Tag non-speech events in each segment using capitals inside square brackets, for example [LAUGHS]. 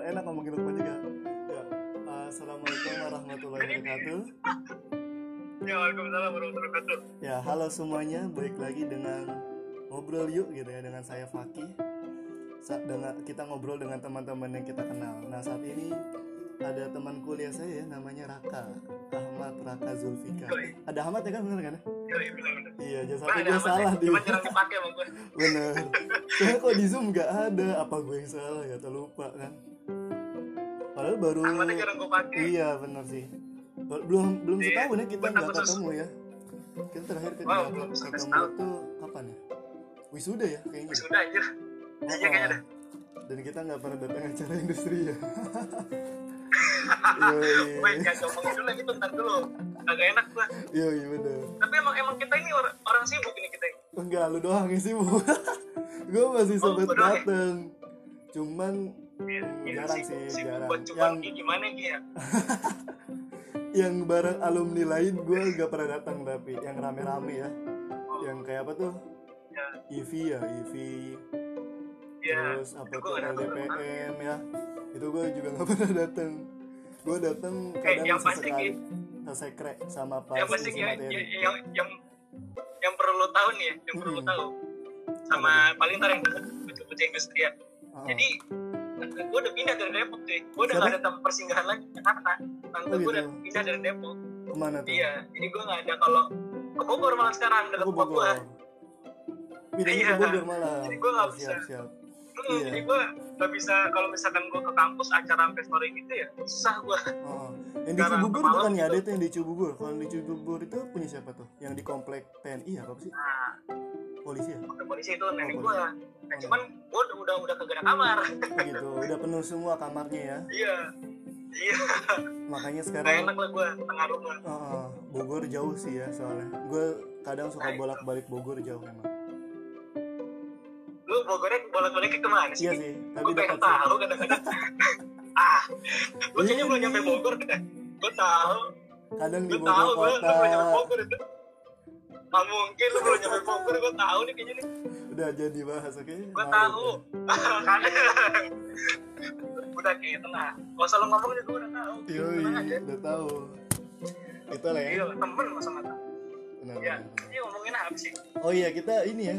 enak ngomongin lupa juga ya uh, assalamualaikum warahmatullahi wabarakatuh Ya, Waalaikumsalam warahmatullahi wabarakatuh. ya halo semuanya balik lagi dengan ngobrol yuk gitu ya dengan saya Fakih Sa- dengan kita ngobrol dengan teman-teman yang kita kenal nah saat ini ada teman kuliah saya ya namanya Raka Ahmad Raka Zulfikar Yoi. ada Ahmad ya kan bener kan? Ya, iya iya jangan sampai gue salah di Cuma jarang dipakai sama gue. [LAUGHS] bener. Soalnya kok di zoom nggak ada apa gue yang salah ya? Terlupa kan? Padahal baru Ahmadnya jarang gue pakai. iya bener sih. Belum belum Iya, setahun ya kita nggak ketemu ya. Kita terakhir kita Wow, ketemu tuh kapan ya? Wisuda ya kayaknya. Sudah anjir. Iya kayaknya dah. dan kita nggak pernah datang acara industri ya. [LAUGHS] Iya iya Woi, jangan ngomongin dulu itu ntar dulu. Agak enak gue. iya iya bener Tapi emang emang kita ini orang, orang sibuk ini kita. ini. enggak lu doang yang sibuk [LAUGHS] gue masih Oh, gua ya? dateng cuman Iya, iya, jarang sibuk, sih sibuk jarang buat yang gimana ya? [LAUGHS] yang bareng alumni lain gue nggak pernah datang tapi yang rame-rame ya Oh, yang kayak apa tuh ya. EV ya EV Ya, terus apa tuh gua. LDPM ya itu gue juga nggak [LAUGHS] pernah datang gue datang Eh, kadang yang pasti, sesekre sama pas yang isi yang, yang, yang, yang, yang perlu lo tahu nih ya, yang perlu lo Mm-mm. tahu. Sama paling ntar yang baca industri ya. Ah, Jadi gue udah pindah dari Depok tuh. Gue udah Siapa? gak ada tempat persinggahan lagi di Jakarta. Tante Oh, gue udah gitu. pindah dari Depok. ke mana tuh Iya, jadi gue gak ada kalau ke Bogor malah sekarang dekat ke gue. Bogor Pindahnya ke Iya. Bogor malah Jadi gua nggak siap bisa. siap Hmm, Iya. Jadi gue gak bisa kalau misalkan gue ke kampus acara pestori gitu ya susah gue. Oh. Yang di Cibubur bukan ya ada tuh yang di Cibubur. Kalau di Cibubur itu punya siapa tuh? Yang di komplek TNI apa sih? Nah, Polisi ya? polisi itu nenek Oh, gue. Nah cuman gue udah udah ada kamar. Oh, gitu. Udah penuh semua kamarnya ya. Iya. Iya, Makanya gak sekarang enak lah gue tengah rumah. Oh, Bogor jauh sih ya soalnya. Gue kadang suka Nah, bolak-balik Bogor jauh memang. Lu Bogornya bolak-balik ke ke mana sih? Iya sih, tapi gue pengen tahu kadang-kadang. [LAUGHS] ah, lu kayaknya belum nyampe Bogor deh. Gue tahu, Kadang di gue Bogor tahu, gue belum nyampe Bogor itu. Gak mungkin lu belum nyampe Bogor, gue tahu nih kayaknya nih. Udah jadi bahas, oke? Gue Nah, tahu. udah. [LAUGHS] Kadang. udah kayak tenang. Gak usah lu ngomong juga gue udah tahu. Yoi, aja. udah tahu. Itu lah ya. Iya, temen masa mata. Benar, Ya, ini ngomongin apa sih? Oh iya kita ini ya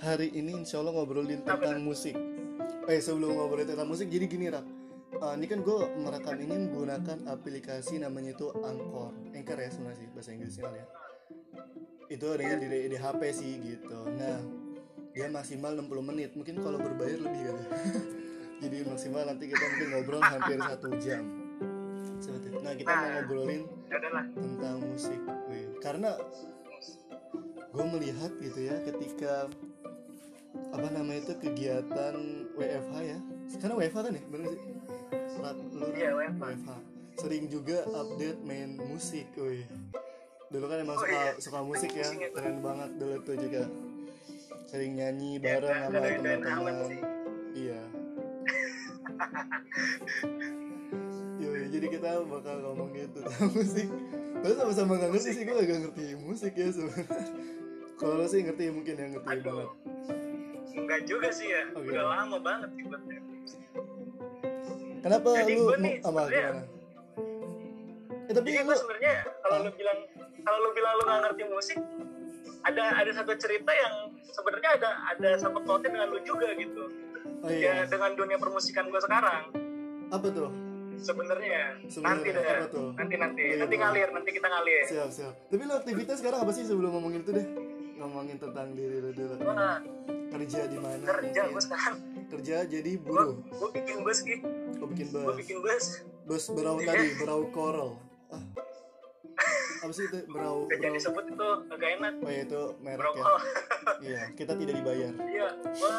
hari ini insya Allah ngobrolin tentang musik. Eh sebelum ngobrolin tentang musik jadi gini rak. Ah, ini kan gue merekam ini menggunakan aplikasi namanya itu Anchor. Anchor ya sebenarnya sih bahasa Inggrisnya ya. Itu adanya di, di HP sih gitu. Nah dia maksimal 60 menit. Mungkin kalau berbayar lebih kali. [LAUGHS] jadi maksimal nanti kita mungkin ngobrol hampir satu jam. Seperti itu. Nah kita mau ngobrolin Ya tentang musik Wih, karena gue melihat gitu ya ketika apa namanya itu kegiatan WFH ya sekarang WFH kan ya bener sih Rat, lu? Iya, WFH. sering juga update main musik wih dulu kan emang Oh, suka iya. suka musik ya ya. keren banget dulu tuh juga sering nyanyi Ya, bareng dan- sama teman-teman iya [LAUGHS] Yoi, jadi kita bakal ngomongin tentang [LAUGHS] musik Gue sama-sama gak ngerti sih, gue gak ngerti musik ya sebenarnya Kalau lo sih ngerti mungkin ya, ngerti Aduh. banget Enggak juga sih ya. Oh, Udah gitu. lama banget sih buat Kenapa Jadi lu nih apa gimana? Eh tapi Jadi lu gue sebenarnya kalau Hah? lu bilang kalau lu bilang lu nggak ngerti musik, ada ada satu cerita yang sebenarnya ada ada sangkut pautnya dengan lu juga gitu. Oh Ya iya, dengan dunia permusikan gue sekarang apa tuh? sebenarnya nanti deh apa tuh? nanti nanti Oh, iya, nanti ngalir nanti kita ngalir. Siap, siap Tapi lu aktivitas sekarang apa sih sebelum ngomongin itu deh? Ngomongin tentang diri lu dulu Gue nggak Kerja di mana? kerja gue sekarang. Kerja jadi Gue buruh gue bikin bus gitu. Gue bikin Gue bus bikin bus. Bus berau Iya. tadi, berau coral ah. Apa sih itu? Berau, berau sebut itu agak enak. Oh ya itu merek ya. Iya, kita tidak dibayar Iya, gue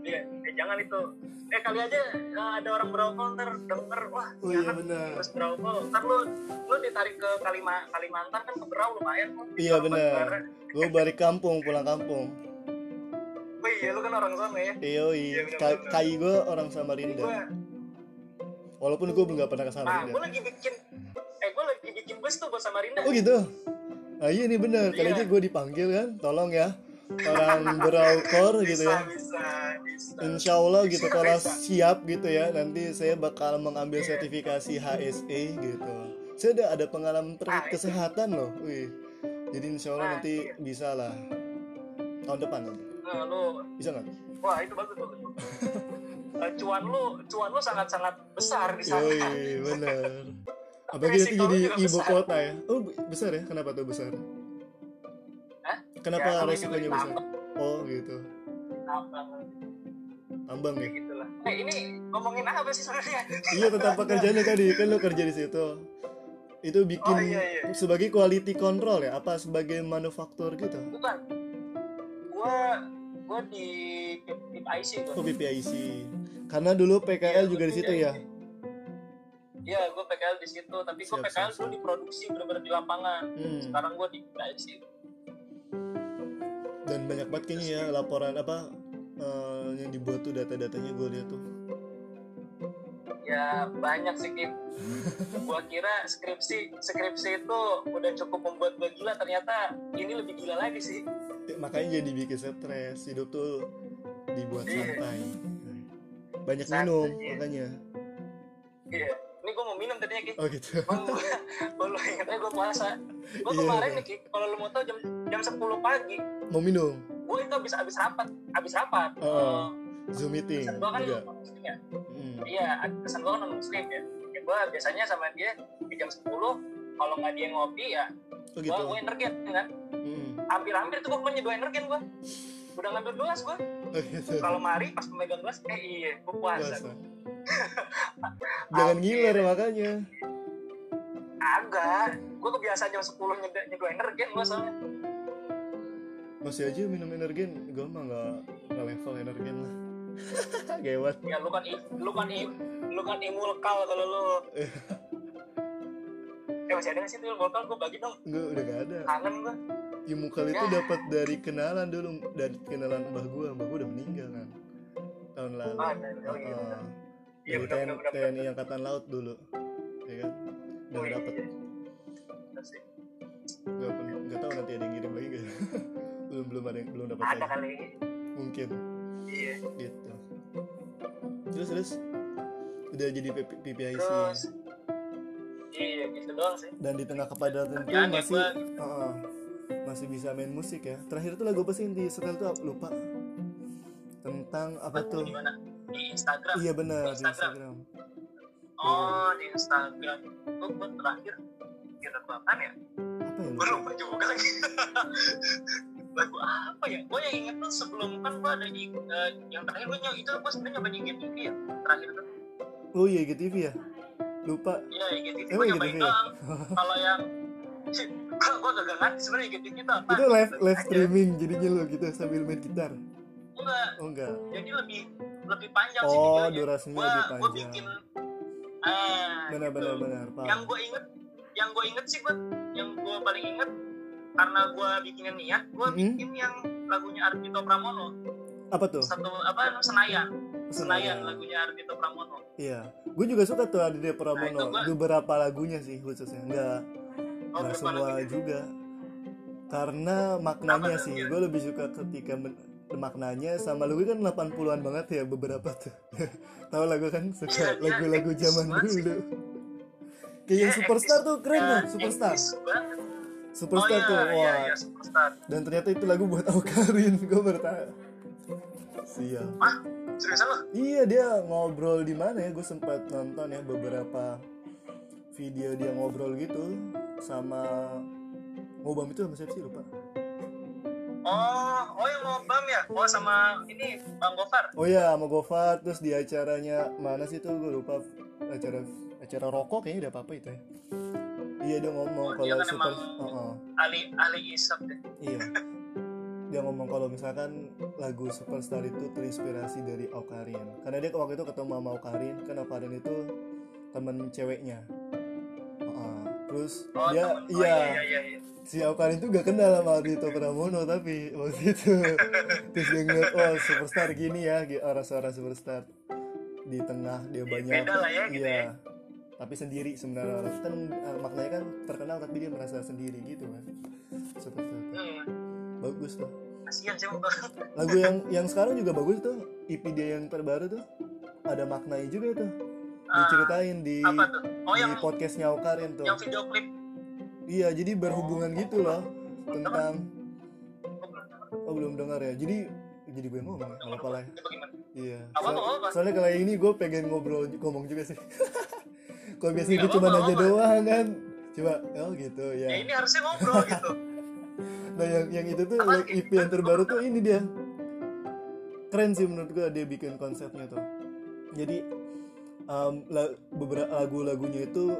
Iya, eh, jangan itu. Eh kali aja eh, ada orang berokol ntar denger wah Oh iya benar. terus berokol ntar lu lu ditarik ke Kalima, Kalimantan kan ke Berau lumayan kok Iya benar. Gue balik kampung, pulang kampung. [LAUGHS] oh iya lu kan orang sana ya Iya, Iya, benar, Ka- benar. kai gue orang Samarinda. Walaupun gue nggak pernah ke nah gue Samarinda. lagi bikin eh gue lagi bikin bus tuh buat Samarinda Oh gitu. Nah iya nih bener. Kali Iya. aja gue dipanggil kan, tolong ya. Orang beralkor gitu ya bisa bisa Insya Allah gitu Bisa, kalau bisa. siap gitu ya nanti saya bakal mengambil sertifikasi HSE gitu. Saya udah ada pengalaman itu. kesehatan loh, wih. Jadi Insya Allah Ah, nanti iya. bisa lah tahun depan nanti. nah, lu Bisa nggak? wah itu bagus bagus [LAUGHS] Eh, cuan lu cuan lu sangat sangat besar di sana Yoi, bener. [LAUGHS] Apalagi nanti jadi ibu besar. kota ya. Oh be- besar ya? Kenapa tuh besar? Kenapa Ya, resikonya besar? Oh gitu. tambang Tambang ya? kayak gitu lah eh ini ngomongin apa sih sebenarnya iya tentang pekerjaannya tadi kan lo kerja di situ itu bikin Oh, iya, iya. sebagai quality control ya apa sebagai manufaktur gitu bukan gua gua di tip IC gua oh PPIC karena dulu PKL Iya, juga di situ ya Iya, gue PKL di situ, tapi gue PKL siap, dulu siap. diproduksi bener-bener di lapangan. Hmm. Sekarang gue di IC. Dan banyak banget kayaknya ya laporan apa eh, yang dibuat tuh data-datanya gue lihat tuh Ya banyak sih Kim. [LAUGHS] gua kira skripsi skripsi itu udah cukup membuat gue gila, ternyata ini lebih gila lagi sih. Ya, makanya jadi bikin stres hidup tuh dibuat Iya. santai banyak Santai, minum iya. makanya Iya. Ini gue mau minum tadinya Ki. oh gitu Kalau lu inget aja gue puasa. Gue Iya, kemarin iya. nih Ki, kalau lu mau tau jam jam 10 pagi, mau minum gue itu habis habis rapat, habis rapat. Oh. zoom meeting Pesan gue kan juga muslim ya. Hmm. Iya, pesan gue kan muslim ya. Ya gue biasanya sama dia di jam 10 kalau nggak dia ngopi ya oh gue gitu gue energen kan. Hmm. Hampir-hampir tuh gue punya dua energen gue. Udah ngambil gelas gue. Kalau mari pas memegang gelas, eh iya, gue puasa. puasa [LAUGHS] jangan ngiler makanya Agak, gue kebiasaan jam 10 nyeduh, nyeduh energen gue soalnya. masih aja minum energen gue mah nggak nggak level energen lah [LAUGHS] gawat Ya lu kan i- lu kan i- lu kan imulkal kalau lu. [LAUGHS] eh masih ada nggak sih tuh imulkal gue bagi dong. gue udah gak ada Kangen gue. Ilmu kali itu Ya. dapat dari kenalan dulu dari kenalan mbah gue mbah gue udah meninggal kan tahun lalu. Ah, oh iya, benar. Iya, dari benar, TNI, angkatan laut dulu. Ya kan? Udah Oh, iya, dapat iya. Nggak nggak tahu nanti ada yang ngirim lagi nggak. [LAUGHS] Belum belum ada yang belum dapat Ada lagi. kali. mungkin. Iya. gitu. Terus terus. Udah jadi PP PPIC Terus. Iya gitu doang sih. dan di tengah kepadatan itu masih gua. Masih bisa main musik ya terakhir tuh lagu apa sih yang di setel tuh lupa tentang apa tuh Di mana? Di Instagram. iya benar di Instagram. Instagram Oh di Instagram. Gue gue terakhir kira apaan ya? apa ya lupa? juga lagi. [LAUGHS] Lagu apa ya? Gue yang inget tuh sebelum kan gue ada di eh, yang terakhir gue nyoba itu gue sebenarnya nyoba di IGTV ya. Terakhir tuh. oh iya GTV ya lupa Iya Emang gue nyobain IGTV ya? doang. [LAUGHS] Kalau yang gue gak ngerti sebenarnya IGTV itu apa. itu live live streaming jadinya lo gitu sambil main gitar? Enggak. oh enggak. Jadi lebih lebih panjang sih oh durasinya lebih gue panjang. bikin ah benar gitu. benar benar yang gue inget yang gue inget sih gue yang gue paling inget karena gue bikinnya niat gue Mhm. bikin yang lagunya Ardito Pramono. Apa tuh? Satu apa Senayan. Senayan. Senayan. lagunya Ardito Pramono. Iya. Gue juga suka tuh Aditya Pramono Nah, itu gua- beberapa lagunya sih khususnya. Enggak. oh, nggak berapa semua lagunya? juga. Karena maknanya Apa sih gue lebih suka ketika men- maknanya sama lagu kan 80-an banget ya beberapa tuh. [LAUGHS] Tahu lagu kan? Iya, suka iya, lagu-lagu eksis zaman dulu. kayak yang Iya, superstar tuh keren Ya, loh superstar. eksis banget. superstar oh, iya, tuh iya, wah. iya, superstar. Dan ternyata itu lagu buat Aukarin [LAUGHS] gue bertanya siap ah seriusan lo Iya dia ngobrol di mana ya? Gue sempat nonton ya beberapa video dia ngobrol gitu sama ngobam itu sama siapa sih lupa. oh oh yang mau bam ya oh sama ini Bang Gofar Oh iya sama Gofar terus di acaranya mana sih tuh gue lupa acara acara rokok kayaknya udah apa apa itu ya. Iya dia ngomong Oh, dia kalau kan super, emang- Heeh, ahli ahli isap deh iya. Dia ngomong kalau misalkan lagu Superstar itu terinspirasi dari Aukarin. Karena dia waktu itu ketemu sama Aukarin, kan Aukarin itu temen ceweknya. Terus oh, dia temen- oh, iya, iya iya iya si Aukarin tuh gak kenal sama Ardhito Pramono tapi waktu itu [LAUGHS] terus dia ngeliat oh superstar gini ya gi- orang-orang superstar. Di tengah dia banyak. beda lah ya gitu iya. tapi sendiri sebenarnya. Orang kan eh, maknanya kan terkenal tapi dia merasa sendiri gitu kan. Superstar. Hmm. bagus tuh. Kasihan sih emang lagu yang yang sekarang juga bagus tuh. EP dia yang terbaru tuh. Ada maknanya juga tuh diceritain di apa tuh? Oh di yang podcastnya Okarin tuh. yang video klip. Iya jadi berhubungan gitu loh tentang Oh, belum dengar. oh belum dengar ya. Jadi jadi gue ngomong ya. Itu bagaimana iya. So- soalnya kalau yang ini gue pengen ngobrol ngomong juga sih. [LAUGHS] Kalau biasanya gue cuma nanya doang kan. Coba oh gitu ya. Ya ini harusnya ngobrol [LAUGHS] gitu. Nah yang yang itu tuh yang EP yang terbaru tuh ini dia. Keren sih menurut gue dia bikin konsepnya tuh. Jadi um, lagu-lagunya itu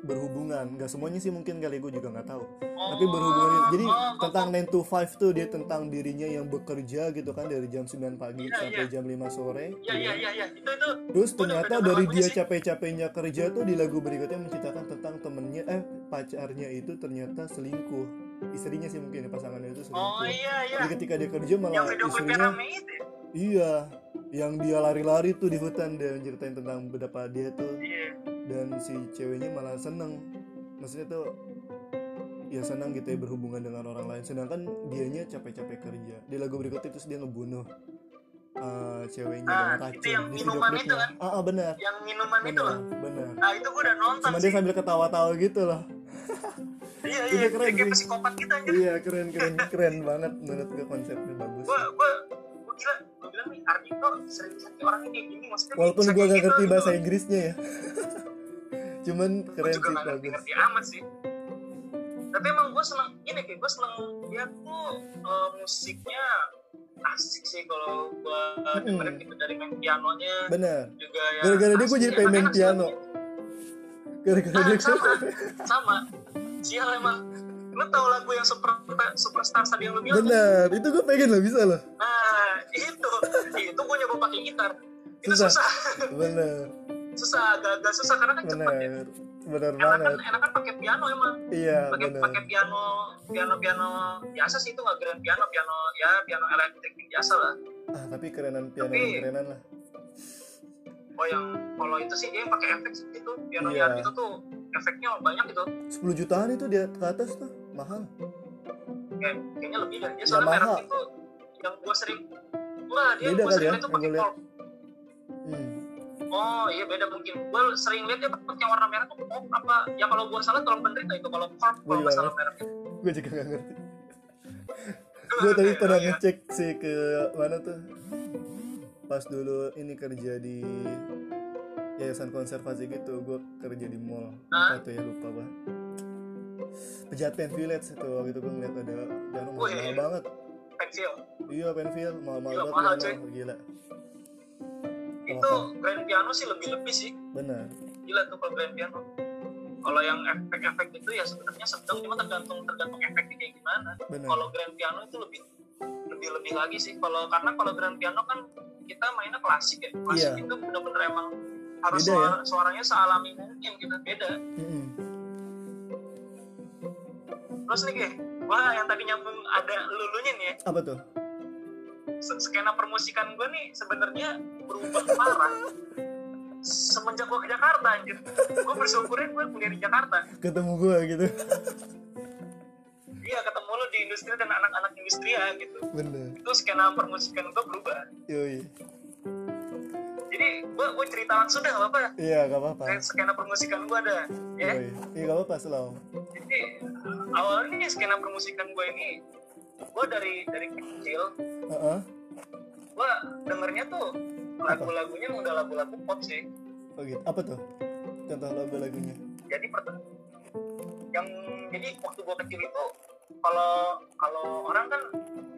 berhubungan nggak semuanya sih mungkin kali gue juga nggak tahu tapi berhubungan jadi oh, tentang 9 to 5 tuh dia tentang dirinya yang bekerja gitu kan dari jam 9 pagi Iya, sampai iya. jam 5 sore ya ya ya ya itu itu Terus udah ternyata dengar dari dia capek-capeknya kerja tuh di lagu berikutnya menceritakan tentang temennya eh pacarnya itu ternyata selingkuh. Istrinya sih mungkin ya pasangannya itu selingkuh. oh iya iya Jadi ketika dia kerja yang malah klipnya istrinya itu ya? iya yang dia lari-lari tuh di hutan dan ceritain tentang betapa dia tuh. Iya. Dan si ceweknya malah seneng. Maksudnya tuh ya senang gitu ya berhubungan dengan orang lain. Sedangkan dianya capek-capek kerja. Di lagu berikutnya terus dia ngebunuh uh, ceweknya Ah, dengan itu racun yang di minuman itu kan? ah, ah, benar. Yang minuman itu benar loh? benar. Nah itu gue udah nonton sama sih. dia sambil ketawa-tawa gitu loh. [LAUGHS] Iya itu iya keren dia kayak sih. psikopat gitu anjir. Iya keren keren. Keren banget menurut gue konsepnya bagus. Gue gue gue gue bilang nih Ardito sering sakit orangnya kayak gini maksudnya walaupun gue gak gitu, ngerti gitu. bahasa Inggrisnya ya. [LAUGHS] Cuman keren juga sih gak ngerti ngerti amat sih. Tapi emang gue seneng ini kayak gue seneng dia tuh eh, musiknya asik sih kalau gue Mm-mm. dengerin gitu dari main pianonya. Benar. Juga ya gara-gara dia gue asli, jadi pengen main piano. Gara-gara Nah, dia sama. sama. Sial emang lu tau lagu yang super superstar tadi yang lu bilang kan? benar itu gue pengen loh bisa loh. Nah itu. Itu gue nyoba pakai gitar. Itu Susah. susah. Benar. Susah agak-agak susah karena kan cepet ya. Benar. Benar enakan banget. enakan pakai piano emang. Iya pakai pakai piano piano piano biasa sih itu nggak grand piano piano ya piano elektrik biasa lah. Ah tapi kerenan piano Tapi- kerenan lah. Oh yang kalau itu sih dia pakai efek itu piano yang itu tuh efeknya banyak gitu. 10 jutaan itu dia ke atas tuh mahal kayak kayaknya lebih dari dia soalnya Yamaha. merek itu yang gua sering wah dia Beda gua kali sering ya, yang pakai gua hmm. oh iya beda mungkin. Gua sering lihat dia pakai yang warna merah tuh pop apa ya kalau gua salah tolong penderita itu kalau Gua kalau nggak salah mereknya gue juga gak ngerti. Gue tadi pernah Iya. ngecek sih ke mana tuh. Pas dulu ini kerja di yayasan konservasi gitu gue kerja di mall. Apa tuh ya lupa gue Pejaten Village itu waktu itu gue ngeliat ada piano mahal, Wih. banget. Pensil iya penfil mahal-mahal Gila, banget mahal, piano gila. Itu grand piano sih lebih lebih sih. Benar. Gila tuh kalau grand piano. Kalau yang efek-efek itu ya sebenarnya sedang cuma tergantung tergantung efeknya kayak gimana. Kalau grand piano itu lebih lebih lebih lagi sih. Kalau karena kalau grand piano kan kita mainnya klasik ya. Klasik Iya. itu bener-bener emang harus Beda ya? suara- suaranya sealami mungkin gitu. Beda. Mm-mm. Terus nih kayak wah yang tadi nyambung ada lulunya nih ya. Apa tuh? Skena permusikan gue nih sebenarnya berubah parah. Semenjak gue ke Jakarta anjir. Gue bersyukurin gue kuliah di Jakarta. Ketemu gue gitu. Iya ketemu lo di industri dan anak-anak industri ya gitu. Bener. Itu skena permusikan gue berubah. Yoi. Jadi gue gue cerita langsung deh gak apa-apa. Iya gak apa-apa. Skena permusikan gue ada ya. Iya gak apa-apa selalu jadi awalnya skena permusikan gue ini gue dari dari kecil Heeh. gue dengernya tuh lagu-lagunya udah lagu-lagu pop sih. Oh gitu apa tuh? Contoh lagu lagunya jadi yang jadi waktu gue kecil itu kalau kalau orang kan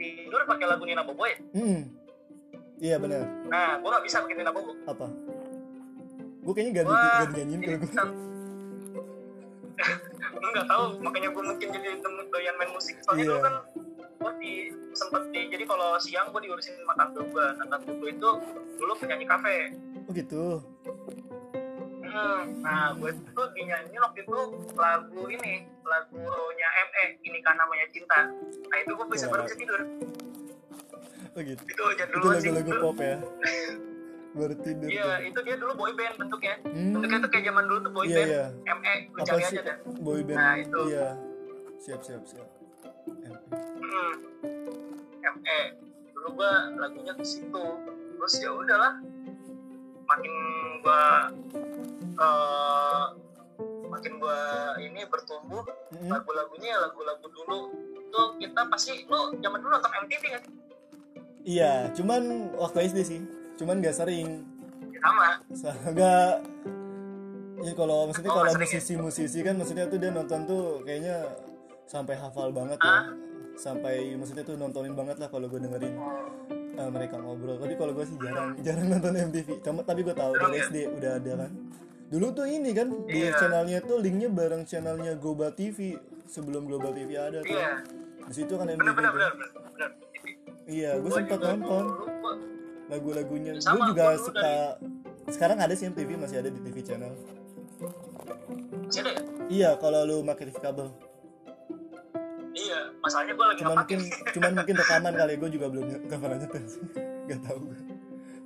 tidur pakai lagu Nina Bobo ya? Hmm iya benar. Nah gue nggak bisa pakai Nina Bobo apa? Gue kayaknya gak, gak dinyanyiin jadi kalau gue nggak tahu makanya gue mungkin jadi temen doyan main musik. Soalnya dulu kan gue di sempet di jadi kalau siang gue diurusin sama tante gue nah tante gue itu dulu penyanyi kafe. Oh gitu? Hmm, nah gue tuh dinyanyi waktu itu lagu ini lagunya ME ini kan namanya cinta. Nah itu gue bisa Wah. baru bisa tidur. Oh gitu. Itu aja itu dulu sih lagu-lagu pop ya [LAUGHS] baru tidur iya itu dia dulu boy band bentuknya Hmm. bentuknya tuh kayak zaman dulu tuh boy Iya, band iya. ME lu apa cari sih aja deh boy band Nah, itu. iya siap siap siap MP. Hmm. ME dulu gue lagunya ke situ terus ya udahlah makin gue eh, makin gue ini bertumbuh Mm-mm. lagu-lagunya ya lagu-lagu dulu tuh kita pasti lu zaman dulu nonton MTV kan iya cuman waktu SD sih cuman gak sering sama Agak ya kalau maksudnya Oh, kalau ya? musisi-musisi kan maksudnya tuh dia nonton tuh kayaknya sampai hafal banget ya. Hah? Sampai maksudnya tuh nontonin banget lah kalau gue dengerin eh, mereka ngobrol. Tapi kalau gue sih jarang [LAUGHS] jarang nonton MTV. Cuma tapi gue tahu dari ya? SD udah ada kan. Dulu tuh ini kan di Iya. channelnya tuh linknya bareng channelnya Global TV sebelum Global TV ada tuh. iya Di situ kan MTV. bener bener tuh. bener bener bener MTV. Iya, gue sempat nonton dulu, lagu-lagunya. Gue juga suka. Sekarang ada sih MTV masih ada di TV channel. masih ada ya? Iya, kalau lu pakai TV kabel. iya masalahnya gue lagi Cuman nggak mungkin [LAUGHS] cuman mungkin rekaman kali gue juga belum [LAUGHS] nggak pernah nyetel sih. Gak tahu gue.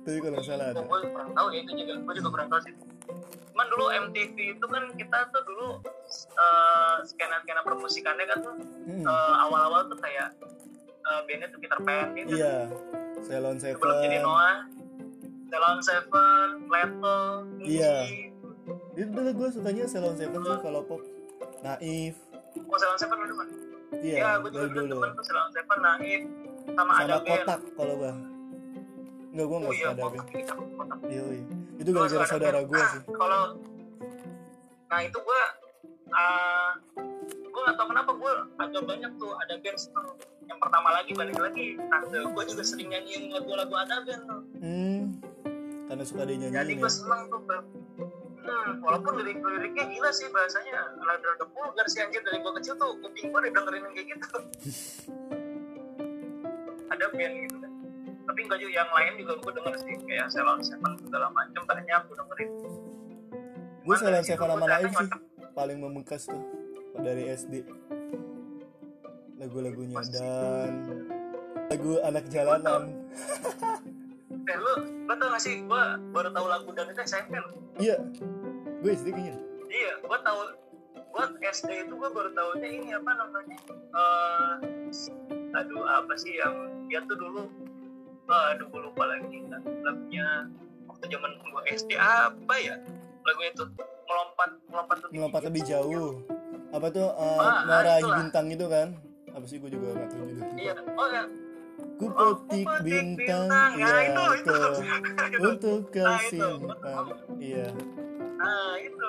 Tapi kalau nggak salah ada. gue kurang tahu ya itu juga gue juga kurang tahu sih cuman dulu MTV itu kan kita tuh dulu eh, skena-skena permusikannya kan tuh Hmm. eh, awal-awal tuh kayak eh, bandnya tuh Peter Pan gitu Iya. Ceylon sebelum jadi Seven. Noah Ceylon Seven, Leto, Iya. Itu dulu gue sukanya Ceylon Seven sih kalau pop. Naif. Oh Ceylon Seven dulu kan? Iya, Iya, gue juga dulu dulu. temen tuh Ceylon Seven, Naif, sama, ada Sama band. kotak kalau gue. Enggak, gue Oh nggak iya, suka ada iya. Iya. Itu gara-gara ada saudara gue Ah, sih. Kalau nah itu gue uh, gue gak tau kenapa gue agak banyak tuh ada band seneng yang pertama lagi balik lagi tante. Gue juga sering nyanyiin lagu-lagu ada band tuh. Hmm. Karena suka dia jadi nyanyiin gue ya. seneng tuh Bang. hmm, walaupun lirik-liriknya gila sih bahasanya. Rada-rada vulgar sih anjir. Dari gue kecil tuh kuping gue udah dengerin kayak gitu. [LAUGHS] Ada band gitu kan. Tapi enggak juga yang lain juga gue denger sih. Kayak Ceylon Seven segala macam banyak gue dengerin. Gue situ Seven sama Naif sih paling membekas tuh dari SD. Lagu-lagunya dan lagu anak jalanan. [LAUGHS] Eh lu, lu tau gak sih, gue baru tahu lagu dan itu SMP loh. Iya. Gue SD kayaknya. Iya, gue tahu, gue SD itu gue baru tahunya ini apa namanya? Eh, aduh apa sih yang dia tuh dulu, eh, aduh gue lupa lagi kan lagunya waktu zaman gue SD apa ya? Lagu itu melompat melompat lebih Melompat lebih jauh. Apa tuh uh, Ah, itulah. bintang itu kan? Apa sih gue juga gak tahu judulnya. Iya, oh ya, Ku Oh, petik bintang, bintang. Ya, iya itu, [LAUGHS] itu. Untuk Nah, kau itu. simpan. Iya. Nah itu,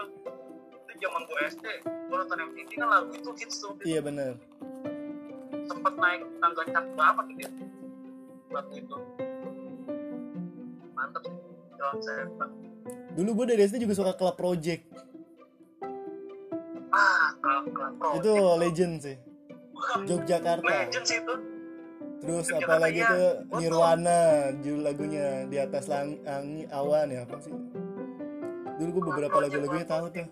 itu zaman gue SD, gue nonton MTV kan lagu itu hits tuh. Iya benar. sempet naik tangga cat berapa gitu ya waktu itu mantep sih jalan saya Dulu gue dari SD juga suka Club Project. ah klub klub Itu legend sih. Yogyakarta. legend sih itu Terus Yogyakarta, apalagi iya. Gua tuh- Nirwana judul lagunya di atas lang angin awan ya apa sih? Dulu gue beberapa lagu-lagunya tahu tuh.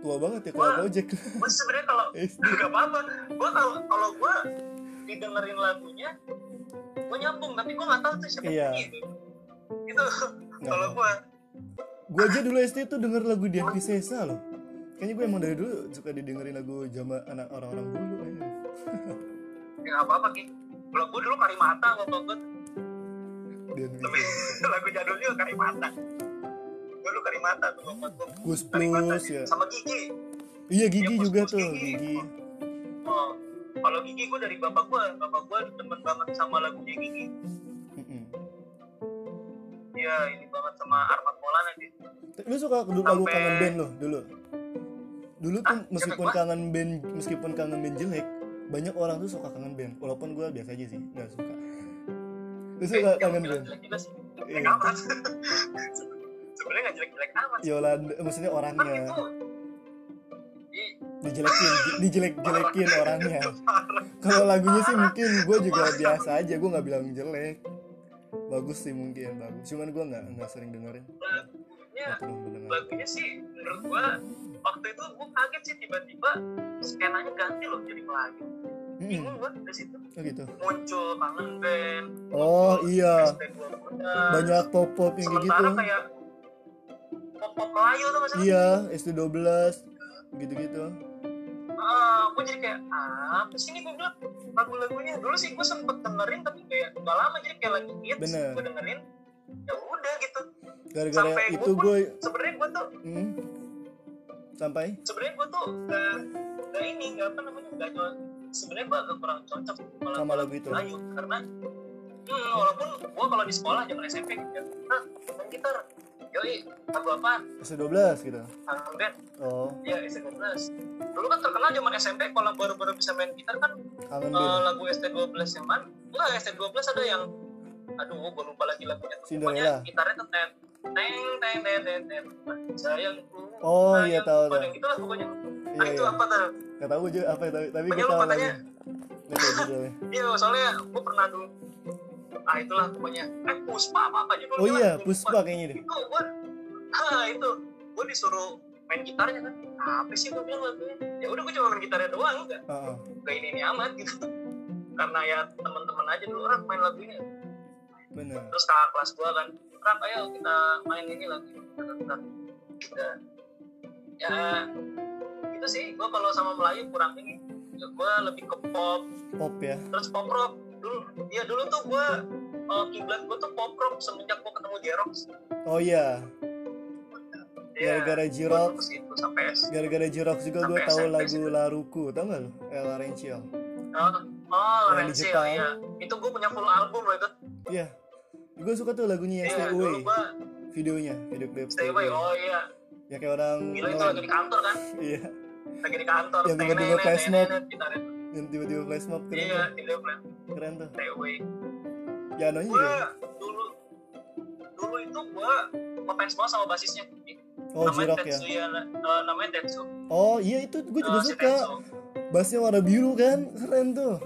Tua banget ya Club Project. gue sebenarnya kalau [LAUGHS] gak apa-apa gue kalau kalau gue didengerin lagunya gue nyambung tapi gue nggak tahu tuh siapa Iya. itu itu kalau gue Gue aja dulu SD tuh denger lagu Dian Piscesa loh. Kayaknya gue emang dari dulu suka didengerin lagu zaman anak orang-orang dulu kayaknya. ya nggak apa-apa ki kalau gue dulu Karimata lebih Piscesa. [LAUGHS] lagu jadulnya Karimata gue dulu Karimata tuh gue Gus Plus ya. sama Gigi Iya Gigi Gus juga tuh, Gigi. Gigi. Oh, kalau Gigi gue dari bapak gue, bapak gue demen banget sama lagunya Gigi. Iya, ini banget sama Armad Maulana sih. Lu suka dulu lagu kangen band loh dulu? Dulu tuh Ah, meskipun kangen band meskipun kangen band jelek, banyak orang tuh suka kangen band. Walaupun gue biasa aja sih, nggak suka. Lu suka Eh, kangen band? Iya. [LAUGHS] Sebenarnya nggak jelek-jelek amat. Yolanda, maksudnya Kan orangnya dijelekin, di- dijelek-jelekin orangnya. [LAUGHS] Kalau lagunya sih mungkin gue juga biasa aja, gue nggak bilang jelek. Bagus sih mungkin bagus. Cuman gue nggak nggak sering dengerin. Lagunya, lagunya sih menurut gue waktu itu gue kaget sih tiba-tiba skenanya ganti loh jadi Melayu. Mm-mm. Bingung gue dari situ Oh gitu. muncul kangen band. Oh iya, ST2 banyak pop-pop yang kayak gitu. kayak pop pop Melayu tuh maksudnya Iya, SD12 gitu-gitu. ah ah gue jadi kayak apa sih ini gue bilang lagu-lagunya dulu sih gue sempet dengerin tapi kayak gak lama jadi kayak lagi hits gue dengerin ya udah gitu. Gara-gara Sampai itu gue sebenarnya gue tuh hmm, sampai? Sebenarnya gue tuh gak, gak ini gak apa namanya gak cuma sebenarnya gue agak kurang cocok kalau sama lagu itu Melayu karena hmm, walaupun gue kalau di sekolah zaman SMP gitu ya. Ah main gitar. Yoi lagu apa? S12 gitu. Kangen band oh. Ya S12 dulu kan terkenal zaman SMP kalau baru-baru bisa main gitar kan band lagu ST12 yang mana? Enggak ST12 ada yang aduh gue lupa lagi lagunya. Cinderella. Pokoknya gitarnya tuh ten teng teng teng teng teng. Sayangku Oh, iya, tahu, tahu. gitu lah pokoknya. Iya ah, itu iya. apa tuh? Gak tau juga apa tapi tapi gue tau katanya iya. Soalnya gue pernah dulu ah itulah pokoknya. Eh puspa apa apa judulnya oh iya Puspa kayaknya deh. Itu gue ah itu. Gue disuruh main gitarnya kan. Apa sih gue bilang lagunya? Ya udah gue cuma main gitarnya doang enggak. Heeh. gak ini ini amat gitu. Karena ya teman-teman aja dulu orang main lagunya bener. Terus kakak kelas gua kan rap ayo kita main ini lagi. Udah ya itu sih gua kalau sama Melayu kurang ini. Ya, gua lebih ke pop. Pop ya. Terus pop rock. Dulu ya dulu tuh gua uh, kiblat gua tuh pop rock semenjak gua ketemu Jerox oh iya. Ya gara-gara Jirox S. Gara-gara Jirox juga gue tahu lagu. Laruku tau gak lu? El Larencio oh, oh Jepang. ya itu gua punya full album loh itu. Iya gue suka tuh lagunya yang Iya, Stay Away gua videonya video klip stay away oh iya. Ya kayak orang gila itu lagi di kantor kan? Iya. Lagi di kantor Yang tiba-tiba flash mob. yang tiba-tiba flash mob keren iya keren tuh. Stay away. Pianonya gue juga. dulu dulu itu gue ngefans banget sama basisnya. Oh namanya Jirok ya? Eh, namanya Tetsu. Oh iya itu gue juga Eh, si suka. Tetsu. Bassnya warna biru kan? Keren tuh.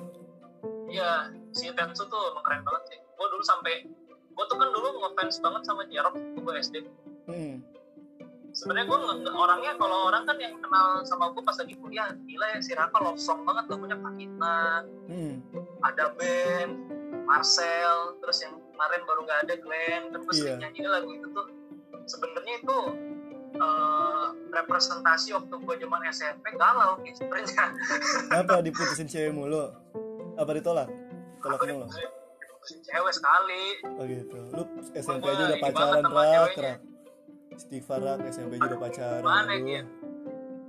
Iya si Tetsu tuh emang keren banget sih. Gue dulu sampai gue tuh kan dulu ngefans banget sama waktu gue SD hmm. sebenarnya gue orangnya kalau orang kan yang kenal sama gue pas lagi kuliah gila ya si Raka love song banget lagunya Pakita Hmm. ada band Marcel terus yang kemarin baru nggak ada Glenn. Kan gue sering Iya. nyanyi lagu itu tuh. Sebenarnya itu eh, representasi waktu gue zaman SMP galau gitu sebenarnya. Apa diputusin cewek mulu? Apa ditolak? Tolak mulu? diputusin cewek sekali. Oh gitu. Lu SMP Gua aja udah pacaran rak rak Istighfar rak SMP aja udah pacaran Mana dia?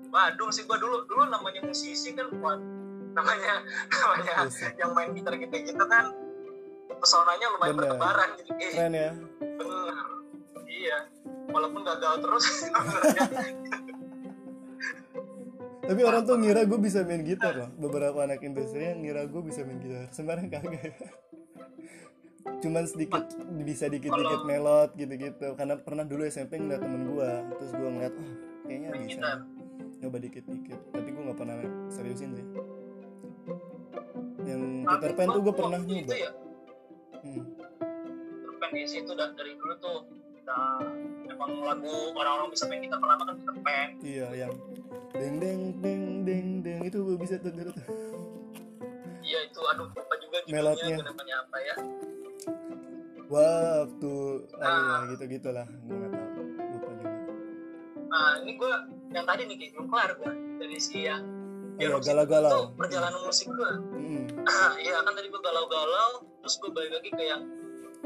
Waduh sih gue dulu dulu namanya musisi kan buat namanya [LAUGHS] namanya Buset. yang main gitar gitu gitu kan pesonanya lumayan Bener. bertebaran gitu eh, keren ya. Bener. Iya. Walaupun gagal terus [LAUGHS] tapi orang tuh ngira gue bisa main gitar loh. Beberapa anak industri yang ngira gue bisa main gitar. Sebenarnya kagak cuman sedikit bisa dikit-dikit melot gitu-gitu. Karena pernah dulu SMP ngeliat temen gue terus gue ngeliat oh kayaknya bisa gitar. nyoba dikit-dikit. Tapi gue nggak pernah seriusin sih. Yang Tapi Peter Pan tuh gue pernah nyoba. ya. Hmm. Peter Pan di situ dari, dari dulu tuh udah emang lagu orang-orang bisa main gitar pertama kan Peter Pan. Iya yang deng deng deng deng deng itu gue bisa tuh dulu tuh iya itu aduh lupa juga judulnya namanya apa ya. Waktu ah, Ah. gitu gitulah gue nggak tahu lupa juga. Nah ini gue yang tadi nih kayak belum kelar gue dari si yang Iya, Jerox itu galau-galau. tuh perjalanan musik gue hmm. iya kan tadi gue galau-galau terus gue balik lagi ke yang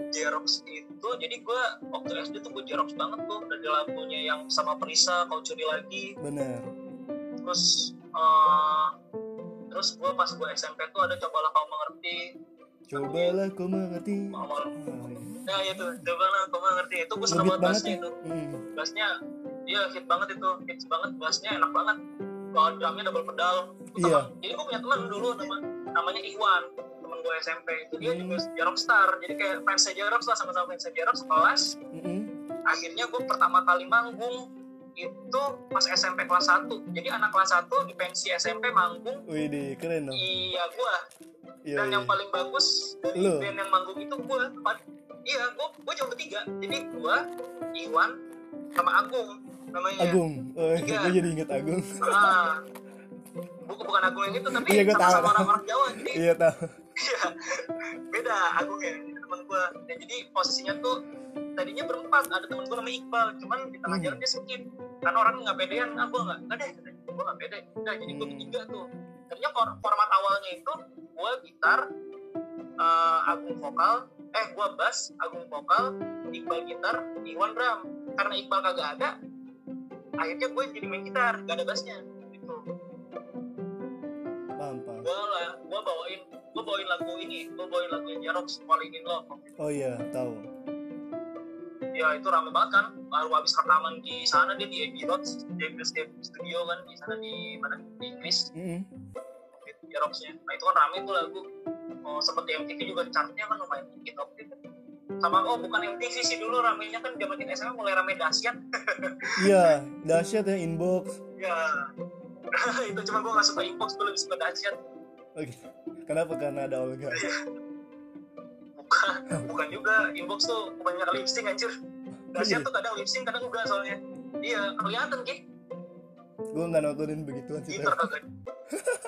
Jerox itu. Jadi gue waktu SD tuh gue Jerox banget tuh dari lagunya yang sama Perisa kau curi lagi. Bener. Terus eh, terus gue pas gue SMP tuh ada cobalah kau mengerti. Cobalah kau mengerti. Awal Ah, iya. nah itu. Cobalah kau mengerti. Itu gue seneng banget bassnya ya? itu. Hmm. bassnya iya hit banget itu. Hits banget bassnya enak banget. Kalau drumnya double pedal. Iya. teman- jadi gue punya teman dulu nama, namanya Iwan temen gue SMP itu dia Hmm. juga Jarok Star jadi kayak fans Jarok lah sama-sama fans Jarok sekelas Mm-mm. akhirnya gue pertama kali manggung itu pas SMP kelas 1 jadi anak kelas 1 di pensi SMP manggung. Wih di keren dong. Iya gue iya, dan iya. yang paling bagus dari Lu? band yang manggung itu gue iya gue gue cuma bertiga jadi gue Iwan sama Agung namanya. Agung. Oh, [LAUGHS] Tiga. gue jadi inget Agung. Ah. Bukan bukan Agung yang itu tapi Iya, gua tahu. sama-sama orang-orang Jawa jadi iya tahu iya. Beda Agungnya teman gue dan jadi posisinya tuh tadinya berempat ada teman gue namanya Iqbal. Cuman di tengah Hmm. jalan dia skip karena orang nggak pedean ah gue nggak nggak deh gue nggak pede. Udah jadi gue Hmm. bertiga tuh. Tadinya for- format awalnya itu gue gitar eh, Agung vokal eh gue bass Agung vokal Iqbal gitar Iwan drum. Karena Iqbal kagak ada akhirnya gue jadi main gitar gak ada bassnya gitu. Gue lah gue bawain gue bawain lagu ini gue bawain lagu Jerox Falling in Love oh iya tahu. Ya itu rame banget kan. Baru habis rekaman di sana dia di Abbey Road James Studio kan di sana di mana? Di Inggris. Mm-mm. Jeroxnya nah itu kan rame tuh lagu. Oh, seperti MTV juga chartnya kan lumayan tinggi top itu. Sama oh bukan MTV sih dulu ramenya kan zaman kita SMA mulai rame dahsyat [LAUGHS] iya dahsyat ya inbox. Ya [LAUGHS] itu cuma gue gak suka inbox gue lebih suka dahsyat oke. Kenapa? Karena ada Olga. Bukan. Bukan juga. Inbox tuh kebanyakan lip sync anjir dahsyat Iya. tuh kadang lip sync kadang enggak soalnya. Iya kelihatan ki. Gue nggak nontonin begituan sih gitar kagak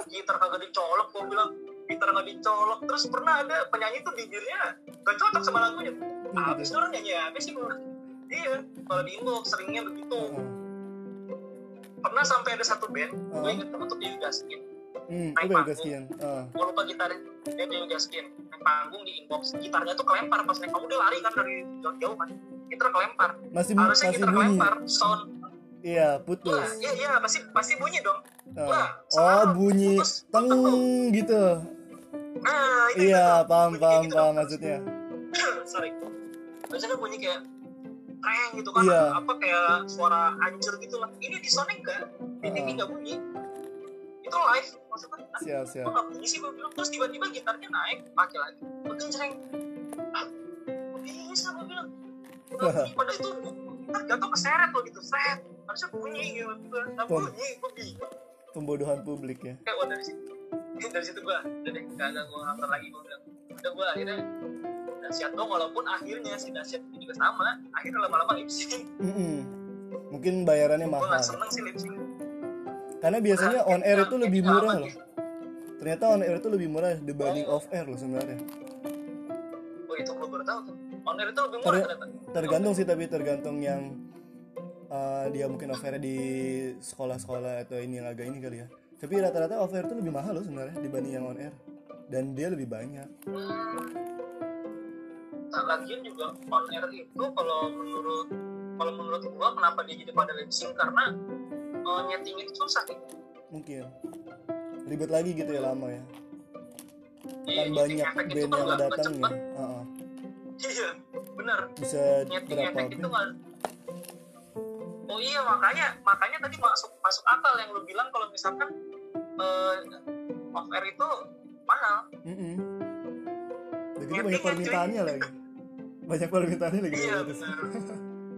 gitar kagak dicolok gue bilang. Gitar nggak dicolok. Terus pernah ada penyanyi tuh bibirnya gak cocok sama lagunya. Gitu sih orang nyanyi apa sih bro iya kalau di inbox seringnya begitu. Pernah sampai ada satu band gue inget tuh di Gaskin hmm Naik panggung. gaskian ah gue lupa gitar dia di Gaskin naik panggung di inbox gitarnya tuh kelempar. Pas naik panggung dia lari kan dari jauh-jauh kan. Gitar kelempar. Masih harusnya masih gitar bunyi. kelempar sound. Iya wah putus. Iya iya pasti pasti bunyi dong. Ah. Wah, oh bunyi Putus. teng gitu. Nah itu iya itu. paham Bunyi paham gitu paham dong. maksudnya. [COUGHS] Sorry. Biasanya bunyi kayak kreng gitu kan Iya. apa kayak suara hancur gitu lah. Ini di Sonic di TV Heeh. enggak bunyi itu live maksudnya ah, siap siap. nggak bunyi sih gue bilang. Terus tiba-tiba gitarnya naik pakai lagi kenceng. Ah kok bisa? Gue bilang. Nggak [LAUGHS] padahal itu gitar jatuh keseret loh gitu. Seret harusnya bunyi gitu. Nggak Pom. bunyi gue bingung. Pembodohan publik ya. Kayak wah dari situ dari situ gue udah deh gak ada gue nonton lagi gue bilang. Udah gue akhirnya dahsyat dong walaupun akhirnya si dahsyat itu juga sama akhirnya lama-lama lip sync. Mm-mm. mungkin bayarannya gue mahal. gak seneng sih lip sync karena biasanya on air itu lebih murah loh ternyata on air itu lebih murah dibanding off air loh sebenarnya. Oh itu gue baru tahu tuh. On air itu lebih murah Ter- ternyata. tergantung sih tapi tergantung yang uh, dia mungkin off air di sekolah-sekolah atau ini yang agak ini kali ya. Tapi rata-rata off air itu lebih mahal loh sebenarnya dibanding yang on air. Dan dia lebih banyak. Nah, lagian juga on air itu kalau menurut kalau menurut gua kenapa dia jadi pada lip sync karena uh, nyeting itu susah gitu mungkin. Ribet lagi gitu ya lama ya. Iya, kan banyak band yang datang ya. Cepet. Heeh. iya bener. Bisa nyeting berapa efek itu nggak oh iya makanya makanya tadi masuk masuk akal yang lu bilang kalau misalkan uh, off air itu mahal. Mm-mm. Begitu Nyeting banyak ya, permintaannya lagi. Banyak permintaannya lagi iya benar [LAUGHS]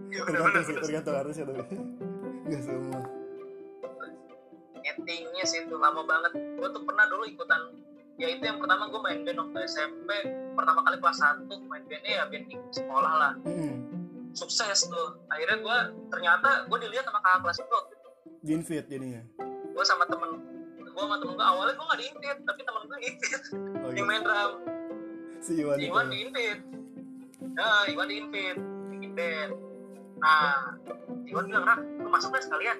Iya, benar, tergantung benar, sih benar. tergantung artisnya tapi. [LAUGHS] Nggak semua nyetingnya sih itu lama banget. Gue tuh pernah dulu ikutan ya itu yang pertama gue main band waktu SMP pertama kali kelas 1 main bandnya ya band di sekolah lah. Mm-mm. sukses tuh. Akhirnya gue ternyata gue dilihat sama kakak kelas gue di invite jadinya? Gue sama temen gue sama temen gue awalnya gue gak diinvite tapi temen gue diinvite oh, yang gitu. main drum. Si Iwan itu. Iwan diinvite nah Iwan diinvite bikin band. Nah Iwan bilang rak lu masuk deh sekalian?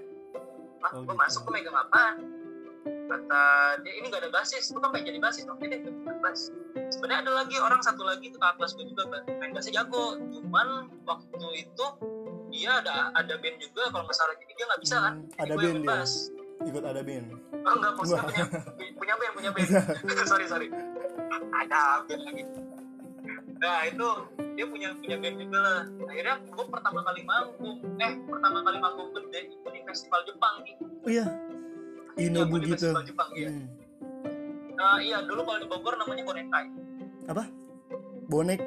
Ah Oh, gue gitu. masuk gue megang apaan kata dia ini gak ada basis. Lu kan pengen jadi basis. Oke deh bass sebenarnya ada lagi orang satu lagi kakak kelas gue juga main bassnya jago. Cuman waktu itu dia ada ada band juga. Kalau nggak salah jadi dia nggak bisa kan? Jadi ada band dia. bass. ikut ada band. Oh enggak maksudnya punya punya band punya band. [LAUGHS] Sorry sorry. Ada band lagi. Nah itu dia punya punya band juga lah. Akhirnya gue pertama kali manggung. Eh pertama kali manggung gede itu di festival Jepang nih. Oh iya Inobu Iya, di gitu. Festival Jepang iya. Hmm. nah iya dulu kalau di Bogor namanya Bonenkai. Bonek?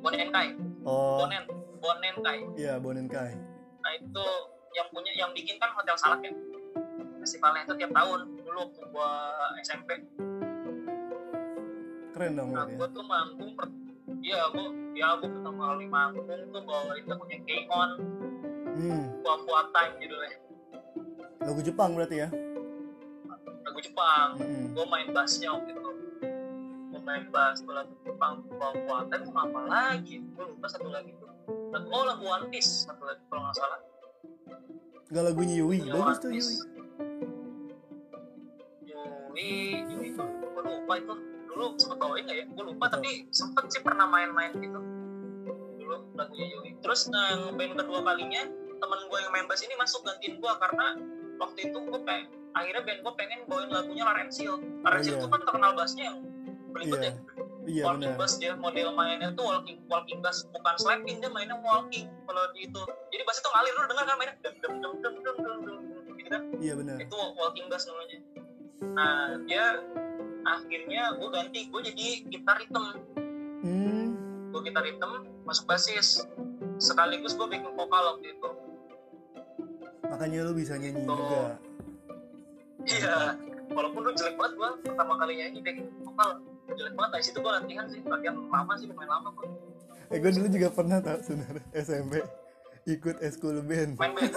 Bonenkai. Oh. Bonen Bonenkai. Iya bonenkai. Nah itu yang punya yang bikin kan Hotel Salak ya. Festivalnya itu tiap tahun. Dulu waktu gua SMP keren dong nah ya. gua tuh manggung per iya gua ya gua pertama kali manggung tuh bawain lagunya K-On. Hmm. Gua Full Time judulnya. Lagu Jepang berarti ya lagu Jepang. Mm-mm. gua main bassnya waktu itu. Gua main bass gua lagu Jepang Full Time sama apa lagi? Gua lupa satu lagi tuh. Lagu oh lagu One Piece satu lagi kalau nggak salah. Gak lagunya Yui. Lagunya bagus tuh. Yui. Yui Yui gue lupa itu. Dulu sempet bawain nggak ya gue lupa Betul. tapi sempet sih pernah main-main gitu. Dulu lagunya Yui. Terus nah band kedua kalinya temen gue yang main bass ini masuk gantiin gue karena waktu itu gue pengen akhirnya band gue pengen bawain lagunya Larensil Larensil iya. itu kan terkenal bassnya. Yang berikut iya. Ya iya walking benar. Bass dia model mainnya tuh walking walking bass. Bukan slapping dia mainnya walking kalau di itu. Jadi bass itu ngalir lu dengar kan mainnya? Dem dem dem dem dem dem dem gitu kan? Iya benar. Itu walking bass namanya. Nah dia akhirnya gue ganti. Gue jadi gitar hitam hmm. Gue gitar hitam masuk basis. Sekaligus gue bikin vokal waktu itu. Makanya lu bisa nyanyi Tuh. juga iya. Walaupun lu jelek banget gue pertama kali nyanyi bikin vokal jelek banget. Dari situ gue latihan sih. Latihan lama sih lumayan lama gue eh gue dulu juga pernah tau sebenarnya SMP ikut eskul band. Main band?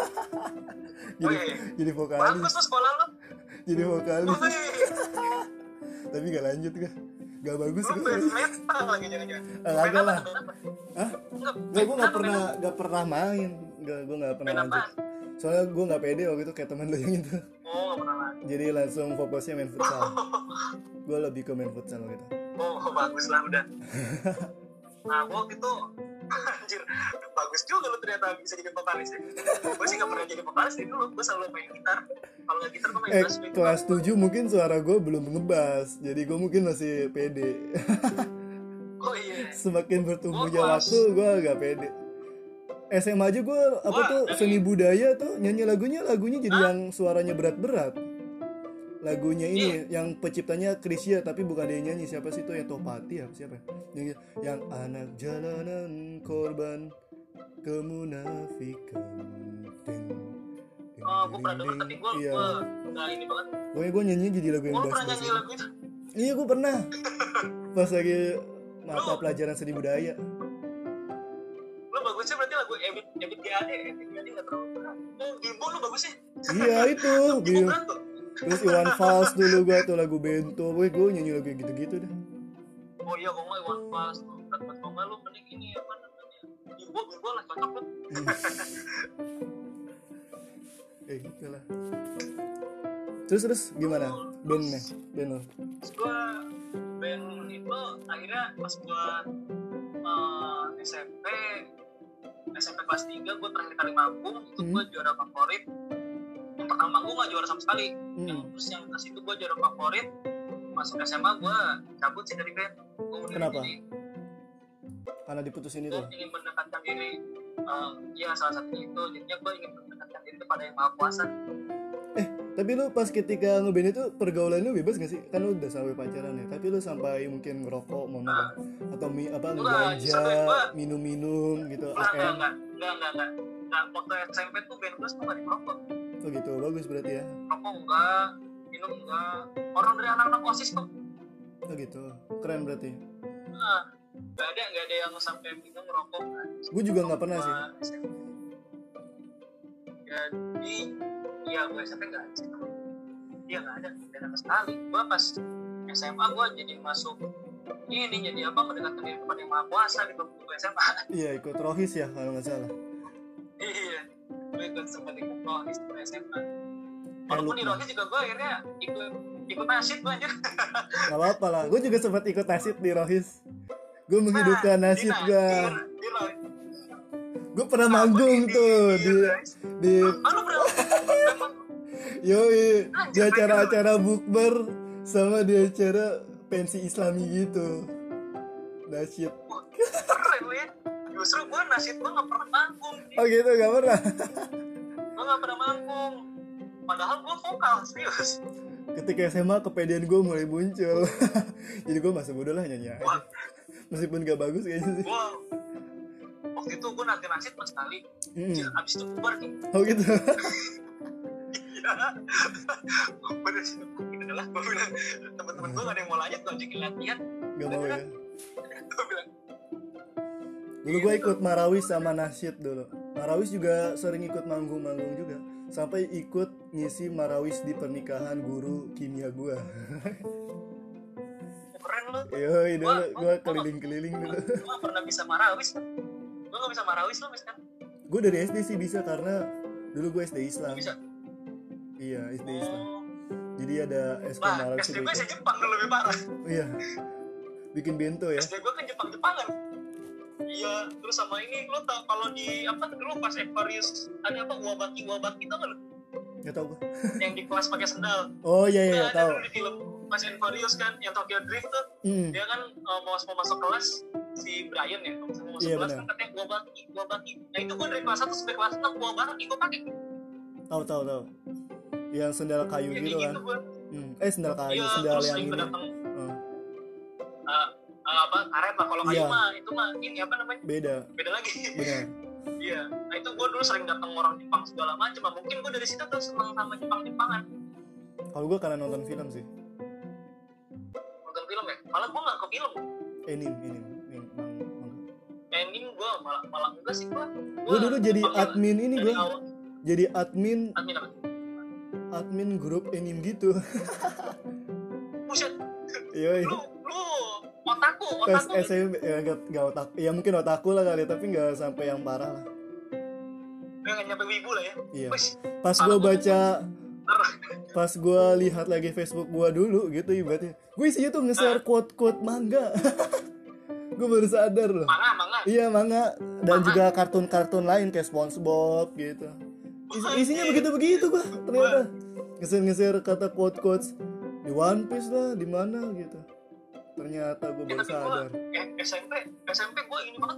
[LAUGHS] Jadi Wih. jadi vokalis. Bagus tuh sekolah lu. Jadi vokalis. Tapi gak lanjut gak gak bagus lu gue band metal lagi jangan-jangan. Apa lah. Hah? Enggak, Gak, gue gak pernah gak pernah main. Gak, gue gak pernah lanjut? Soalnya gue gak pede waktu itu kayak temen lo yang itu oh Jadi langsung fokusnya main futsal. [LAUGHS] Gue lebih ke main futsal gitu. Oh [LAUGHS] bagus lah udah. Nah gue gitu [LAUGHS] anjir bagus juga lu ternyata bisa jadi vokalis ya. Gue sih gak pernah jadi vokalis dari dulu gue selalu main gitar. Kalau nggak gitar gue main Eh bass kelas 7 mungkin suara gue belum ngebas Jadi gue mungkin masih pede. Oh iya. Semakin bertumbuhnya waktu gue gak pede SMA aja gue apa tuh dari- seni budaya tuh nyanyi lagunya lagunya jadi yang suaranya berat-berat lagunya ini Iya. yang penciptanya Krisya tapi bukan dia nyanyi siapa sih itu? Ya Topati apa siapa? Ya? yang, yang anak jalanan korban kemunafikan. Ding, ding, oh gue pernah denger tapi gue iya. nggak ini banget. Pokoknya gue nyanyi jadi lagu yang bass pernah nyanyi lagu itu iya gue pernah. [LAUGHS] Pas lagi mata pelajaran seni budaya lagu Ebit Ebit GAD Ebit GAD nggak terlalu [LAUGHS] berat oh lu bagusnya iya itu tuh terus Iwan Fals dulu gua tuh lagu bento. Gue gue nyanyi lagu gitu-gitu deh. Oh iya kok nggak Iwan Fals. Tuh berat banget kok nggak lu mending ini apa namanya? Gimbo Gimbo lah cocok lu. [LAUGHS] Hmm. eh gitu lah. Terus terus gimana? Bandnya band lo? gue band itu akhirnya pas gue uh, SMP SMP kelas 3 gue terakhir kali manggung itu Hmm. gue juara favorit. Yang pertama manggung gak juara sama sekali. Yang hmm. terus yang ke situ gue juara favorit. Masuk SMA gue cabut sih dari band. Gue Kenapa? karena diputusin itu gue ingin mendekatkan diri. Uh, ya salah satunya itu. Jadinya gue ingin mendekatkan diri kepada yang maha kuasa tapi lu pas ketika ngeband itu pergaulan lu bebas gak sih? Kan lu udah sampai pacaran ya. Tapi lu sampai mungkin ngerokok mau Nah. atau mi apa ngeganja minum-minum gitu. Enggak enggak enggak enggak enggak enggak. Nah, waktu SMP tuh band gue tuh gak diperokok oh gitu bagus berarti ya. Rokok enggak minum enggak. Orang dari anak-anak osis kok. Oh gitu keren berarti. Nah, nggak ada nggak ada yang sampai minum rokok. Gue juga nggak pernah sih. Jadi iya gue SMP nggak ada sih iya nggak ada. Nggak ada sama sekali. Gue pas SMA gue jadi masuk ini jadi apa mendekatkan diri kepada yang maha kuasa gitu. Gue SMA iya ikut rohis ya kalau nggak salah. Iya gue ikut sempat ikut rohis di SMA walaupun di rohis juga gue akhirnya ikut ikut nasyid gue anjir. Gak apa-apa lah, gue juga sempat ikut nasid di Rohis. Gue menghidupkan Nah, nasid di- gue di- di. Gue pernah Nah, manggung tuh di, Rohis. di Ah, lu pernah emang Yoi. Di Anjir, acara-acara bukber Sama di acara pensi islami gitu. Nasyid. Keren ya justru gue nasid gue gak pernah manggung. Oh gitu, gak pernah? Gue gak pernah manggung. Padahal gue vokal serius. Ketika SMA kepedean gue mulai muncul. [LAUGHS] Jadi gue masih bodoh lah nyanyi Wah. Meskipun gak bagus kayaknya sih. Gue waktu itu gue nanti nasid cuma sekali Mm. Abis itu bubar nih. Oh gitu [LAUGHS] [LAUGHS] gue dari situ gue adalah gue bilang temen-temen gue gak ada yang mau lanjut gue ajakin latihan. Gak mau ya gue bilang Dulu gue ikut Marawis sama Nasyid dulu. Marawis juga sering ikut manggung-manggung juga. Sampai ikut ngisi Marawis di pernikahan guru kimia gue [LAUGHS] keren lu. Yoi dulu gue keliling-keliling dulu. gue pernah bisa marawis gue gak bisa marawis lu misalkan Gue dari SD sih bisa karena dulu gue SD Islam. Bisa Iya SD Islam oh jadi ada es Nah, kemarin SD gue se Jepang dulu lebih parah. iya bikin bento ya SD gue kan Jepang-Jepangan. Iya, terus sama ini lo tau kalau di apa dulu pas Aquarius ada apa wabaki wabaki tau gak lo? nggak tahu gua Yang di kelas pakai sendal. oh iya iya Udah iya, ada tahu dulu di film pas Aquarius kan yang Tokyo Drift tuh hmm. dia kan uh, mau mau masuk kelas si Brian ya mau masuk Iya, kelas kan katanya wabaki wabaki. Nah itu gue dari kelas 1 sampai kelas 6 wabaki gue pakai. tahu tahu tahu yang sendal kayu Kayak gitu kan? gitu gue. hmm. eh sendal kayu Iya, sendal yang ini. datang Hmm, uh, uh, apa karet lah. Kalau kayu Iya. mah itu mah ini apa namanya? Beda. Beda lagi. Benar. [LAUGHS] Iya. Nah itu gue dulu sering datang orang Jepang segala macam nah, mungkin gue dari situ tuh seneng sama Jepang Jepangan kalau gua karena nonton film sih. Nonton film ya? Malah gue nggak ke film. Mang- manga. anime gue malah malah enggak sih gue gua dulu jadi admin ini awal. Jadi admin admin apa admin grup anime gitu. [LAUGHS] Buset. Iya lu lu otaku pas otaku. SMP ya gak, gak otak ya mungkin otaku lah kali tapi nggak sampai yang parah lah. Nggak nyampe wibu lah ya. Iya. Pas gua baca pas gua lihat lagi Facebook gua dulu gitu ibaratnya. Gue isinya tuh nge-share quote quote manga. [LAUGHS] Gue baru sadar loh. Manga manga? Iya manga. Dan juga kartun-kartun lain kayak SpongeBob gitu Isi- isinya begitu begitu gua ternyata. Nge-share kata quote quotes di One Piece lah di mana? gitu. Ternyata gue Ya, baru gue sadar. eh, SMP SMP gue ini banget.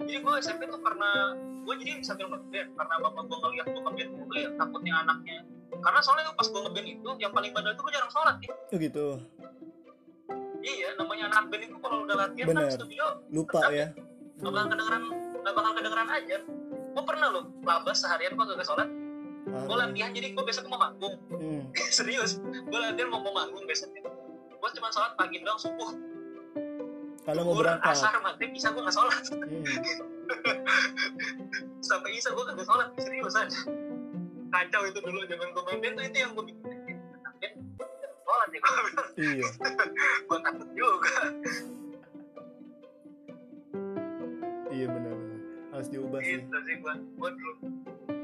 Jadi gue SMP tuh karena gue jadi sambil ngeband karena bapak gue ngeliat gue ngeband gue ya takutnya anaknya. Karena soalnya pas gue ngeband itu yang paling bandel itu gue jarang sholat ya. Oh gitu. Iya namanya anak band itu kalau udah latihan Bener. kan studio lupa ya. gak bakal kedengeran gak bakal kedengeran aja gue pernah loh labas seharian gue gak sholat. Gue latihan jadi gue besok mau manggung. Hmm. [LAUGHS] serius gue latihan mau mau manggung besoknya. Gue cuma sholat pagi doang subuh. Kalau mau berangkat. asar maghrib bisa gue gak sholat. Hmm. [LAUGHS] sampai isa gue kagak sholat serius aja. Kacau itu dulu zaman gue main tuh itu yang gue bikin. Sholat ya gue bilang. Iya. [LAUGHS] Gue takut juga. Iya benar-benar harus diubah sih. Gitu sih gue gue dulu.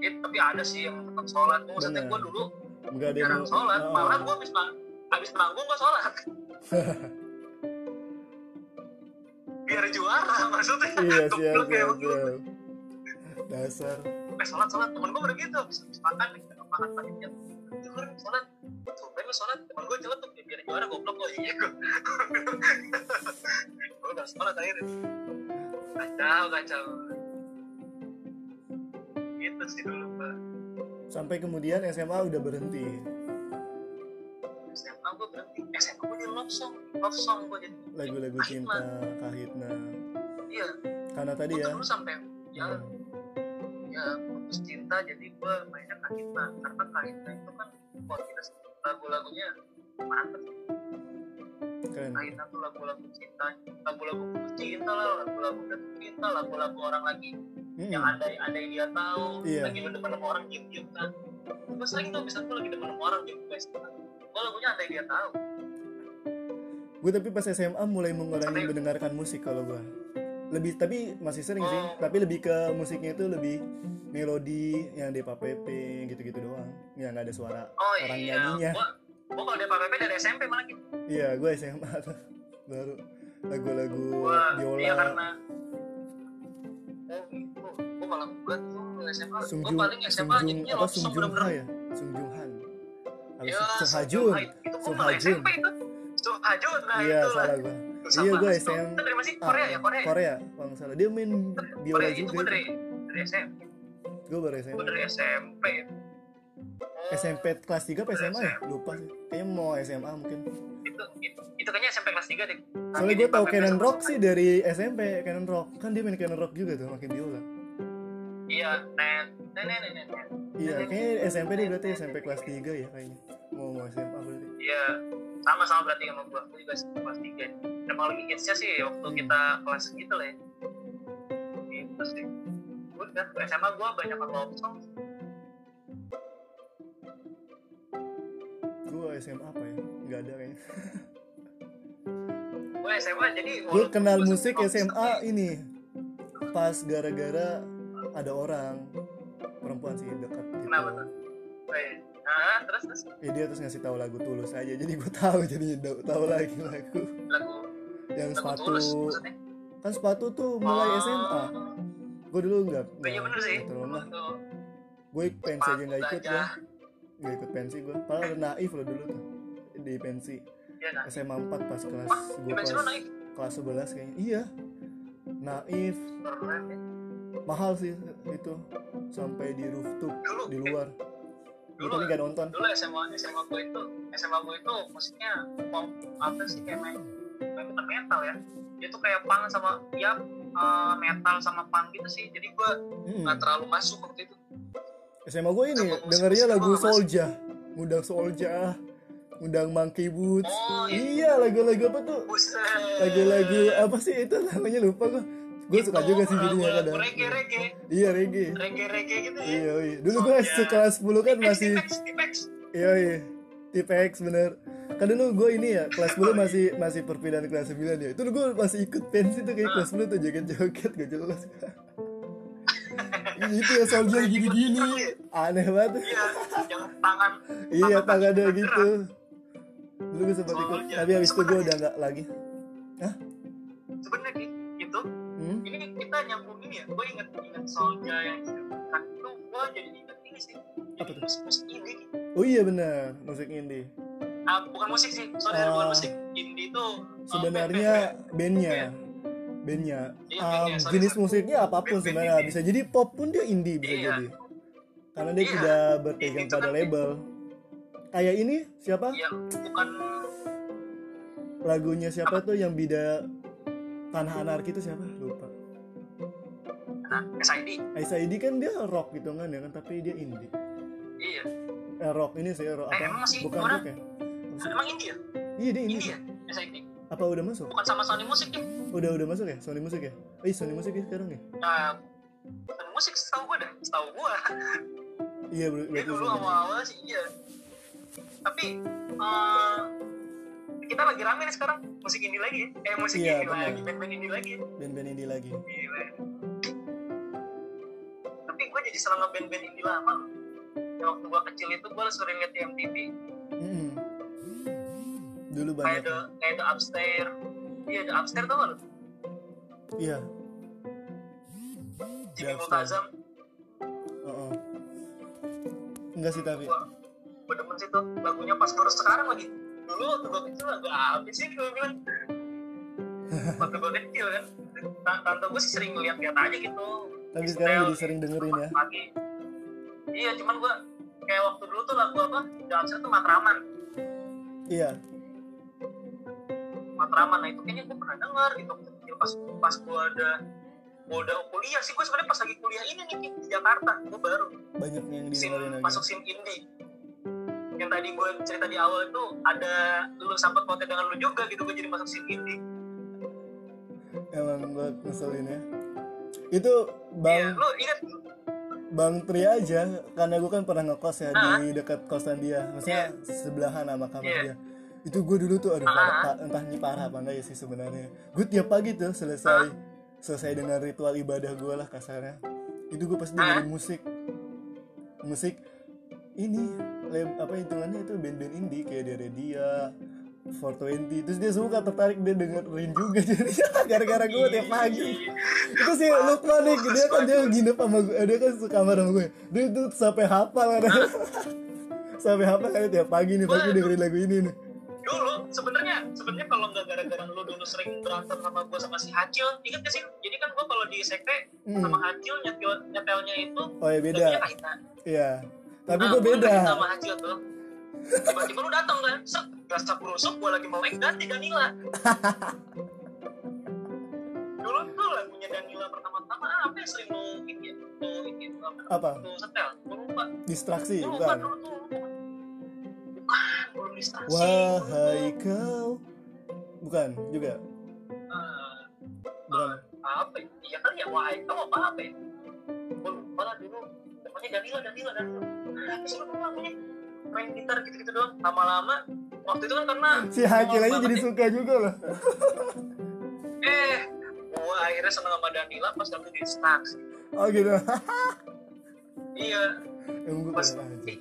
Eh, tapi ada sih yang tetap sholat. Gue maksudnya gue dulu nggak ada jarang sholat. Oh. malah gue habis ma- habis manggung gue sholat. [LAUGHS] Biar juara maksudnya. Iya [LAUGHS] siap ya, siap gue. siap. Dasar. Eh sholat sholat. Temen gue udah gitu. Habis makan nih makan panitia Juhur sholat. Sumpah lu sholat. Temen gue celetuk ya biar juara goblok lo iya gue [LAUGHS] gue udah sholat akhirnya. Kacau kacau gitu sih dulu gue sampai kemudian SMA udah berhenti. SMA gue berhenti. SMA gue jadi love song. Love song gue jadi lagu-lagu cinta kahitna iya. Karena tadi ya. dulu sampai ya. Hmm. ya putus cinta jadi gue mainnya kahitna karena kahitna itu kan buat kita lagu-lagunya mantep. Keren. Kahitna tuh lagu-lagu cinta lagu-lagu cinta lah lagu-lagu cinta lagu-lagu orang lagi yang Hmm. andai andai dia tahu Iya. lagi lu demen sama orang diem diem kan. Gue sering tuh bisa tuh lagi demen sama orang diem diem gue lagunya andai dia tahu. Gue tapi pas SMA mulai mengurangi Sampai- mendengarkan musik kalau gue lebih tapi masih sering sih. Oh. tapi lebih ke musiknya itu lebih melodi yang Depa Pepe gitu-gitu doang. Yang nggak ada suara oh orang iya. nyanyinya. Gue gue kalau dia pakai dari SMP malah gitu. Iya gue SMA [LAUGHS] tuh. Baru lagu-lagu gue biola. iya karena oh gitu gue gue tuh SMA gue paling SMA Sungjung jadinya apa Sungjung bener-bener Ha ya Sungjung Han Habis ya Sunghajun Ha, itu gue Sunghajun. malah SMP itu Sunghajun nah iya itu lah salah gue Iya, Hasto. SM. Itu dari masih Korea ya Korea ya? Korea kalau nggak salah dia main biola Korea itu juga gue dari dari SMP gue baru SMA gue dari SMP Oh, SMP kelas 3 apa SMA ya lupa sih kayaknya mau SMA mungkin itu, itu, itu kayaknya SMP kelas 3 deh soalnya gue tau Canon Rock sih dari SMP Canon Rock kan dia main Canon Rock juga tuh makin biola iya nen. Nen nen nen iya kayaknya SMP deh berarti SMP kelas 3 ya kayaknya. Mau mau SMA berarti? Iya sama sama berarti sama gue gue juga SMP kelas 3 emang lagi hitsnya sih waktu Hmm. kita kelas gitu lah ya. Gitu sih. Udah SMA gue banyak love song gue SMA apa ya? Nggak ada kayaknya. Gue SMA jadi gue kenal gua musik SMA ini pas gara-gara ada orang perempuan sih dekat gitu. Kenapa tuh? Oh, iya. nah terus terus? Ya dia terus ngasih tahu lagu tulus aja jadi gue tahu jadinya tahu lagi lagu. Lagu yang lagu sepatu. Tulus maksudnya? Kan sepatu tuh mulai Oh. SMA gue dulu nggak Oh, iya bener sih. Tuh, gue pensi aja nggak ikut gue nggak ikut pensi gue padahal ada naif loh dulu tuh di pensi. Iya, nah. SMA 4 pas kelas gue kelas kelas 11 kayaknya. Iya. Naif. Keren ya mahal sih itu sampai di rooftop dulu. di luar. Dulu gak nonton. Dulu SMA SMA gue itu SMA gue itu musiknya pop apa sih kayak main metal ya. Dia tuh kayak punk sama ya eh, metal sama punk gitu sih. Jadi gue Hmm. nggak terlalu masuk waktu itu. SMA gue ini Sama dengarnya musik lagu Solja ngundang Solja ngundang Monkey Boots. Oh iya. Iya lagu-lagu apa tuh? Lagu-lagu apa sih itu namanya? Lupa gue gue suka Itu juga sih jadinya kadang. reggae reggae iya reggae. Reggae reggae gitu ya. Iya iya. Dulu gue sekelas 10 kan masih Tipex, iya iya. Tipex bener. Kan dulu gue ini ya kelas 10 masih masih perpindahan kelas 9 ya. Itu dulu gue masih ikut pensi tuh kayak kelas 10 tuh joget-joget gak jelas. Itu ya soldier gini-gini aneh banget. Iya tangan iya tangan tangannya kaki gitu. dulu gue sempat ikut. Tapi habis itu gue udah gak lagi. Sebenarnya itu hmm? Ini kita nyambung ini ya gue inget inget soalnya yang kan itu gue jadi inget ini sih. Apa tuh? musik indie oh iya benar musik indie. Ah bukan musik sih sorry Ah. bukan musik. Indie itu uh, sebenarnya bandnya Band. bandnya Iya, Um, bandnya, sorry, jenis musiknya apa pun Band-band sebenarnya indie. bisa jadi pop pun dia indie bisa Iya. jadi. Karena dia Iya. tidak berpegang itu pada kan- label. Kayak ini siapa? Ya bukan. Lagunya siapa tuh yang bida tanah anarki itu siapa nah, SID SID kan dia rock gitu kan ya kan tapi dia indie. Iya. Eh, rock ini sih rock Eh, apa? emang masih bukan orang? rock ya? emang indie ya iya dia indie indie ya SID apa udah masuk? Bukan sama Sony Musik ya? Udah udah masuk ya? Sony Musik ya? Eh Sony Musik ya sekarang ya? Nah Sony Musik setahu gue dah setahu gue iya ber- Dia berarti dulu awal-awal sih iya. Tapi eh, kita lagi rame nih sekarang. Musik indie lagi ya. Eh musik Iya, indie lagi, band-band indie lagi. band-band indie lagi. Gila. Jadi selalu nge-band-band indie lama. Ya, waktu gue kecil itu gue sering liat di MTV. Mm-mm. dulu Kayak banyak The, kayak The Upstairs. Iya, The Upstairs tau gak lo? iya Jimmy. Multazam. Heeh. enggak sih tapi gue demen sih tuh lagunya pas baru sekarang lagi. Dulu waktu gue kecil lagu apa sih gue bilang. [LAUGHS] waktu gue kecil kan. Ta- Tante gue sering lihat-lihat aja gitu. Tapi sekarang jadi sering dengerin ya. pagi. Iya cuman gua kayak waktu dulu tuh lagu apa? Dancer tuh Matraman. Iya. Matraman nah itu kayaknya gua pernah denger gitu. Pas pas gua ada udah kuliah sih gua sebenarnya pas lagi kuliah ini nih di Jakarta. Gua baru banyak yang scene, didengerin lagi. masuk scene indie yang tadi gua cerita di awal itu ada lu sambut potet dengan lu juga gitu gua jadi masuk scene indie emang gue ngeselin ya itu iya bang lu inget bang Tri aja karena gue kan pernah ngekos ya Ah. di dekat kosan dia maksudnya sebelahan sama kamar Iya. dia. Itu gue dulu tuh aduh Ah. parah, pa- entah ini parah apa enggak ya sih sebenarnya. Gue tiap pagi tuh selesai selesai dengan ritual ibadah gue lah kasarnya. Itu gue pasti dengerin musik. Musik ini lem, apa hitungannya itu band-band indie kayak dari dia 420 terus dia suka tertarik dia dengerin juga. Jadi [LAUGHS] gara-gara gue tiap pagi. Itu sih Lukman nih dia kan dia nginep sama gue dia kan suka sama gue dia tuh sampai hafal kan. [LAUGHS] Sampai hafal kan tiap pagi nih pagi dengerin lagu ini nih. Dulu sebenarnya sebenarnya kalau nggak gara-gara lu dulu sering berantem sama gua sama si Hacil inget gak sih? Jadi kan gua kalau di sekre Hmm. sama Hacil nyetel nyetelnya itu oh ya beda. iya. Tapi Nah, gue beda. sama Hacil tuh tiba-tiba lu datang kan set gasak rusuk gua lagi mau main ganti Danila. Dulu tuh lagunya Danila pertama-tama apa yang sering lu ini ya? Lu ini lu apa? Lu setel gua lupa. Distraksi gua lupa dulu tuh lu lupa. bukan belum distraksi. Wahai kau. Bukan juga? Eh, bukan. apa ya? Iya kali ya wahai kamu apa apa ya? Gue lupa lah dulu. Pokoknya Danila, Danila, Danila. Apa sih? Main gitar gitu-gitu doang. Lama-lama waktu itu kan karena si Hakil aja banget jadi ya. suka juga loh. [LAUGHS] Eh gua akhirnya seneng sama Danila pas lagu distraksi. oh gitu. [LAUGHS] Iya, emang gue pas eh,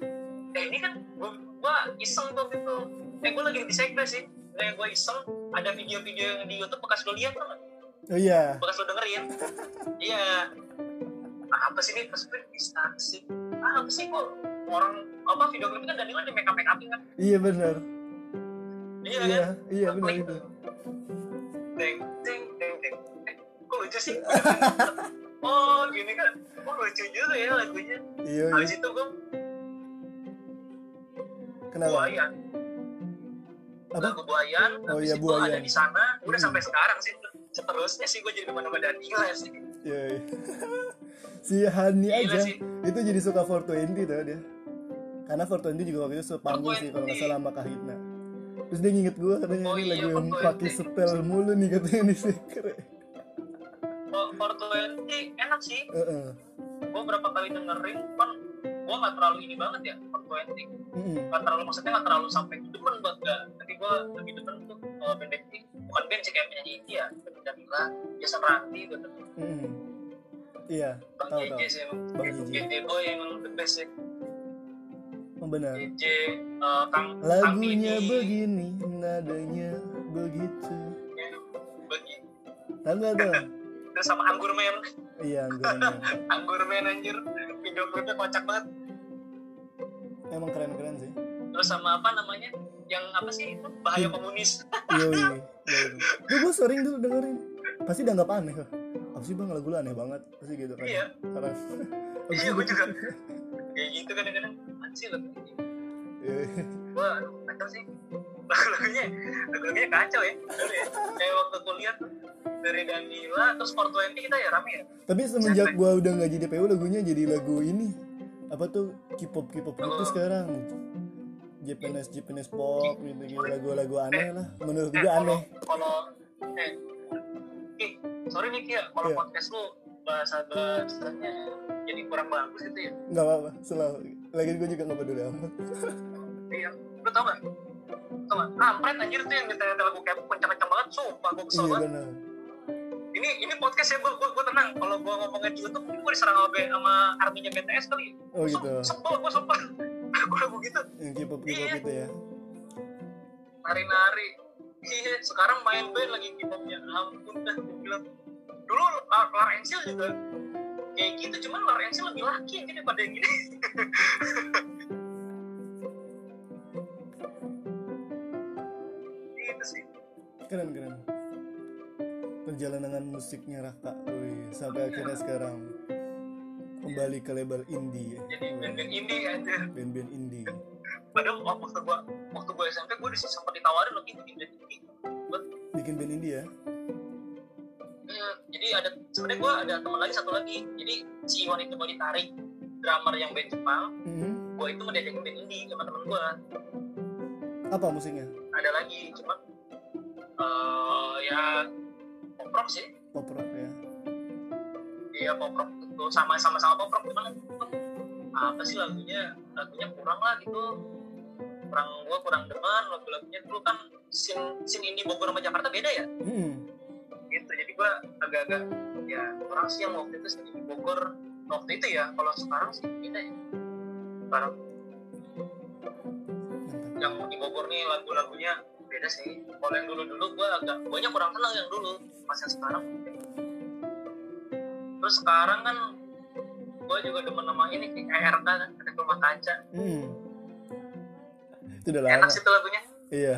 eh ini kan gua, gua iseng tuh gitu eh gua lagi di sekte sih. Dan gua iseng ada video-video yang di YouTube bekas lo lihat tuh oh iya. Bekas lo dengerin. [LAUGHS] Iya. Ah, apa sih ini? Pas gue distraksi ah, apa sih kok orang apa video klip kan Daniel di make up make upin kan. Iya benar. Iya iya kan? Iya Gua benar itu deng deng deng deng. Eh kok lucu sih? [LAUGHS] Oh gini kan. Oh lucu juga ya lagunya. Iya iya. habis itu gue kenapa? Buayan apa? Lagu buayan. Oh iya, Buayan. ada di sana. Udah Hmm. sampai sekarang sih. Seterusnya sih gue jadi teman-teman Daniel ya sih. Iya iya. [LAUGHS] si Hani Gila aja. sih. itu jadi suka 420 tuh dia karena 420 juga waktu itu sepanggung sih kalau nggak 420. salah sama Kak Hipna terus dia nginget gue katanya Oh ini iya, lagi yang 420. pakai setel mulu nih katanya di seker oh, for 20 enak sih Heeh. gue berapa kali dengerin kan gue nggak terlalu ini banget ya for 20 Mm-mm. nggak terlalu maksudnya nggak terlalu sampai demen buat gak tapi gue lebih demen tuh uh, band bukan band sih kayak penyanyi ini ya Danila Jason Ranti gitu Mm-mm. iya Bang tahu JJ tahu sih Bang JJ. JJ Boy yang the best sih oh, benar. JJ uh, Kang Kang lagunya Didi, begini nadanya begitu. Bagi. Tahu nggak tuh? [LAUGHS] Terus sama Anggur Man iya anggurnya Anggur [LAUGHS] Man anjir. Video klipnya kocak banget. Emang keren keren sih. Terus sama apa namanya? Yang apa sih itu? Bahaya komunis. Yoi, Tuh gue sering tuh dengerin. Pasti dianggap aneh kok Apa sih bang? Lagu lu aneh banget. Pasti gitu kan. Iya. Karena iya gue juga. [LAUGHS] Kayak gitu kadang-kadang sih lagu ini Iya. wah kacau sih. Lagu-lagunya lagu-lagunya kacau ya. Ya. kayak waktu kuliah tuh dari Danila terus 420 kita ya rame ya? Tapi semenjak gue udah gak jadi PU lagunya jadi lagu ini. Apa tuh? K-pop K-pop gitu sekarang. Japanese Japanese pop gitu gitu. Lagu-lagu aneh lah. Menurut Eh, gue aneh. kalau eh sorry nih Ki ya. Kalau Iya. podcast lu bahasa bahasanya jadi kurang bagus gitu ya? Nggak apa-apa selalu lagi gue juga nggak peduli amat. Iya. Lu tau gak tau gak kampret anjir tuh yang kita lagu kayak kencang-kencang banget sumpah gue kesel iya banget. benar. Ini ini podcast ya gue gue tenang. Kalau gue ngomongin di YouTube gue diserang sama, sama arminya BTS kali. Oh gitu. Sebel gue sumpah gue lagu gitu. Yang K-pop K-pop Iya. gitu ya. Nari-nari. Iya sekarang main band lagi K-popnya. Ampun dah gue bilang dulu Lar Lar Ensil juga kayak gitu. Cuman Lar Ensil lebih laki aja daripada yang gini. [LAUGHS] Gitu sih. Keren keren. Perjalanan musiknya Raka wih, sampai akhirnya sekarang kembali ke label indie. Ya. jadi band-band indie aja band-band indie. Padahal waktu gua waktu gua SMP gua sempat ditawarin lagi bikin band indie. Buat bikin band indie ya Hmm, jadi ada sebenarnya gue ada teman lagi satu lagi. Jadi si Iwan itu mau ditarik drummer yang band Jepang Mhm. gue itu mendajakin band indie sama temen gue apa musiknya? Ada lagi cuma eh ya pop rock sih. Pop rock ya. Iya pop rock itu sama sama sama pop rock cuman apa sih lagunya? Lagunya kurang lah gitu. Kurang gue kurang demen lagu-lagunya dulu kan scene scene indie Bogor sama Jakarta beda ya. Mhm. Gue agak-agak ya kurang sih yang waktu itu scene indie Bogor. Waktu itu ya kalau sekarang sih beda ya. Sekarang yang di Bogor nih lagu-lagunya beda sih. Kalau yang dulu-dulu gue agak gue kurang kenal yang dulu pas yang sekarang. Terus sekarang kan gue juga demen sama ini kayak RK kan ada rumah kaca. Mhm. itu udah lama. enak sih tuh lagunya. Iya.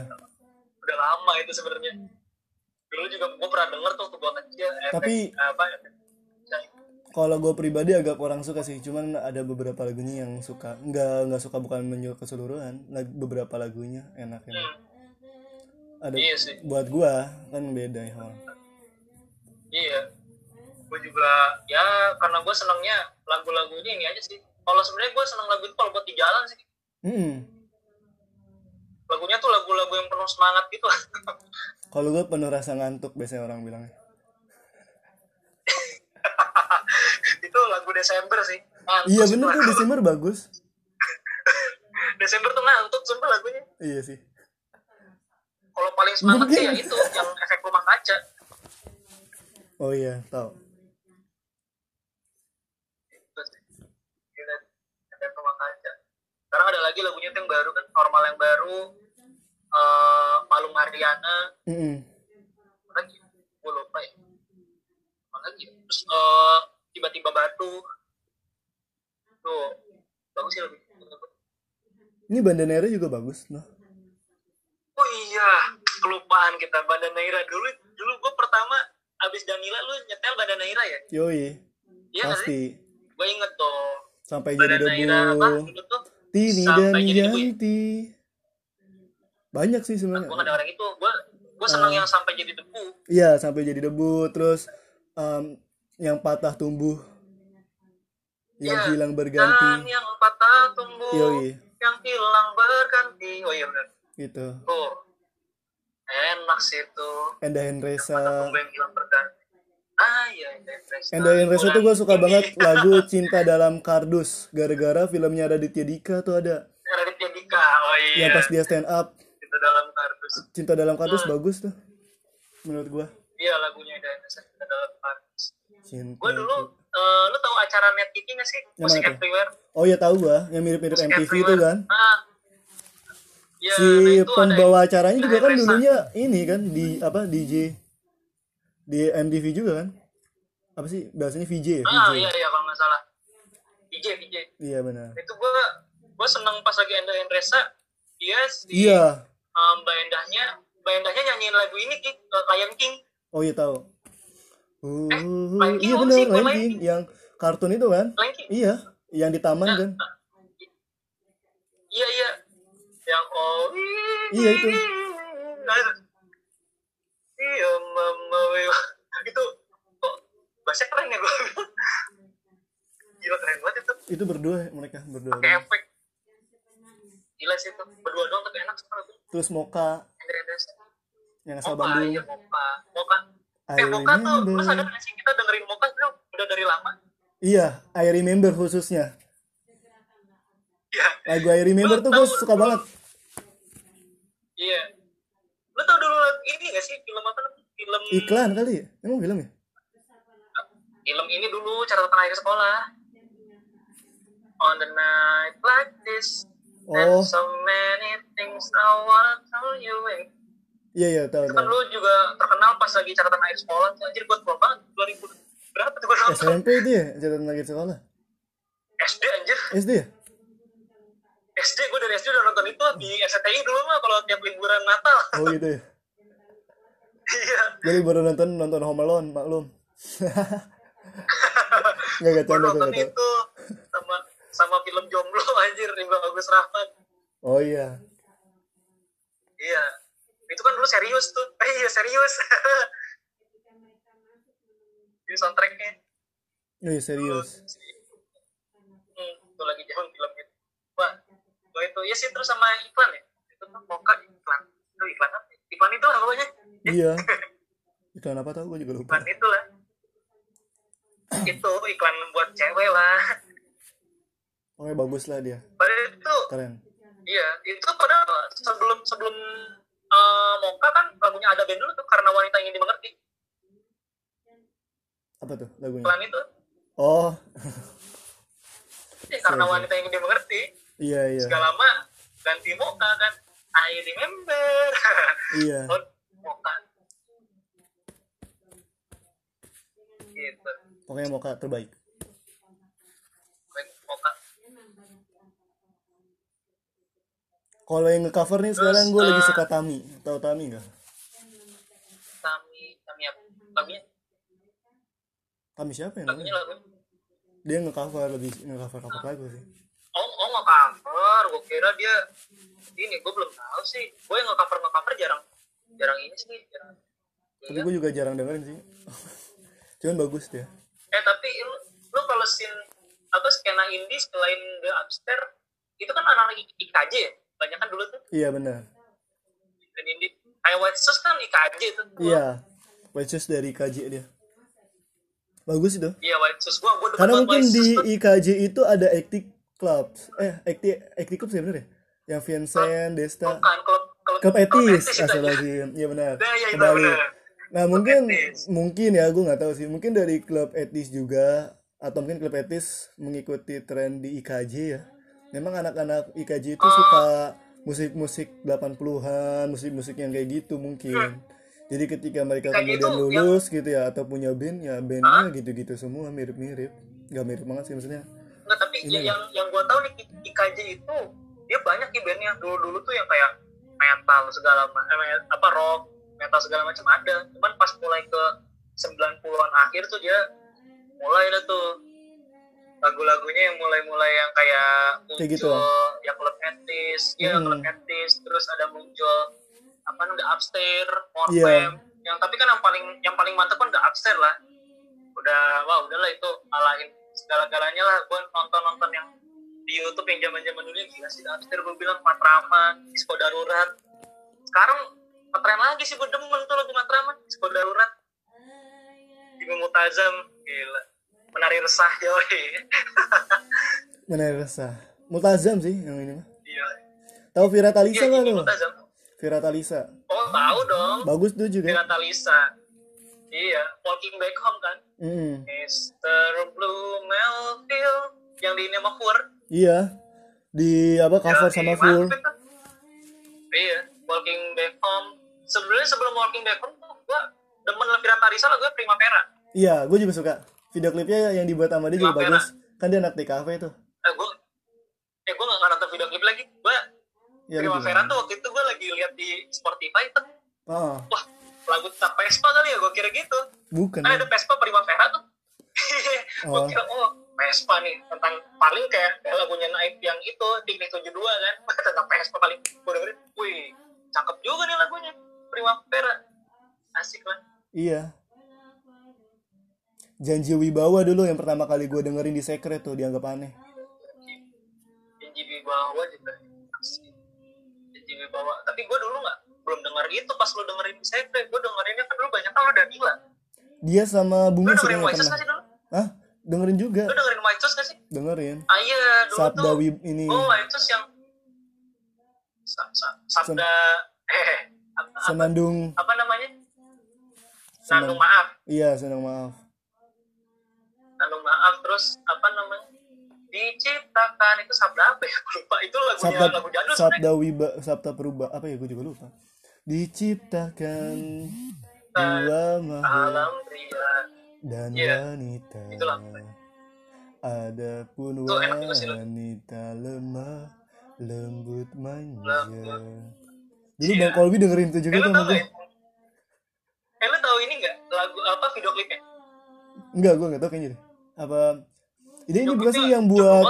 Udah lama itu sebenarnya dulu juga gue pernah denger tuh waktu gue kecil efek, Tapi- apa efek, kalau gue pribadi agak kurang suka sih cuman ada beberapa lagunya yang suka nggak nggak suka bukan menjual keseluruhan lag- beberapa lagunya enak hmm, ada iya sih. buat gua kan beda ya Hal. iya. Gue juga ya karena gue senengnya lagu-lagunya ini aja sih. Kalau sebenarnya gue seneng lagu itu kalau buat di jalan sih. Mhm. lagunya tuh lagu-lagu yang penuh semangat gitu [LAUGHS] kalau gue penuh rasa ngantuk biasanya orang bilangnya. [LAUGHS] Itu lagu Desember sih. Ngantuk iya bener tuh. Desember bagus. [LAUGHS] Desember tuh ngantuk sumpah lagunya. Iya sih. Kalau paling semangat sih ya itu yang efek rumah kaca. Oh iya efek rumah kaca. Sekarang ada lagi lagunya yang baru kan normal yang baru eh Malu Mariana. Mm-mm. apa lagi gue lupa ya. Apa lagi ya? terus eh tiba-tiba batu. Tuh bagus sih lagu ini Bandanera juga bagus nah oh iya kelupaan kita Bandanaira dulu dulu gue pertama abis Danila lu nyetel Bandanaira ya? Yoi. Iya pasti. gue inget tuh. Sampai jadi debu dulu tuh Tini dan jadi debu ya? Banyak sih gue sebenarnya gak dengerin itu. Gue gue seneng Ah. yang sampai jadi debu. Iya sampai jadi debu. Terus em, yang patah tumbuh. Yang Iya. hilang dan berganti yang patah tumbuh. Yoi. Yang hilang berganti. Oh iya benar. Gitu. Tuh. Enak sih itu. Enda patah Henresa tumbuh yang hilang berganti. Ah iya Enda Henresa. Tuh gue suka Bulan banget. Lagu Cinta Dalam Kardus. Gara-gara filmnya Raditya Dika tuh ada. Raditya Dika oh iya. Yang pas dia stand up itu dalam kardus. Cinta Dalam Kardus Hmm. bagus tuh menurut gue iya lagunya Henresa itu dalam kardus. Cinta gue dulu eh, lu tahu acara net TV nggak sih? Yang musik everywhere. Oh ya tahu gue yang mirip-mirip Musik MTV itu Everywhere. kan? Ah. Ya, si nah itu ada pembawa acaranya juga kan dulunya ini kan di apa DJ di MTV juga kan? Apa sih bahasanya VJ ya ah VJ iya iya kalau nggak salah. DJ DJ iya benar. Itu gue gue seneng pas lagi Enda Henresa dia si iya um, Mbak Endahnya Mbak Endahnya nyanyiin lagu ini Ki, Lion King. Oh iya tahu. Uh, Lion King iya benar Lion Lion King. Yang kartun itu kan? Lion King. Iya yang di taman kan? iya iya. Yang oh Iya, itu. Nah, itu. iya mama itu kok bahasa keren ya gue gila keren banget itu. Itu berdua mereka berdua. Pakai efek gila sih itu berdua doang tapi enak sekali. Terus Moka yang asal Moka Bandung. iya Moka Moka I eh Moka tuh sadar gak sih kita dengerin Moka tuh? Udah dari lama. Iya I remember khususnya. Iya. Lagu I remember Lu tuh gue suka banget. Iya. Lu tau dulu ini gak sih? Film apa film iklan kali ya? Emang film ya? Film ini dulu catatan akhir sekolah. On the night like this oh. so many things I wanna tell you eh. iya iya tahu itu kan tahu. lu juga terkenal pas lagi catatan akhir sekolah anjir gue tua banget 2000 berapa tuh nonton? SMP itu ya catatan lagi sekolah? SD anjir. SD ya? SD gue dari SD udah nonton itu di SCTI dulu mah kalau tiap liburan Natal. Oh gitu ya? Iya. Jadi baru nonton nonton Home Alone maklum. Gak canda tuh nonton gak itu sama film Jomblo [LAUGHS] anjir Rimba Agus Rahman. Oh iya. Iya. Itu kan dulu serius tuh. Eh [LAUGHS] iya serius. [LAUGHS] Di soundtracknya. Iya serius. Hmm, itu lagi zaman film itu. Wah gua itu ya sih terus sama iklan ya? Itu tuh moka iklan. Itu iklan apa iklan itu lah pokoknya. Iya. Iklan apa tau? Gue juga lupa. Iklan itu lah itu iklan buat cewek lah Pokoknya bagus lah dia. Padahal itu keren. Iya itu padahal sebelum sebelum eh, moka kan lagunya ada band dulu tuh karena wanita ingin dimengerti. Apa tuh lagunya? Iklan itu. Oh. Ya, karena Siap, siap. wanita ingin dimengerti. Iya iya. Segala lama ganti moka kan. I remember. [LAUGHS] Iya. Oh, moka gitu. Pokoknya Moka terbaik. Moka kalau yang ngecover nih sekarang gue Terus, lagi eh, suka Tami. Tahu Tami nggak? Kami kami apa? Lagunya Tami siapa ya lagunya dia ngecover lebih ngecover cover lagu sih. Oh oh nggak cover gue kira dia ini gue belum tahu sih. Gue yang nggak cover nggak cover jarang jarang ini sih jarang. Tapi Iya. gue juga jarang dengerin sih. [LAUGHS] Cuman bagus dia. Eh tapi lu, lu kalau scene apa skena indie selain The Upstairs itu kan anak IKJ ya banyak kan dulu tuh. Iya benar. Indie kayak White Shoes kan IKJ Gua- iya. White Shoes dari KJ dia. Bagus itu. Iya White Shoes gua gua karena mungkin di. IKJ itu ada acting club eh acting acting club sih bener ya? Yang Vincent Desta. Bukan klub klub klub etis itu asal aja. lagi iya benar. Nah, iya, itu kembali benar. nah mungkin etis. mungkin ya gue nggak tahu sih. Mungkin dari klub etis juga atau mungkin klub etis mengikuti tren di IKJ ya memang anak-anak IKJ itu suka musik-musik 80-an musik-musik yang kayak gitu mungkin. Jadi ketika mereka kemudian itu yang- lulus gitu ya atau punya band ya bandnya gitu-gitu semua mirip-mirip. Nggak mirip banget sih maksudnya. Nggak, tapi Ini ya- yang yang gue tahu nih IKJ itu dia banyak nih bandnya. Dulu dulu tuh yang kayak metal segala eh, apa rock metal segala macam ada. Cuman pas mulai ke 90-an akhir tuh dia mulai lah tuh lagu-lagunya yang mulai-mulai yang kayak muncul Kayak gitu. yang klub etis ya Hmm. klub etis terus ada muncul apa namanya upstairs more Iya. Fam. yang tapi kan yang paling yang paling mantep kan udah upstairs lah udah wah udahlah itu alahin segala-galanya lah gue nonton-nonton yang di YouTube yang zaman-zaman dulu yang gila sih upstairs gue bilang Matraman Disco Darurat sekarang ngetren lagi sih gue demen tuh lagu Matraman Disco Darurat Jimmy Mutazam gila menari resah yoi. [LAUGHS] Mana resah. Multazam sih yang ini mah. Iya. Tahu Vira Talisa nggak Jimmy lo Mutazam Vira Talisa. Oh tahu dong. Bagus tuh juga. Vira Talisa. Iya Walking Back Home kan? Mm, Mr. Blue Melville yang di nama Fur. Iya. Di apa cover Ya, sama full itu. Iya, Walking Back Home. Sebenarnya sebelum Walking Back Home tuh gua demen Levira Tarisa lah gue Primavera. iya gue juga suka video klipnya yang dibuat sama dia juga bagus kan dia anak di cafe tuh Eh gue eh gue gak nonton video klip lagi. Gue Primavera juga. tuh waktu itu gue lagi lihat di Spotify tuh. Ah, Wah, lagu tentang Vespa kali ya gue kira gitu. bukan Kan ada Vespa Primavera tuh. [LAUGHS] gue Oh. kira oh Vespa nih tentang paling kayak, lagunya Naif yang itu Piknik 72 kan [LAUGHS] tentang Vespa paling gue dengerin wih cakep juga nih lagunya Primavera asik lah iya janji wibawa dulu yang pertama kali gue dengerin di secret tuh dianggap aneh. Janji Wibawa juga. Janji Wibawa. Tapi gue dulu nggak belum denger itu pas lu dengerin di Sekre gue dengerinnya kan dulu banyak kan lu Danila dia sama White Shoes pernah? Hah? dengerin juga. Lu dengerin White gak sih? Dengerin. Ah iya dulu Sabda tuh. Wib ini. Oh White yang Sa- sa- Sabda eh apa, apa, senandung. Apa namanya? Senang- Nandung maaf. Iya senang maaf Nandung maaf terus apa namanya diciptakan itu sabda apa ya [LAUGHS] lupa itu lagunya sabda lagu jadul sabda wiba sabda perubah apa ya gue juga lupa diciptakan dua makhluk dan Iya. wanita Itulah. adapun Lu. wanita lemah lembut manja Lembut. dulu Iya. bang Kolbi dengerin itu juga Eh tuh ya? Eh lu tau ini gak? Lagu apa video klipnya? enggak gue nggak tahu kayaknya deh apa ini ini bukan sih yang buat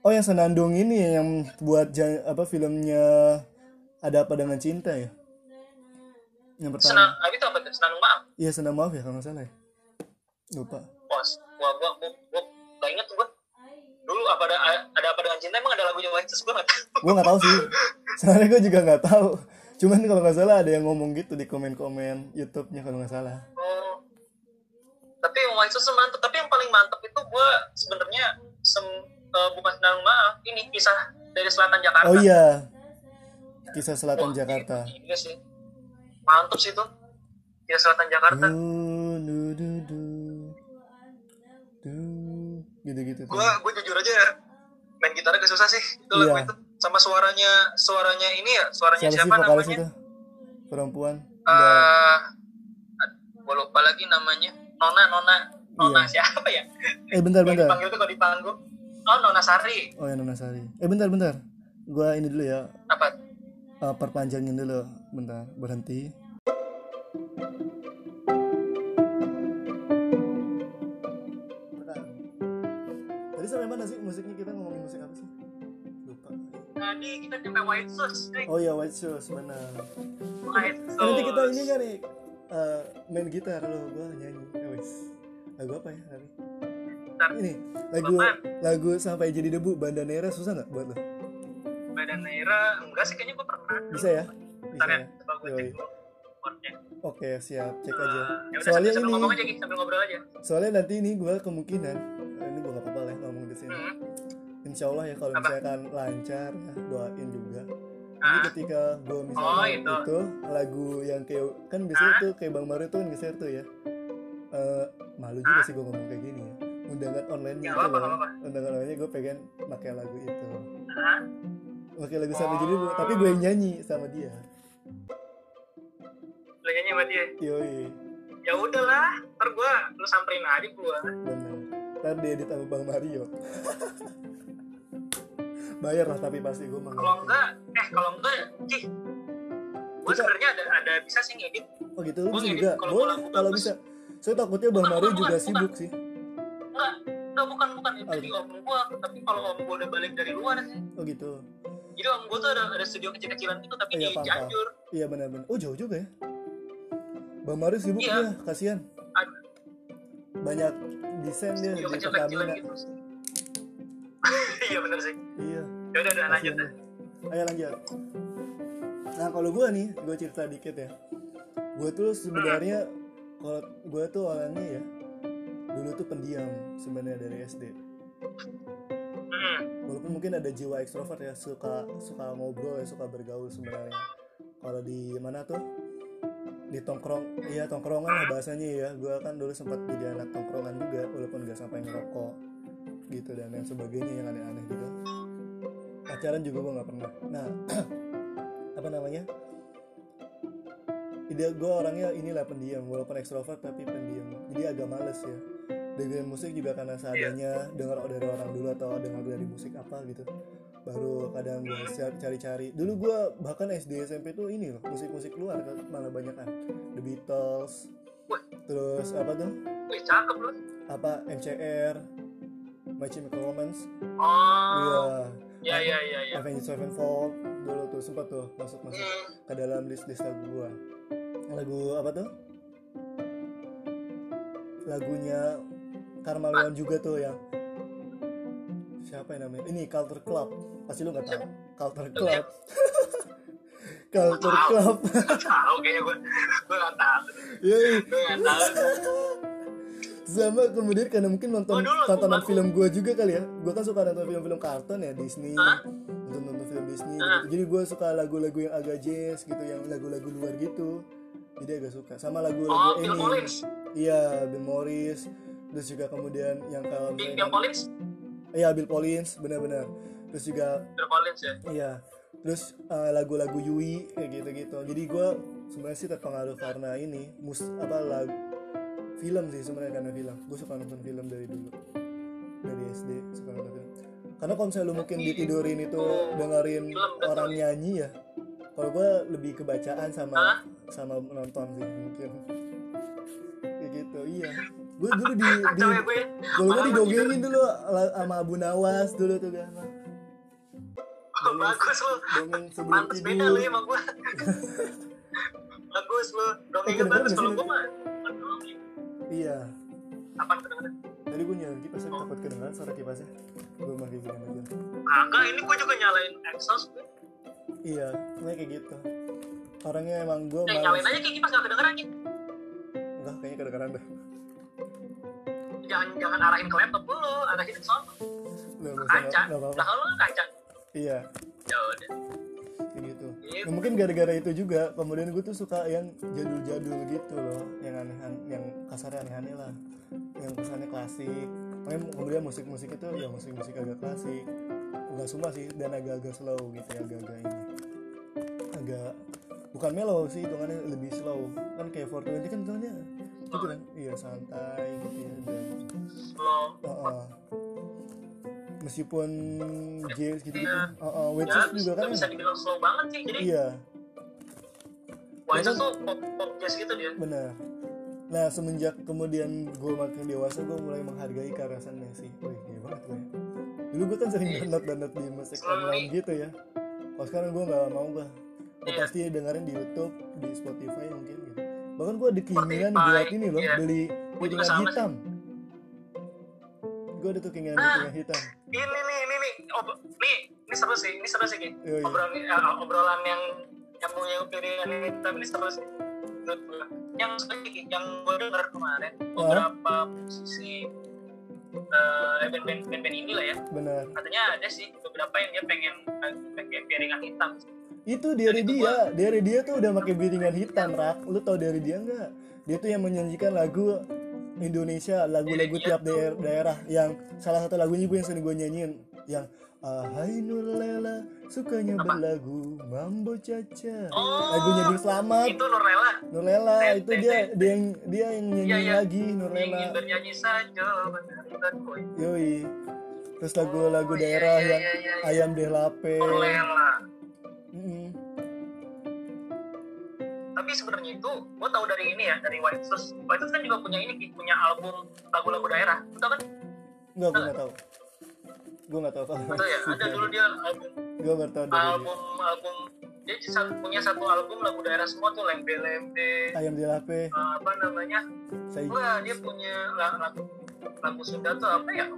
oh yang senandung ini ya, yang buat jan- apa filmnya ada apa dengan cinta ya yang pertama Senang, ah, itu apa? Senang maaf. iya senang maaf ya kalau nggak salah ya lupa Bos, gua gua gua gua gak inget gua. Dulu apa ada ada apa dengan cinta emang ada lagunya Shoes [LAUGHS] gua gak tahu. gue nggak tahu sih soalnya gue juga nggak tahu cuman kalau nggak salah ada yang ngomong gitu di komen-komen YouTube-nya kalau nggak salah Oh. Tapi yang White Shoes mantep. Tapi yang paling mantep itu gua sebenarnya sem, eh, bukan senang maaf. Ini kisah dari selatan Jakarta. oh iya kisah selatan Wah, Jakarta Iya sih. Mantep sih tuh. Kisah selatan Jakarta. Du, du, du, du. Du. gitu-gitu tuh. gue gue jujur aja main gitar agak susah sih itu lagu Iya. itu sama suaranya suaranya ini ya suaranya siapa sih siapa vokalis namanya itu perempuan eh gue lupa lagi namanya Nona Nona. Nona Iya. siapa ya? Eh bentar bentar. dipanggil tuh kalau di panggung oh Nona Sari. Oh ya Nona Sari. Eh bentar bentar. Gua ini dulu ya. Apa? Eh, perpanjangin dulu. Bentar berhenti. Bentar. tadi sampai mana sih musiknya? Kita ngomongin musik apa sih? Lupa. Tadi kita sampai White Shoes oh iya White Shoes benar. White Eh, nanti kita Shoes. ini kan nih eh, main gitar lo gua nyanyi. Ya wes lagu apa ya Bentar. ini lagu Apaan? lagu sampai jadi debu Bandanera susah nggak buat lo? Badan Naira enggak sih kayaknya gue pernah. Bisa ya? Bisa Bentar ya ya? gue Yoi. oke siap cek aja. Eh, ya udah soalnya sambil, sambil ini aja sambil ngobrol aja. Soalnya nanti ini gue kemungkinan eh, ini gue gak apa-apa lah ngomong di sini. Hmm. insya Allah ya kalau misalkan lancar ya doain juga jadi Ah. ketika gue misalnya Oh, itu. itu. lagu yang kayak kan biasanya Ah. tuh kayak Bang Mario tuh nge-share tuh ya Eh, malu juga Ah. sih gue ngomong kayak gini ya undangan online itu apa, loh apa. undangan online gue pengen pakai lagu itu Hah? pakai lagu sama Oh. jadi tapi gue yang nyanyi sama dia Lu nyanyi sama dia. yoi Ya udahlah, ntar gua lu samperin aja gua. bener ntar dia edit sama bang Mario [LAUGHS] bayar lah tapi pasti gue mau Kalau enggak, eh kalau enggak. Gua Kita- sebenarnya ada ada bisa sih ngedit. oh gitu? Lu bisa juga. boleh kalau bisa. Saya takutnya bang Mario juga bukan, sibuk sih. Enggak, enggak bukan bukan. Itu Oh. di om gua, tapi kalau om gua udah balik dari luar sih. oh gitu. Jadi om gua tuh ada ada studio kecil-kecilan gitu tapi Iya, di Cianjur. iya benar-benar. Oh jauh juga ya? Bang Mario sibuk Iya. ya kasihan. Banyak desain dia di Pertamina. gitu. Iya bener sih. iya. Ya udah udah lanjut ayo lanjut. Nah kalau gue nih gue cerita dikit ya. Gue tuh sebenarnya kalau gue tuh orangnya ya dulu tuh pendiam sebenarnya dari SD Hmm. walaupun mungkin ada jiwa ekstrovert ya suka suka ngobrol ya suka bergaul sebenarnya. Kalau di mana tuh? Di tongkrong iya tongkrongan lah bahasanya ya. Gue kan dulu sempat jadi anak tongkrongan juga walaupun gak sampai ngerokok gitu dan yang sebagainya yang aneh-aneh gitu. Pacaran juga gue nggak pernah. Nah [CLEARS THROAT] apa namanya? Ide gue orangnya inilah pendiam walaupun ekstrovert tapi pendiam. Jadi agak males ya. Dengerin musik juga karena seadanya dengar dari orang dulu atau dengar dari musik apa gitu. Baru kadang gue cari-cari. Dulu gue bahkan SD SMP tuh ini loh musik-musik luar kan malah banyak kan The Beatles terus apa tuh? Wih cakep lu. apa MCR My Chemical Romance Oh. iya Ya ya ya ya. Avenged Sevenfold dulu tuh sempat tuh masuk masuk Hmm. ke dalam list list lagu gua lagu apa tuh lagunya Karmalion juga tuh yang siapa yang namanya ini Culture Club pasti lu nggak tahu Culture Club [LAUGHS] Culture. Club tahu kayaknya gue. Gue gak tahu. Yoi. Gue gak tahu. Sama kemudian karena mungkin nonton Oh, dulu tontonan film gua juga kali ya. Gua kan suka nonton film-film kartun ya Disney. Nonton nonton film Disney Hah? gitu. jadi gua suka lagu-lagu yang agak jazz gitu yang lagu-lagu luar gitu. Jadi agak suka. Sama lagu-lagu Oh, ini Collins. iya Bill Morris. Terus juga kemudian yang kalau Bill Collins. iya Bill Collins benar-benar. Terus juga Bill Collins ya. iya. Terus eh, lagu-lagu Yui kayak gitu-gitu. Jadi gua sebenarnya sih terpengaruh karena ini mus apa lagu film sih sebenarnya karena film. Gue suka nonton film dari dulu. Dari SD suka nonton film. Karena kalau misalnya lu mungkin ditidurin itu dengerin orang nyanyi ya kalau gue lebih kebacaan sama sama menonton sih mungkin. Kayak gitu iya. Gue dulu di, [LAUGHS] di ya gue. kalau gue Malah didongengin dulu sama Abu Nawas dulu tuh kan. Oh, bagus lu. dongeng sebelum Pantes beda tidur. lu ya sama gue. bagus lu. Dongengnya bagus. kalau gue mah. Iya Apaan kedengeran? tadi gue nyalain kipasnya takut kedengeran suara kipasnya gue pakai gini aja Kagak, ini gue juga nyalain exhaust gue. iya gue kayak gitu orangnya emang gue Eh, nyalain aja kayak kipas gak kedengeran gitu. enggak kayaknya kedengeran dah Jangan jangan arahin ke laptop dulu, arahin ke sono. Usah, Kaca. Belakang lu kan kaca. iya Ya udah. kayak. Nah, mungkin gara-gara itu juga kemudian gue tuh suka yang jadul-jadul gitu loh yang aneh yang kasarnya aneh-aneh lah yang kesannya klasik. Makanya kemudian musik-musik itu ya musik-musik agak klasik. Enggak semua sih dan agak-agak slow gitu ya agak-agak ini. Agak bukan mellow sih hitungannya lebih slow. Kan kayak 420 kan hitungannya gitu kan? Iya santai gitu ya dan Slow. Heeh. Meskipun jazz gitu gitu Iya. uh, White Ya, Sox juga kan bisa dibilang slow banget sih. Jadi iya Bahkan- tuh pop pop jazz gitu dia. benar nah semenjak kemudian gue makin dewasa gue mulai menghargai kearasannya sih wih gila banget gue dulu gue kan sering download download di musik online gitu ya kalau sekarang gue nggak mau gue gue Iya. pasti dengerin di YouTube di Spotify mungkin gitu bahkan gue ada keinginan buat ini loh iya. beli piringan hitam gue ada tuh keinginan Ah. hitam Ini nih, ini nih, ob, nih, ini seru sih, ini seru sih, Ki. Iya, iya. Obrolan, eh, obrolan yang yang punya pilihan ini, tapi ini seru sih. Menurut gua. Yang Ki, yang gue denger kemarin, beberapa musisi eh band-band band-band inilah ya, benar katanya ada sih beberapa yang dia pengen pakai piringan hitam. itu dari dia dari dia tuh udah pakai piringan hitam rak lu tau dari dia nggak dia tuh yang menyanyikan lagu Indonesia lagu-lagu Iya, iya. tiap daer- daerah yang salah satu lagunya gue yang sering gue nyanyiin yang ah, Hai Nurlela sukanya Apa? berlagu Mambo Caca Oh, lagunya Bing Slamet itu Nurlela Nurlela Ten, itu ten, dia ten. dia yang dia yang nyanyi Iya, iya. lagi Nurlela ingin bernyanyi saja yoi terus lagu-lagu Oh, iya, daerah iya, yang iya, iya, iya. Ayam Deh Lape Nurlela Mm-mm. Tapi sebenarnya itu gue tahu dari ini ya dari White Shoes White Shoes kan juga punya ini punya album lagu-lagu daerah. Betul kan? Enggak, gue nggak tahu. Gue nggak tahu kalau ya? Ada dulu dia album. Gue baru tahu album album. Dia punya satu album lagu daerah semua tuh lembe lembe. Ayam di lape, apa namanya? Saya wah dia punya la- lagu lagu Sunda tuh apa ya?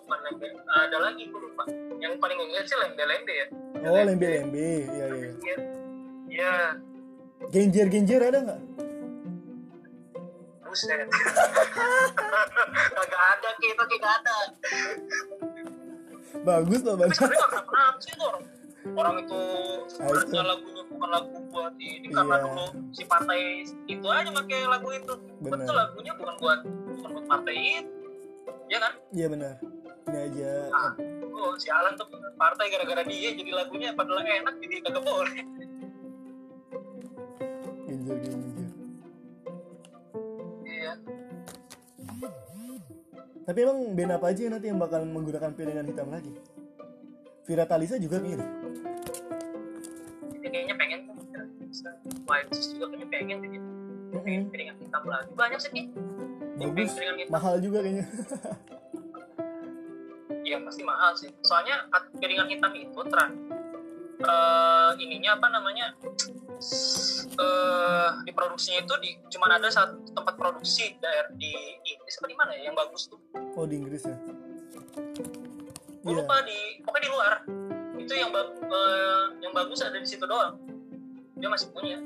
Bukan lembe ada lagi gue lupa. Yang paling ingat sih lembe lembe ya. Oh lembe lembe, iya. Iya. Iya. Iya. Genjer genjer ada nggak? Buset. [LAUGHS] Kagak ada kita tidak ada. Bagus loh Tapi bagus. sebenarnya nggak kenapa sih itu orang. Orang itu Ah, sebenarnya lagunya bukan lagu buat ini karena Iya. dulu si partai itu aja pakai lagu itu. Benar. Betul lagunya bukan buat bukan buat partai itu. Ya kan? Iya benar. Ini aja. Ah. Oh, sialan tuh partai gara-gara dia jadi lagunya padahal enak jadi kagak boleh. Iya. Tapi emang band apa aja nanti yang bakal menggunakan piringan hitam lagi? Vira Talisa juga. Ini kayaknya pengen Shoes juga kayaknya pengen jadi Mm-mm. piringan hitam lagi. Banyak sih nih. Yang Bagus. pengen. Mahal juga kayaknya. [LAUGHS] Iya pasti mahal sih. Soalnya piringan hitam itu terang eh ininya apa namanya eh diproduksinya itu di cuman ada satu tempat produksi daerah di Inggris apa di mana ya yang bagus tuh? Oh di Inggris ya. gue Iya. lupa di pokoknya di luar. Itu yang eh, yang bagus ada di situ doang. Dia masih punya.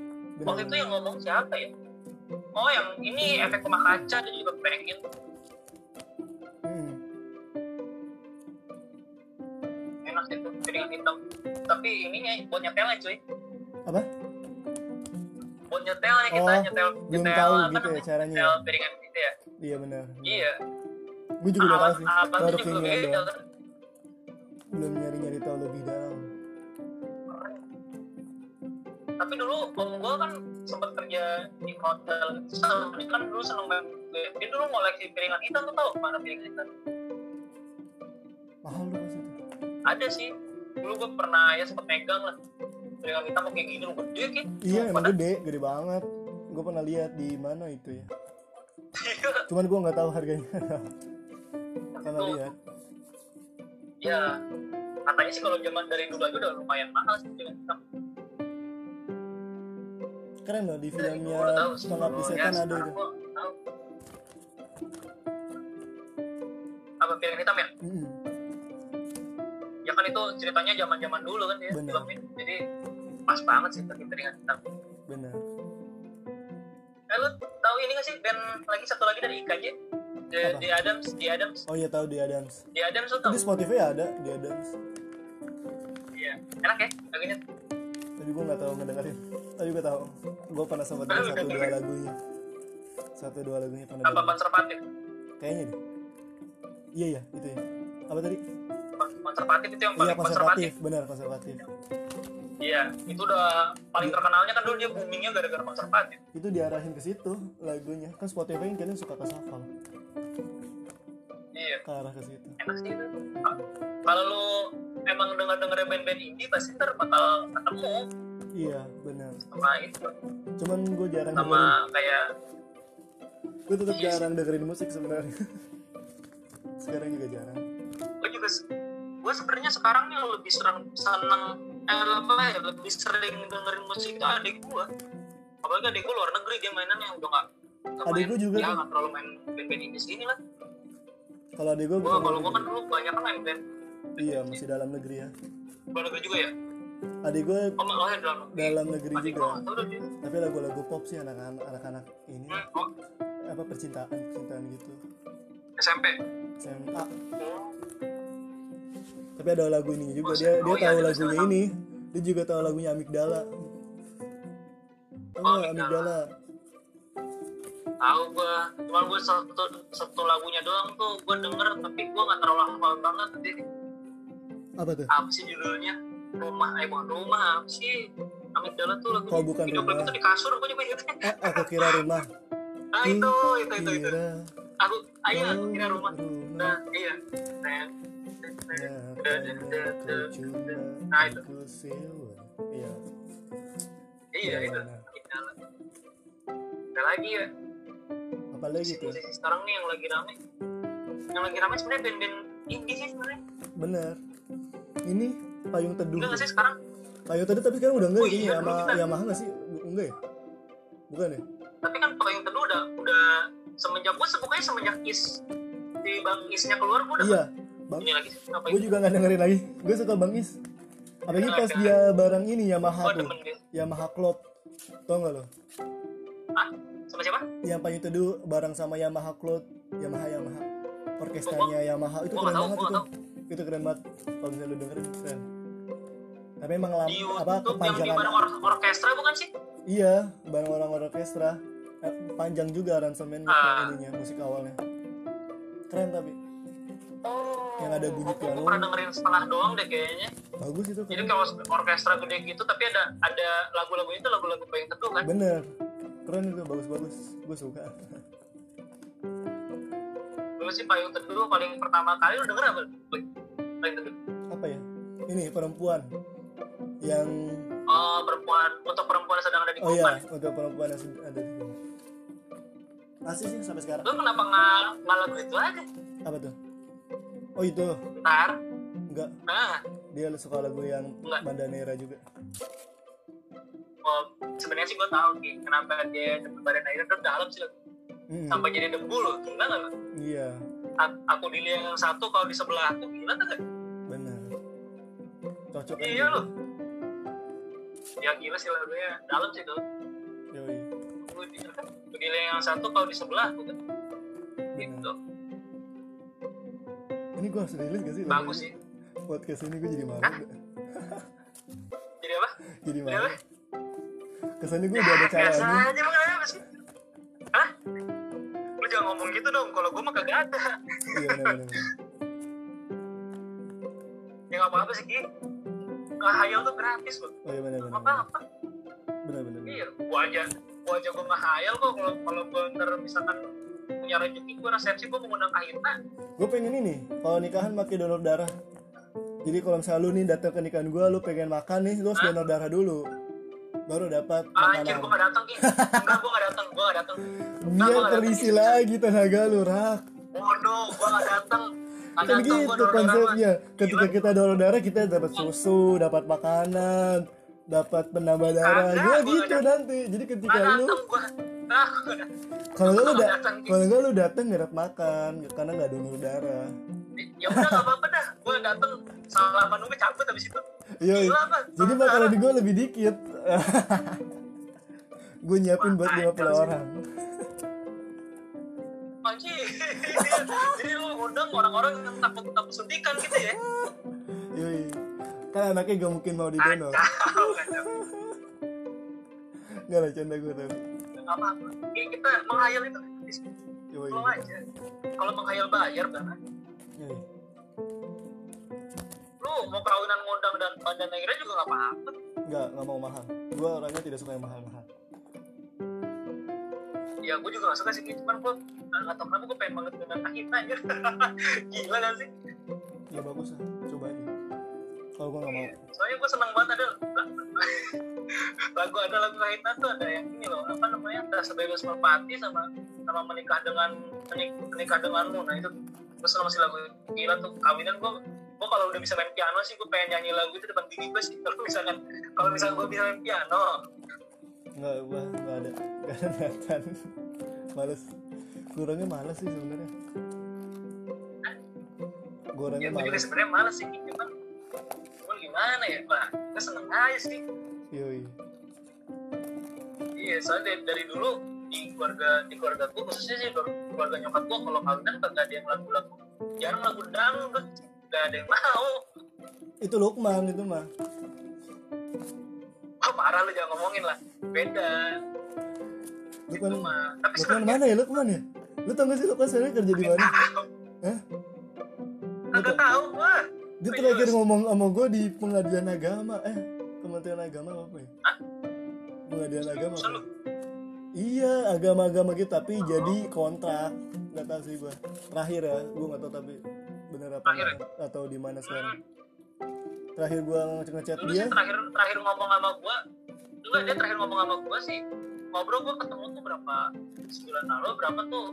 Waktu itu yang ngomong siapa ya? Oh yang ini efek rumah kaca dia juga pengen. Mm. enak itu piringan hitam. Tapi ininya buat nyetelnya cuy. Apa? Buat nyetelnya kita Oh, nyetel belum nyetel tahu apa gitu ya caranya. nyetel piringan gitu ya Iya benar. iya Gue juga udah tahu sih. Baru keinginan doang. Belum nyari-nyari tahu lebih dalam. tapi dulu om gue kan sempat kerja di hotel dia kan dulu seneng banget dia dulu ngoleksi piringan hitam tuh tau mana piringan hitam Mahal lu ada sih dulu gue pernah ya sempet megang lah piringan hitam kayak gini gede kan Iya emang gede, gede banget. Gue pernah lihat di mana itu ya. Iya. Cuman gue nggak tahu harganya. pernah lihat. ya katanya sih kalau zaman dari dulu aja udah lumayan mahal sih piringan hitam Keren loh di filmnya. Pengabdi Ya, Setan ada itu. apa piringan hitam ya Mm-mm. ya kan itu ceritanya zaman zaman dulu kan ya Bener. filmnya jadi pas banget sih pakai piringan hitam Benar. eh lu tahu ini gak sih band lagi satu lagi dari IKJ The, Apa? The Adams The Adams Oh iya tahu di Adams. The Adams lu Di tau Spotify ada di Adams. iya enak ya lagunya Tapi gue nggak tahu ngedengerin. Tapi gue tahu. Gue pernah sempat denger satu dua dengerin. lagunya. Satu dua lagunya pernah. apa konservatif Kayaknya deh. Iya iya itu ya. Apa tadi? Kon- konservatif itu yang Iya paling konservatif konservatif, benar konservatif. iya itu udah paling terkenalnya kan dulu dia boomingnya gara-gara konservatif Itu diarahin ke situ lagunya. Kan Spotify kan kalian suka ke shuffle iya ke arah ke situ. enak sih itu kalau lu emang denger denger band-band indie pasti ntar bakal ketemu Iya benar. sama itu Cuman gue jarang dengerin. sama kayak Gue tetap Iya jarang dengerin musik sebenarnya. [LAUGHS] Sekarang juga jarang. gue juga gue sebenarnya sekarang nih lebih sering seneng eh, apa ya lebih sering dengerin musik itu adik gue apalagi adik gue luar negeri dia mainan yang udah nggak Adik gua juga ya nggak terlalu main band-band indie sini lah. Kalau adik gue gue kalau gue kan dulu banyak kan main band. Iya masih dalam negeri ya. luar negeri juga ya? Adik gue oh oh ya dalam negeri. dalam negeri adik gue juga. tahu Tapi lagu-lagu pop sih anak-anak anak-anak ini. Hmm, oh, apa percintaan percintaan gitu. SMP SMA. oh Tapi ada lagu ini juga. Dia dia oh iya, tahu lagunya ini. Dia juga tahu lagunya Amigdala. Oh, Amigdala. Tahu gue cuma gue satu satu lagunya doang tuh gue denger tapi gue nggak terlalu hafal banget jadi apa tuh? Apa sih judulnya? Rumah eh bukan rumah. Apa sih? Amigdala tuh lagu Oh, bukan video klip Rumah. itu di kasur gue juga ingetnya ah, aku kira rumah. Ah itu itu itu itu. Kira aku ayo kau kira rumah. nah iya. Nah, aku Nah, itu. Iya. iya itu ada lagi ya apa lagi tuh? musisi sekarang nih yang lagi rame yang lagi rame sebenarnya band-band indie sih sebenarnya Bener. Ini payung teduh. enggak nggak sih sekarang Payung teduh tapi sekarang udah enggak Oh ya? Ini iya, sama kita- Yamaha nggak sih? Enggak ya? Bukan ya? tapi kan payung teduh udah udah semenjak gue sebukanya semenjak is di bang isnya keluar gue udah Iya. Bang, lagi gue juga nggak dengerin lagi. Gue suka Bang Is. Apalagi pas dia barang ini Yamaha gue tuh. Yamaha Club. Tau nggak lo? ah sama siapa Yang payung teduh bareng sama Yamaha Club. Yamaha Yamaha. Orkestranya Yamaha itu gua keren tahu, banget itu. Itu keren banget. Kalau misalnya lu dengerin keren. Tapi emang lam, di apa YouTube yang di kepanjangan or orkestra bukan sih Iya, bareng orang orkestra. Eh, panjang juga aransemennya Ah. ininya, musik awalnya. Keren tapi oh Yang ada bunyi piano. pernah dengerin setengah doang deh kayaknya bagus itu. jadi Keren. kalau orkestra gede gitu tapi ada ada lagu-lagu itu lagu-lagu payung teduh kan Bener. Keren itu bagus-bagus. Gue suka. dulu sih payung teduh paling pertama kali lu denger apa payung teduh Apa ya? Ini perempuan yang oh perempuan untuk perempuan yang sedang ada di oh iya, untuk perempuan yang ada di. Asli sih sampai sekarang. lu kenapa nggak lagu itu aja Apa tuh? Oh itu, ntar enggak. nah Dia suka lagu yang Enggak. Bandanera juga. oh, sebenarnya sih gue tahu Ki, kenapa dia cepet badan airnya terus dalam sih lagu. Mm, sampai jadi debu loh gila nggak lu? Iya, A- aku di yang satu kalau di sebelah aku gila nggak benar. Cocok Iya, gitu. loh. ya gila sih lagunya dalam sih tuh Yoi, Aku di aku di yang satu kalau di sebelah aku benar. gitu Ini gue harus rilis gak sih? bagus sih Podcast ini gue jadi malu. Jadi apa jadi malu. apa? Kesannya gue udah ada biasa caranya. aja mah kenapa sih hah lu jangan ngomong gitu dong kalau gue mah kagak ada Iya benar-benar. ya nggak apa-apa sih Ki ngehayal tuh gratis loh Oh iya benar-benar. apa apa Benar-benar. iya gua aja gua aja gua ngehayal kok kalau kalau gua ntar misalkan punya rezeki gua resepsi gua mengundang kahitna Gue pengen ini kalau nikahan pakai donor darah. Jadi kalau misalnya lu nih datang ke nikahan gue, lu pengen makan nih, lu harus donor darah dulu. Baru dapat anjir makanan. gua gak datang Ki enggak gua gak datang gua gak datang Biar terisi lagi tenaga lu, Rak. bodoh gua gak datang Kan gitu donor darah mah. konsepnya. Ketika kita donor darah, kita dapat susu, dapat makanan, dapat penambah darah. Gue gua gitu nanti. Jadi ketika lu ah datang. kalau lu Ki. kalau enggak lu datang nggak dapat makan karena nggak donor darah. ya udah gak apa-apa dah gua datang salaman lu cabut habis itu Iya. Jadi makanan gue lebih dikit. [LAUGHS] gue nyiapin buat Wah, 50 kacau sih. orang. anjir [LAUGHS] jadi lu undang orang-orang yang takut takut suntikan gitu ya Yoi. Kan anaknya gak mungkin mau didonor. Gak lah canda gue tapi. Gak apa-apa kita menghayal itu Yoi. Belum aja kalau menghayal bayar kan Yoi. lu mau kawinan ngundang dan panjang negra juga gak apa-apa Nggak, nggak mau mahal. Gue orangnya tidak suka yang mahal-mahal. ya gue juga gak suka sih cuman gue gak tau kenapa gue pengen banget dengan kahitna aja [LAUGHS] gila gak sih Ya bagus lah, coba aja. Kalau gue nggak mau. soalnya gue seneng banget ada lagu ada lagu kahitna tuh ada yang ini loh apa namanya ada sebebas merpati sama sama menikah dengan menik- menikah denganmu nah itu gue seneng sih lagu gila tuh kawinan gue gue kalau udah bisa main piano sih gue pengen nyanyi lagu itu depan bini gue sih [LAUGHS] kalau misalkan kalau misalkan gue bisa main piano Nggak, gue nggak ada. Nggak ada niatan. Males. Kurangnya males sih sebenarnya. Gue orangnya ya gue males. sebenarnya males sih cuman gue gimana ya pak gue seneng aja sih Yoi. iya soalnya dari, dari dulu di keluarga di keluarga gue khususnya sih keluarga nyokap gue kalau kawinan kagak ada yang lagu-lagu. Jarang lagu dangdut gak ada yang mau. Itu Lukman itu mah. oh parah lu jangan ngomongin lah. Beda. Lukman itu mah. Tapi Lukman mana ya Lukman ya? Lu tau gak sih Lukman sebenarnya kerja di mana? Hah? nggak tahu gua dia terakhir ngomong sama gue di pengadilan agama eh kementerian agama apa ya? Hah? pengadilan agama apa? iya agama-agama gitu tapi jadi kontrak nggak tahu sih gue terakhir ya gue nggak tahu tapi bener apa Terakhir ya? atau di mana sekarang. Terakhir gue ngechat dia. sih terakhir terakhir ngomong sama gua enggak dia terakhir ngomong sama gua sih. Ngobrol gua ketemu tuh berapa? Sebulan lalu berapa tuh?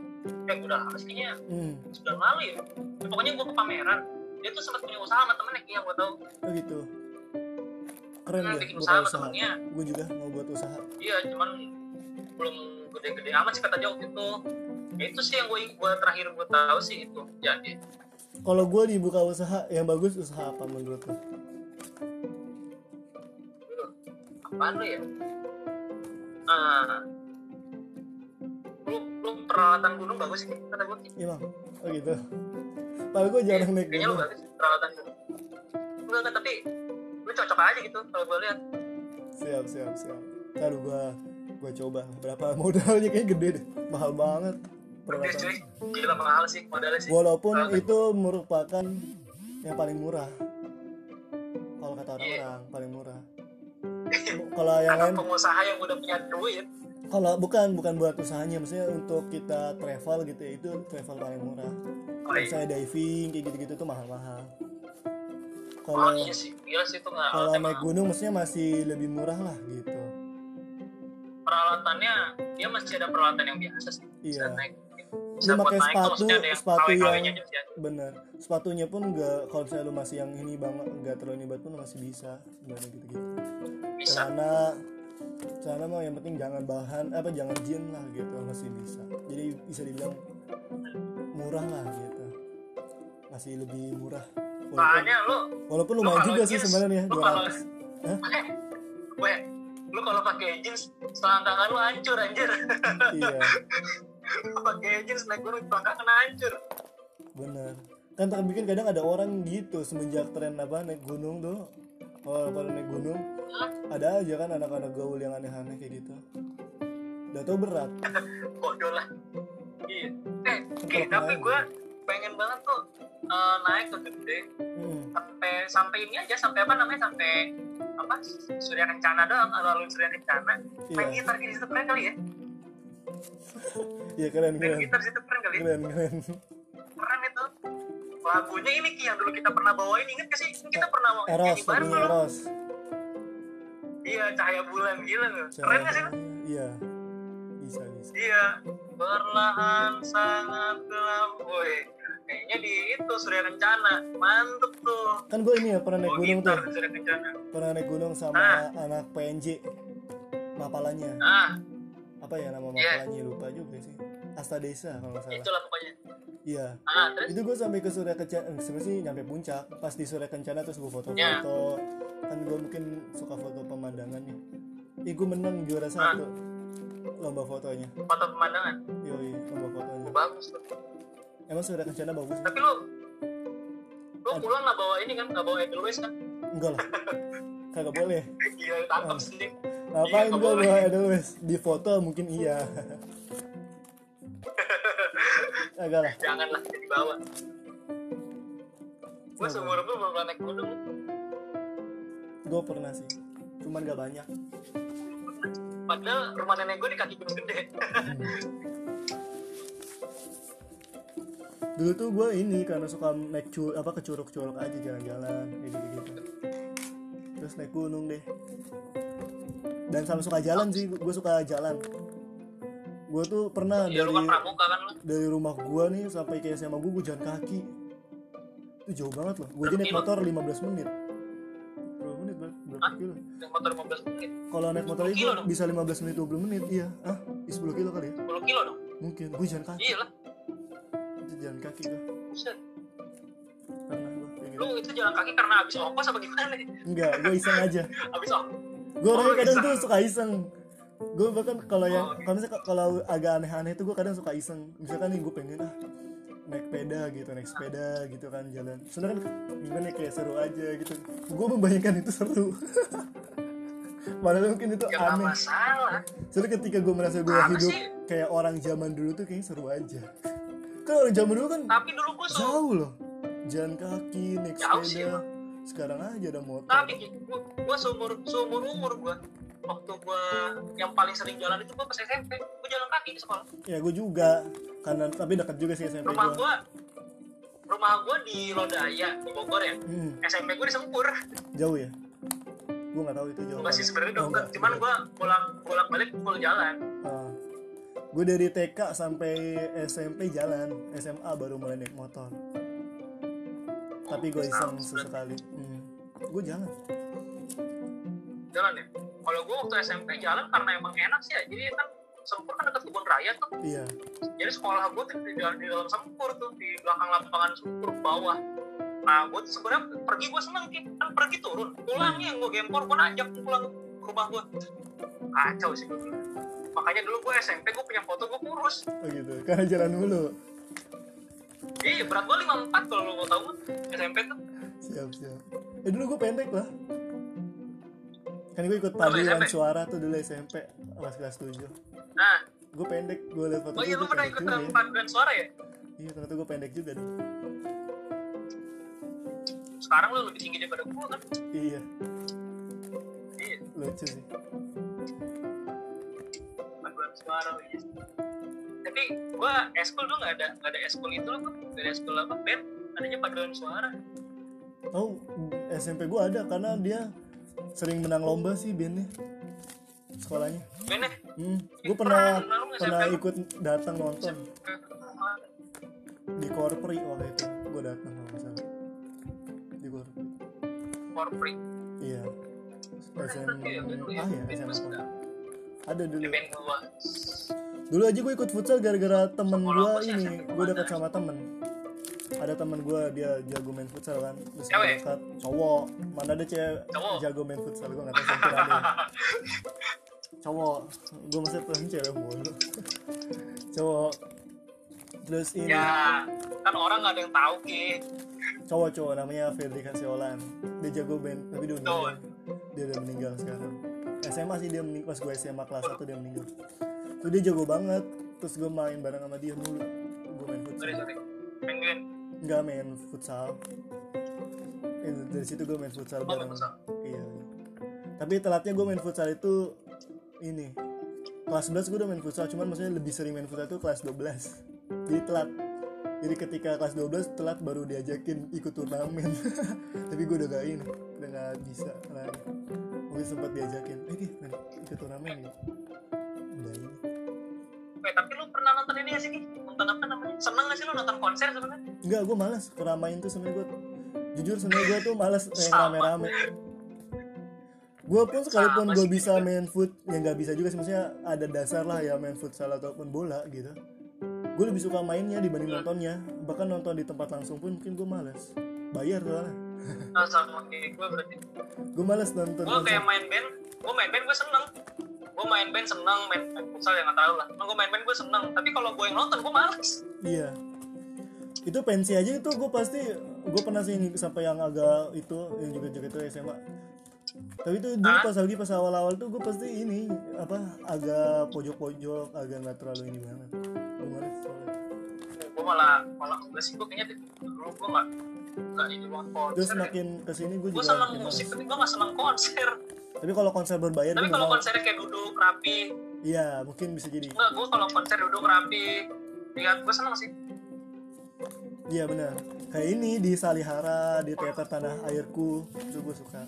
Eh udah lama kayaknya. Hmm, sebulan lalu ya? Ya, pokoknya gua ke pameran dia tuh sempat punya usaha sama temennya yang gua tahu. Oh gitu keren Hmm, dia bikin buka usaha gue juga mau buat usaha. Iya cuman belum gede-gede amat sih kata dia waktu itu. Ya itu sih yang gua, gua terakhir gua tahu sih itu jadi. Kalau gue dibuka usaha yang bagus usaha apa menurut lo apaan lu ya? Ah. Lu lu peralatan gunung bagus sih kata Ki. iya bang oh gitu. Padahal gue jarang naik kayaknya lu gunung. bagus peralatan gunung. Enggak enggak tapi lu cocok aja gitu kalau gua lihat. Siap siap siap. Ntar gue gue coba. Berapa modalnya? Kayak gede deh. Mahal banget. Gede cuy. Gila mahal sih modalnya sih. Walaupun Peralatan. itu merupakan yang paling murah. Kalau kata Iya. orang-orang paling murah. [LAUGHS] Kalau yang lain pengusaha yang udah punya duit. Kalau bukan bukan buat usahanya. Maksudnya untuk kita travel gitu ya itu travel paling murah. Oh, iya. misalnya diving kayak gitu-gitu tuh mahal-mahal oh kalau iya sih gila sih itu nggak kalau naik gunung maksudnya masih lebih murah lah gitu. Peralatannya dia masih ada peralatan yang biasa sih. Bisa Iya. naik Lu pakai sepatu- yang sepatu yang- bener. Sepatunya pun nggak kalau misalnya lu masih yang ini banget nggak terlalu ini banget pun masih bisa sebenarnya gitu-gitu. Bisa. Celana celana mah yang penting jangan bahan apa jangan jean lah gitu masih bisa. Jadi bisa dibilang murah lah gitu. Masih lebih murah walaupun, soalnya lu walaupun lu lumayan juga sih jeans, sebenarnya lu kalau 200 Hah? lu kalau pakai jeans selangkangan lu hancur anjir. Iya. [LAUGHS] Pakai jeans naik gunung selangkangan hancur. Bener kan tapi kan kadang ada orang gitu semenjak tren apa naik gunung tuh. Kalau pada naik gunung. Hah? ada aja kan anak-anak gaul yang aneh-aneh kayak gitu. Udah tau berat. [LAUGHS] Bodoh lah. Iya. Eh Ki, tapi gue pengen banget tuh eh, naik ke gede. Hmm. sampai sampai ini aja sampai apa namanya sampai apa Surya Kencana doang alun-alun Surya Kencana. Main iya gitar di situ keren kali ya? Iya keren main keren. gitar di situ keren kali ya? Keren keren. Keren itu. Lagunya ini Ki yang dulu kita pernah bawain inget gak sih? Kita pernah mau Eros nyanyi bareng lagunya dulu. Eros. Iya cahaya bulan gila loh. Keren gak sih? Iya. Bisa bisa. Iya perlahan sangat gelap. Woi kayaknya di itu Surya Kencana mantep tuh. Kan gue ini ya pernah naik bawa gunung gitar tuh. Di Surya Kencana pernah naik gunung sama Ah. anak PNJ mapalanya. Ah. Apa ya nama Iya. mapalanya? Lupa juga sih. Asta Desa kalau nggak salah. Itulah pokoknya. Iya. Ah terus? Itu gue sampai ke Surya Kencana eh, sebenarnya sih nyampe puncak. Pas di Surya Kencana terus gue foto-foto. Ya. kan gue mungkin suka foto pemandangannya. Ih gue menang Ah. juara satu lomba fotonya. Foto pemandangan? Yoi lomba fotonya. Bagus tuh. Emang Surya Kencana bagus? Tapi lu lu pulang nggak bawa ini kan? Nggak bawa Edelweiss kan? Enggak lah. [LAUGHS] Kagak boleh. Gila tangkap Ah. sih. Ngapain nggak gue bawa Edelweiss? Di foto mungkin iya. [LAUGHS] Agak lah. Janganlah jadi bawa. Gue seumur gue belum pernah naik gunung. Gue pernah sih. Cuman gak banyak padahal rumah nenek gue di kaki gunung gede. [LAUGHS] Dulu tuh gue ini karena suka naik cu apa ke curug-curug aja jalan-jalan kayak gitu-gitu. Terus naik gunung deh. Dan sama suka jalan sih gue suka jalan. Gue tuh pernah ya dari kan pramuka kan dari rumah gue nih sampai ke SMA gue gue jalan kaki. Itu jauh banget loh. Gue aja naik motor 15 menit. Berapa menit berapa kilo naik motor 15 menit. Kalau naik motor 10 itu kilo dong? bisa 15 menit 20 menit iya. Ah di 10 kilo kali ya? 10 kilo dong. Mungkin. Gue jalan kaki. Iya lah itu jalan kaki gue buset. Pernah gue kayak gitu. Lu itu jalan kaki karena habis ongkos apa gimana nih? Enggak gue iseng aja. [LAUGHS] Habis ongkos gue orangnya Oh, kadang iseng. tuh suka iseng. Gue bahkan kalau yang Oh, gitu. kalau misalnya kalau agak aneh-aneh tuh gue kadang suka iseng. Misalkan nih gue pengen ah naik sepeda gitu naik sepeda gitu kan jalan. Sebenarnya kan gimana ya, kayak seru aja gitu. Gue membayangkan itu seru [LAUGHS] padahal mungkin itu ya aneh. masalah. Soalnya ketika gue merasa gue Apa hidup sih? kayak orang zaman dulu tuh kayaknya seru aja. Kan orang zaman dulu kan tapi dulu gue suka jauh loh. Jalan kaki naik Jauh sih, sepeda emang. sekarang aja ada motor. Tapi gue gue seumur seumur umur gue waktu gue yang paling sering jalan itu gue pas SMP gue jalan kaki ke sekolah. Ya gue juga. Karena tapi dekat juga sih SMP rumah gue rumah gue di Lodaya di Bogor ya. Hmm, SMP gue di Sempur. Jauh ya gue nggak tahu itu jauh masih apa. sebenarnya Oh, udah enggak. cuman gue bolak bolak balik full jalan. Ah. gue dari TK sampai SMP jalan. SMA baru mulai naik motor. Tapi gue iseng sesekali. Hmm. gue jalan. Jalan ya? Kalau gue waktu SMP jalan karena emang enak sih ya. Jadi kan Sempur kan dekat kebun raya tuh. Iya. Jadi sekolah gue tuh di, di dalam Sempur tuh di belakang lapangan Sempur bawah nah gue tuh sebenarnya pergi gue seneng kan pergi turun. Pulangnya yang gue gempor gue najak pulang ke rumah gue kacau sih. Makanya dulu gue SMP gue punya foto gue kurus. Oh gitu karena jalan dulu iya berat gue 54 kalau lo mau tahu mah SMP tuh. Siap siap. Eh dulu gue pendek lah. Kan gue ikut paduan suara tuh dulu SMP kelas kelas 7 nah. Gue pendek gue liat foto oh iya lu pernah ikut ya. paduan suara ya? Iya ternyata gue pendek juga dulu sekarang lu lebih tinggi daripada gue kan? Iya. Iya. Lucu sih. Suara iya. tapi gua eskul tuh nggak ada nggak ada eskul itu loh nggak ada eskul apa? Band? Adanya paduan suara. Oh SMP gue ada karena dia sering menang lomba sih bandnya sekolahnya. Bandnya? Hmm, gue pernah Pernah, pernah ikut datang nonton. Di Korpri waktu itu gue datang Korpri iya. Iya, lu ya. ah ya SMA ada dulu. Dulu aja gue ikut futsal gara-gara temen gue ini gue dekat sama temen. Ada temen gue dia jago main futsal kan. Terus gue dekat. Cowok. Mana ada cewek jago main futsal? Gue nggak tahu sampai ada. [LAUGHS] Cowok. Gue masih pernah cewek mulu. [LAUGHS] Cowok terus ini. Ya kan orang nggak ada yang tahu ki. Cowok cowok namanya Fedri Kasiolan dia jago band tapi dia udah dia udah meninggal sekarang. SMA sih dia meninggal pas gue SMA kelas 1 dia meninggal. Tuh dia jago banget. Terus gue main bareng sama dia mulu gue main futsal. Sorry pengen nggak main futsal. Eh, dari situ gue main futsal Oh, bareng. futsal. iya. Tapi telatnya gue main futsal itu ini. Kelas 11 gue udah main futsal cuman maksudnya lebih sering main futsal itu kelas 12 jadi telat. Jadi ketika kelas 12 telat baru diajakin ikut turnamen. [LAUGHS] Tapi gue udah gak ini udah gak bisa lagi. Mungkin sempat diajakin eh main ikut turnamen gitu udah ini. Eh tapi lu pernah nonton ini gak sih nonton apa namanya? Seneng gak sih lu nonton konser sebenarnya? Enggak, gue malas keramaian tuh sebenarnya gue jujur sebenarnya gue tuh malas yang Sama. rame-rame. Gue pun sekalipun gue bisa main foot, ya nggak bisa juga sih. Maksudnya ada dasar lah ya main futsal ataupun bola gitu. Gue lebih suka mainnya dibanding nontonnya. Bahkan nonton di tempat langsung pun mungkin gue malas. Bayar soalnya. nah, [LAUGHS] sama kayak gue berarti Gue malas nonton gue kayak main band gue main band gue seneng gue main band seneng main, futsal ya nggak tahu lah gue main band gue seneng tapi kalau gue yang nonton gue males Iya. Itu pensi aja itu gue pasti gue pernah sih ini sampai yang agak itu yang juga juga itu SMA. Tapi itu dulu pas lagi pas awal-awal tuh gue pasti ini apa agak pojok-pojok agak nggak terlalu ini banget. Malah malah enggak sih gue kayaknya dulu gue nggak nggak ini banget Terus konser makin ke sini gue gue juga seneng makin musik tapi gue nggak seneng konser. Tapi kalau konser berbayar tapi gue kalau konsernya kayak duduk rapi. Iya mungkin bisa jadi. enggak gue kalau konser duduk rapi. Lihat gue seneng sih. Iya benar. Kayak ini di Salihara di teater Tanah Airku itu gue suka.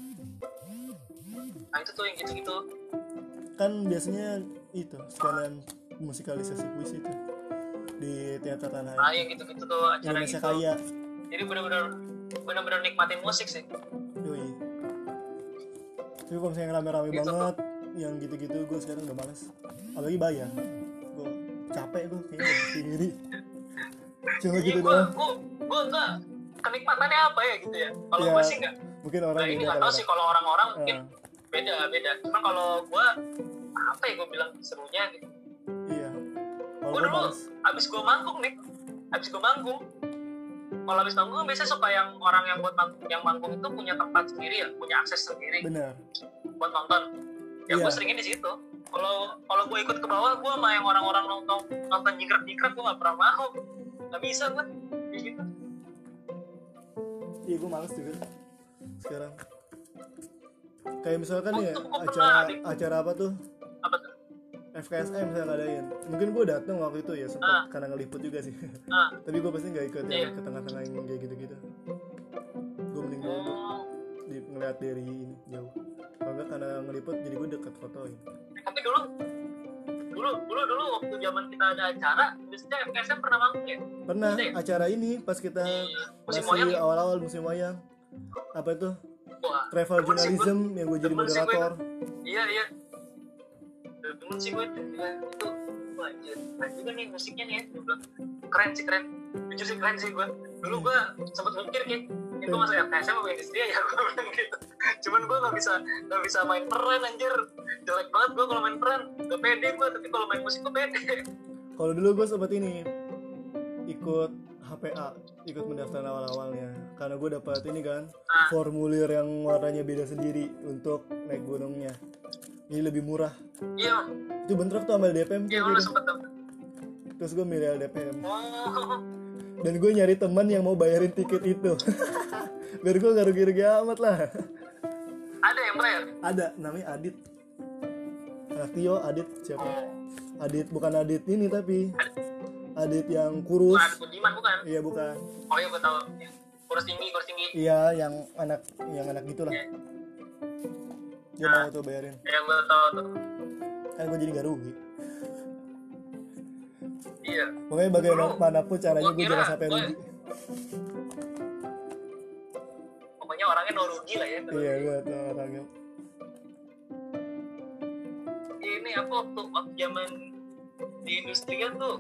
nah itu tuh yang gitu gitu Kan biasanya itu sekalian musikalisasi puisi itu di teater Tanah nah Airku. yang gitu gitu tuh acara Indonesia gitu Kaya. jadi bener-bener bener-bener nikmatin musik sih Yoi. Tapi kalau misalnya rame-rame Gitu, banget, yang gitu-gitu gue sekarang udah males. Apalagi bayar. Gue capek gue kayaknya sendiri. [LAUGHS] Cuma Iya, gitu gue doang. gue gue enggak kenikmatannya apa ya gitu ya kalau Iya. gue sih enggak Mungkin orang nah, ini nggak tahu ya. sih kalau orang-orang mungkin Ah, beda beda cuma kalau gue apa ya gue bilang serunya gitu iya. Gue dulu abis gue manggung nih abis gue manggung. Kalau abis manggung biasanya suka yang orang yang buat mang- yang manggung itu punya tempat sendiri ya punya akses sendiri. Benar. buat nonton. Ya Iya. gue seringnya di situ. Kalau kalau gue ikut ke bawah gue sama yang orang-orang nonton nonton nyikrak nyikrak gue gak pernah mau. Gak bisa gue kayak gitu. Iya gue males juga sekarang. Kayak misalkan Oh, ya pernah acara ada- acara apa tuh? Apa tuh FKSM misalnya ngadain. Mungkin gue dateng waktu itu ya sempat Ah. karena ngeliput juga sih. Nah [LAUGHS] tapi gue pasti nggak ikut Iya. yang ke tengah-tengah yang kayak gitu-gitu. Gue mending dulu oh, di ngeliat dari ini jauh. Kalau nggak karena ngeliput jadi gue deket fotoin tapi dulu dulu dulu dulu waktu zaman kita ada acara biasanya FKSM pernah manggung ya? Pernah Iya. acara ini pas kita di musim masih ya? awal-awal musim wayang. Apa itu? Wah. Travel journalism yang gue jadi gue moderator. iya iya temen sih gue ya, itu wah anjir keren juga nih musiknya nih ya gue bilang keren sih keren jujur sih keren sih gue dulu gue sempat mikir kayak itu masa FKSM apa industri ya gue bilang gitu cuman gue gak bisa gak bisa main peran anjir jelek banget gue kalau main peran gak pede gue tapi kalau main musik gue pede kalau dulu gue sempat ini ikut HPA ikut pendaftaran awal-awalnya karena gue dapat ini kan Ah. formulir yang warnanya beda sendiri untuk naik gunungnya jadi lebih murah. Iya. Itu bentrok tuh sama DPM iya lu sempet tuh terus gue milih LDPM oh. Dan gue nyari teman yang mau bayarin tiket itu. [LAUGHS] Biar gue gak rugi-rugi amat lah. Ada yang bayar? Ada namanya Adit. Anak Tio Adit siapa? Oh. Adit bukan Adit ini tapi Adit. Yang kurus. Bukan Budiman bukan? Iya bukan. Oh iya gue tahu. Kurus tinggi kurus tinggi. Iya yang anak yang anak gitulah. Iya. Dia mau tuh bayarin. yang gue tahu tuh. Kan gue jadi gak rugi. Iya. Pokoknya bagaimanapun caranya gue jangan sampai rugi. Pokoknya orangnya no rugi lah ya iya gue tuh orangnya. Ini aku waktu waktu zaman di industri kan tuh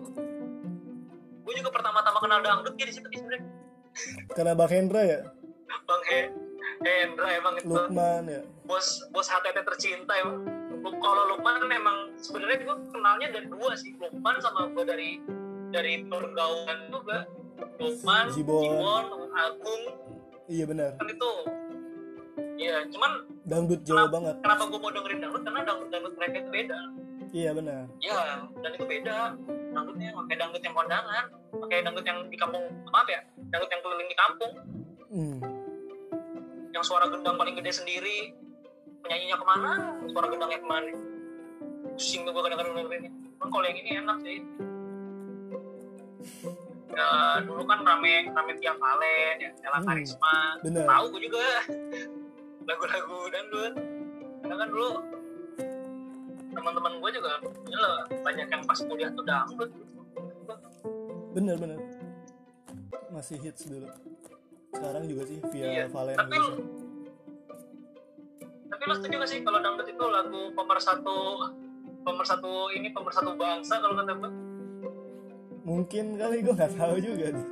gue juga pertama-tama kenal dangdut ya di situ sebenarnya karena Bang Hendra ya bang He Hendra emang itu. Lukman ya. Bos bos HTT tercinta Lu- kalau Lukman memang sebenarnya gue kenalnya dari dua sih. Lukman sama gue dari dari pergaulan juga Lukman Jibon. Jibon Agung. Iya benar. Kan itu. Iya, cuman dangdut Jawa banget. kenapa gue mau dengerin dangdut? Karena dangdut dangdut mereka itu beda. iya benar. Ya, dan itu beda. Dangdutnya pakai dangdut yang kondangan, pakai dangdut yang di kampung, maaf ya, dangdut yang keliling di kampung, hmm. Yang suara gendang paling gede sendiri, penyanyinya ke mana, suara gendangnya ke mana. Pusing gue kadang-kadang dengerin. Cuman kalau yang ini enak sih. Ya, dulu kan rame rame tiap Valen, ya, Ella Hmm, Karisma, bener. tahu gue juga lagu-lagu dangdut. Karena kan dulu teman-teman gue juga ya lah, banyak yang pas kuliah tuh dangdut. bener bener masih hits dulu sekarang juga sih via Iya, Valen tapi tapi lu setuju gak sih kalau dangdut itu lagu pemersatu pemersatu ini pemersatu bangsa kalau kata gue mungkin kali gue nggak tahu juga nih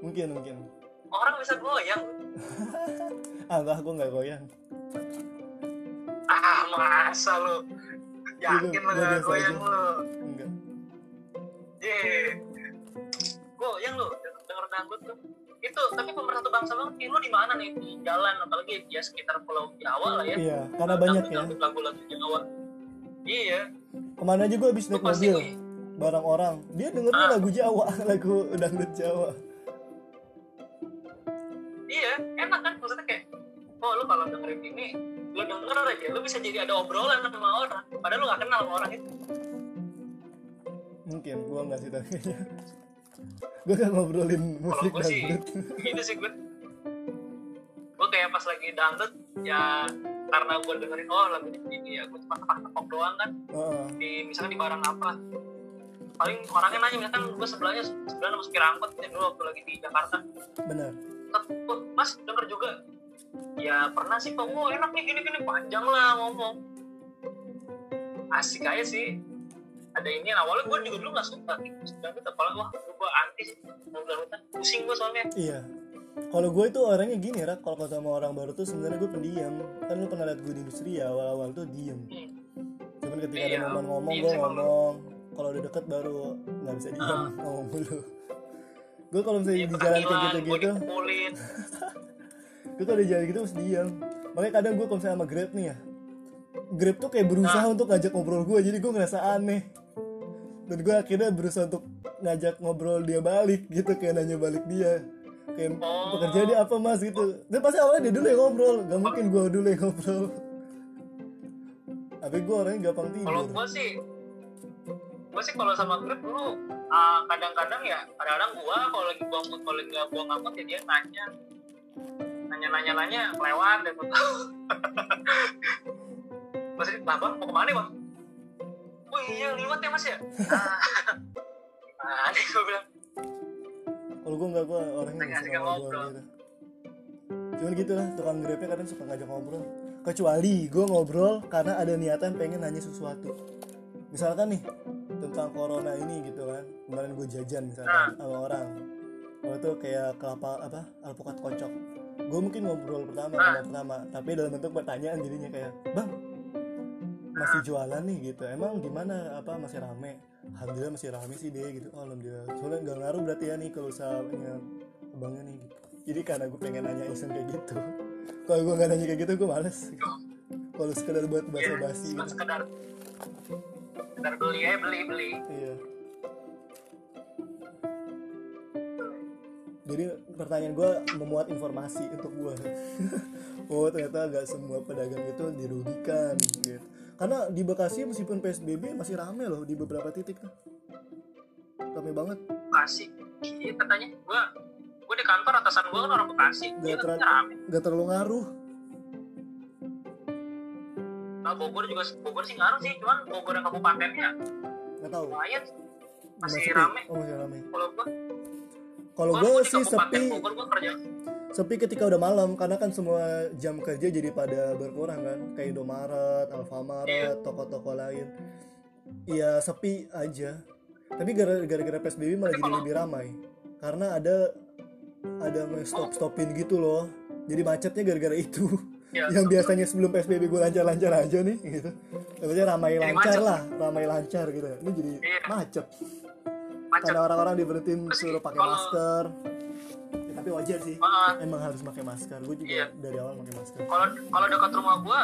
mungkin mungkin. Orang bisa goyang. Ah enggak gue nggak goyang. Ah masa lu? Yakin Itu lu gua gak biasa goyang aja. lu? Enggak. Ye. goyang lu dangdut tuh. Itu tapi pemersatu bangsa banget Ih, lu di mana nih? Di jalan apalagi ya sekitar pulau Jawa lah ya. Iya karena banyak ya. lagu-lagu Jawa. Iya. Ke mana aja gue habis naik pasti mobil. bareng orang. Dia dengernya Ah. lagu Jawa [LAUGHS] lagu dangdut Jawa. Iya enak kan? Maksudnya kayak oh lu kalau dengerin ini lu denger aja. Lu bisa jadi ada obrolan sama orang. Padahal lu gak kenal sama orang itu. Mungkin gue nggak sih tapi [LAUGHS] gue kan ngobrolin kalau musik gue sih dangdut. gitu sih gue gue kayak pas lagi dangdut ya karena gue dengerin oh lagu ini ya gue cuma tepok-tepok doang kan. Heeh. di misalnya di barang apa paling orangnya nanya misalkan gue sebelahnya sebelah sama supir angkot ya dulu waktu lagi di Jakarta. Benar. Tet, "Oh, mas denger juga. Ya pernah sih kok oh enak nih gini gini panjang lah ngomong. Asik aja sih ada ini awalnya gue juga dulu gak suka musik dangdut apalagi wah gue anti sih pusing gue soalnya. Iya. Kalau gue itu orangnya gini rak kalau ketemu sama orang baru tuh sebenarnya gue pendiam. Kan lu pernah liat gue di industri ya awal-awal tuh diem. Hmm. cuman ketika Iya, ada momen ngomong diem gue ngomong. Kalau udah deket baru nggak bisa diam Ah. ngomong mulu. Gue kalau misalnya Iya, di jalan kayak panggilan, gitu gue gitu kalau di jalan gitu harus diam makanya kadang gue kalau misalnya sama Grab nih ya Grab tuh kayak berusaha untuk ngajak ngobrol gue jadi gue ngerasa aneh dan gue akhirnya berusaha untuk ngajak ngobrol dia balik gitu kayak nanya balik dia. Kayak Oh. pekerjaan dia apa mas? gitu. Dan pasti awalnya dia dulu yang ngobrol. Gak mungkin gue dulu yang ngobrol. Tapi gue orangnya gampang kalau tidur gue sih gue sih kalau sama Grab dulu ah, kadang-kadang ya kadang-kadang gue kalau lagi mood kalau lagi nggak mood ya dia nanya. Nanya nanya nanya lewat deh Mas [LAUGHS] lah bang mau ke mana bang oh iya lewat ya mas ya? [LAUGHS] Ah [LAUGHS] gue bilang. Kalau gue nggak gue orangnya nggak suka ngobrol gitu. Cuman gitu lah tukang grabnya kadang suka ngajak ngobrol. Kecuali gue ngobrol karena ada niatan pengen nanya sesuatu. Misalkan nih tentang corona ini gitu kan. Kemarin gue jajan misalkan sama orang. Waktu itu kayak kelapa apa alpukat kocok. Gue mungkin ngobrol pertama Nah. pertama. Tapi dalam bentuk pertanyaan jadinya kayak bang masih jualan nih gitu. Emang gimana apa masih rame? Alhamdulillah masih rame sih deh gitu. Oh, alhamdulillah. Soalnya nggak ngaruh berarti ya nih kalau usahanya abangnya nih gitu. Jadi karena gue pengen nanya iseng kayak gitu. Kalau gue nggak nanya kayak gitu gue males. Kalau sekedar buat basa basi cuma sekedar sekedar beli ya beli beli. Iya. Jadi pertanyaan gue memuat informasi untuk gue [LAUGHS] oh ternyata nggak semua pedagang itu dirugikan gitu karena di Bekasi meskipun PSBB masih rame loh di beberapa titik tuh. Rame banget. Bekasi. Iya katanya. Gue gue di kantor atasan gue kan orang Bekasi. Gak katanya rame. nggak terlalu ngaruh. Nah Bogor juga Bogor sih ngaruh sih cuman Bogor yang kabupatennya. Nggak tahu. Lumayan masih sepi. rame. Oh masih rame. Kalau gue kalau Gua- gue gua sih sepi Bogor gue kerja sepi ketika udah malam karena kan semua jam kerja jadi pada berkurang kan kayak Indomaret, Alfamaret, Iya. toko-toko lain. Iya sepi aja. Tapi gara- gara-gara PSBB malah jadi lebih ramai karena ada ada stop stopin gitu loh. Jadi macetnya gara-gara itu. ya [LAUGHS] Yang biasanya sebelum PSBB gue lancar-lancar aja nih gitu. Tapi ramai Jadi lancar macet. lah, ramai lancar gitu. Ini jadi Iya. macet. macet Karena orang-orang diberhentiin Terus suruh pakai masker. Ya, tapi wajar sih. Ah, emang harus pakai masker. Gue juga Iya. dari awal pakai masker. Kalau kalau dekat rumah gue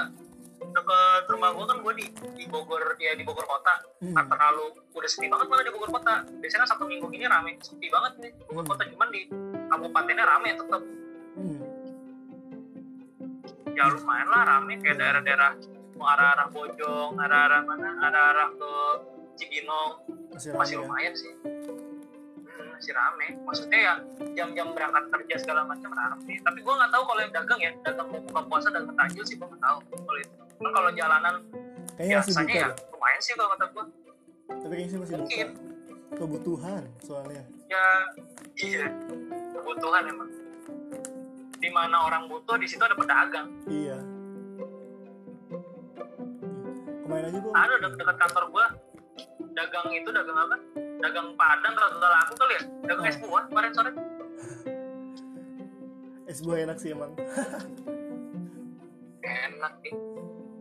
dekat rumah gue kan gue di di Bogor ya di Bogor kota. Hmm. nggak terlalu udah sepi banget malah di Bogor kota. Biasanya satu minggu ini rame sepi banget nih Bogor Hmm. kota. Cuman di kabupatennya rame tetap hmm. ya lumayan lah rame kayak daerah-daerah mau arah-arah Bojong arah-arah mana arah-arah ke Cibinong. Masih masih ya? lumayan sih. hmm, masih rame. Maksudnya ya jam-jam berangkat kerja segala macam rame. Tapi gue nggak tahu kalau yang dagang ya dagang mau buka puasa dagang takjil sih gue nggak tahu. Kalau itu Cuman kalau jalanan kayaknya masih biasanya buka ya lumayan sih kalau kata gue tapi kayaknya sih masih buka. Mungkin. Kebutuhan soalnya. Ya iya. Kebutuhan emang. Di mana orang butuh di situ ada pedagang. Iya. Kemarin aja gue ada de- dekat kantor gue dagang itu dagang apa? Dagang padang kalau nggak laku kali ya? Dagang Oh. es buah kemarin sore. [LAUGHS] Es buah enak sih emang. [LAUGHS] Enak nih.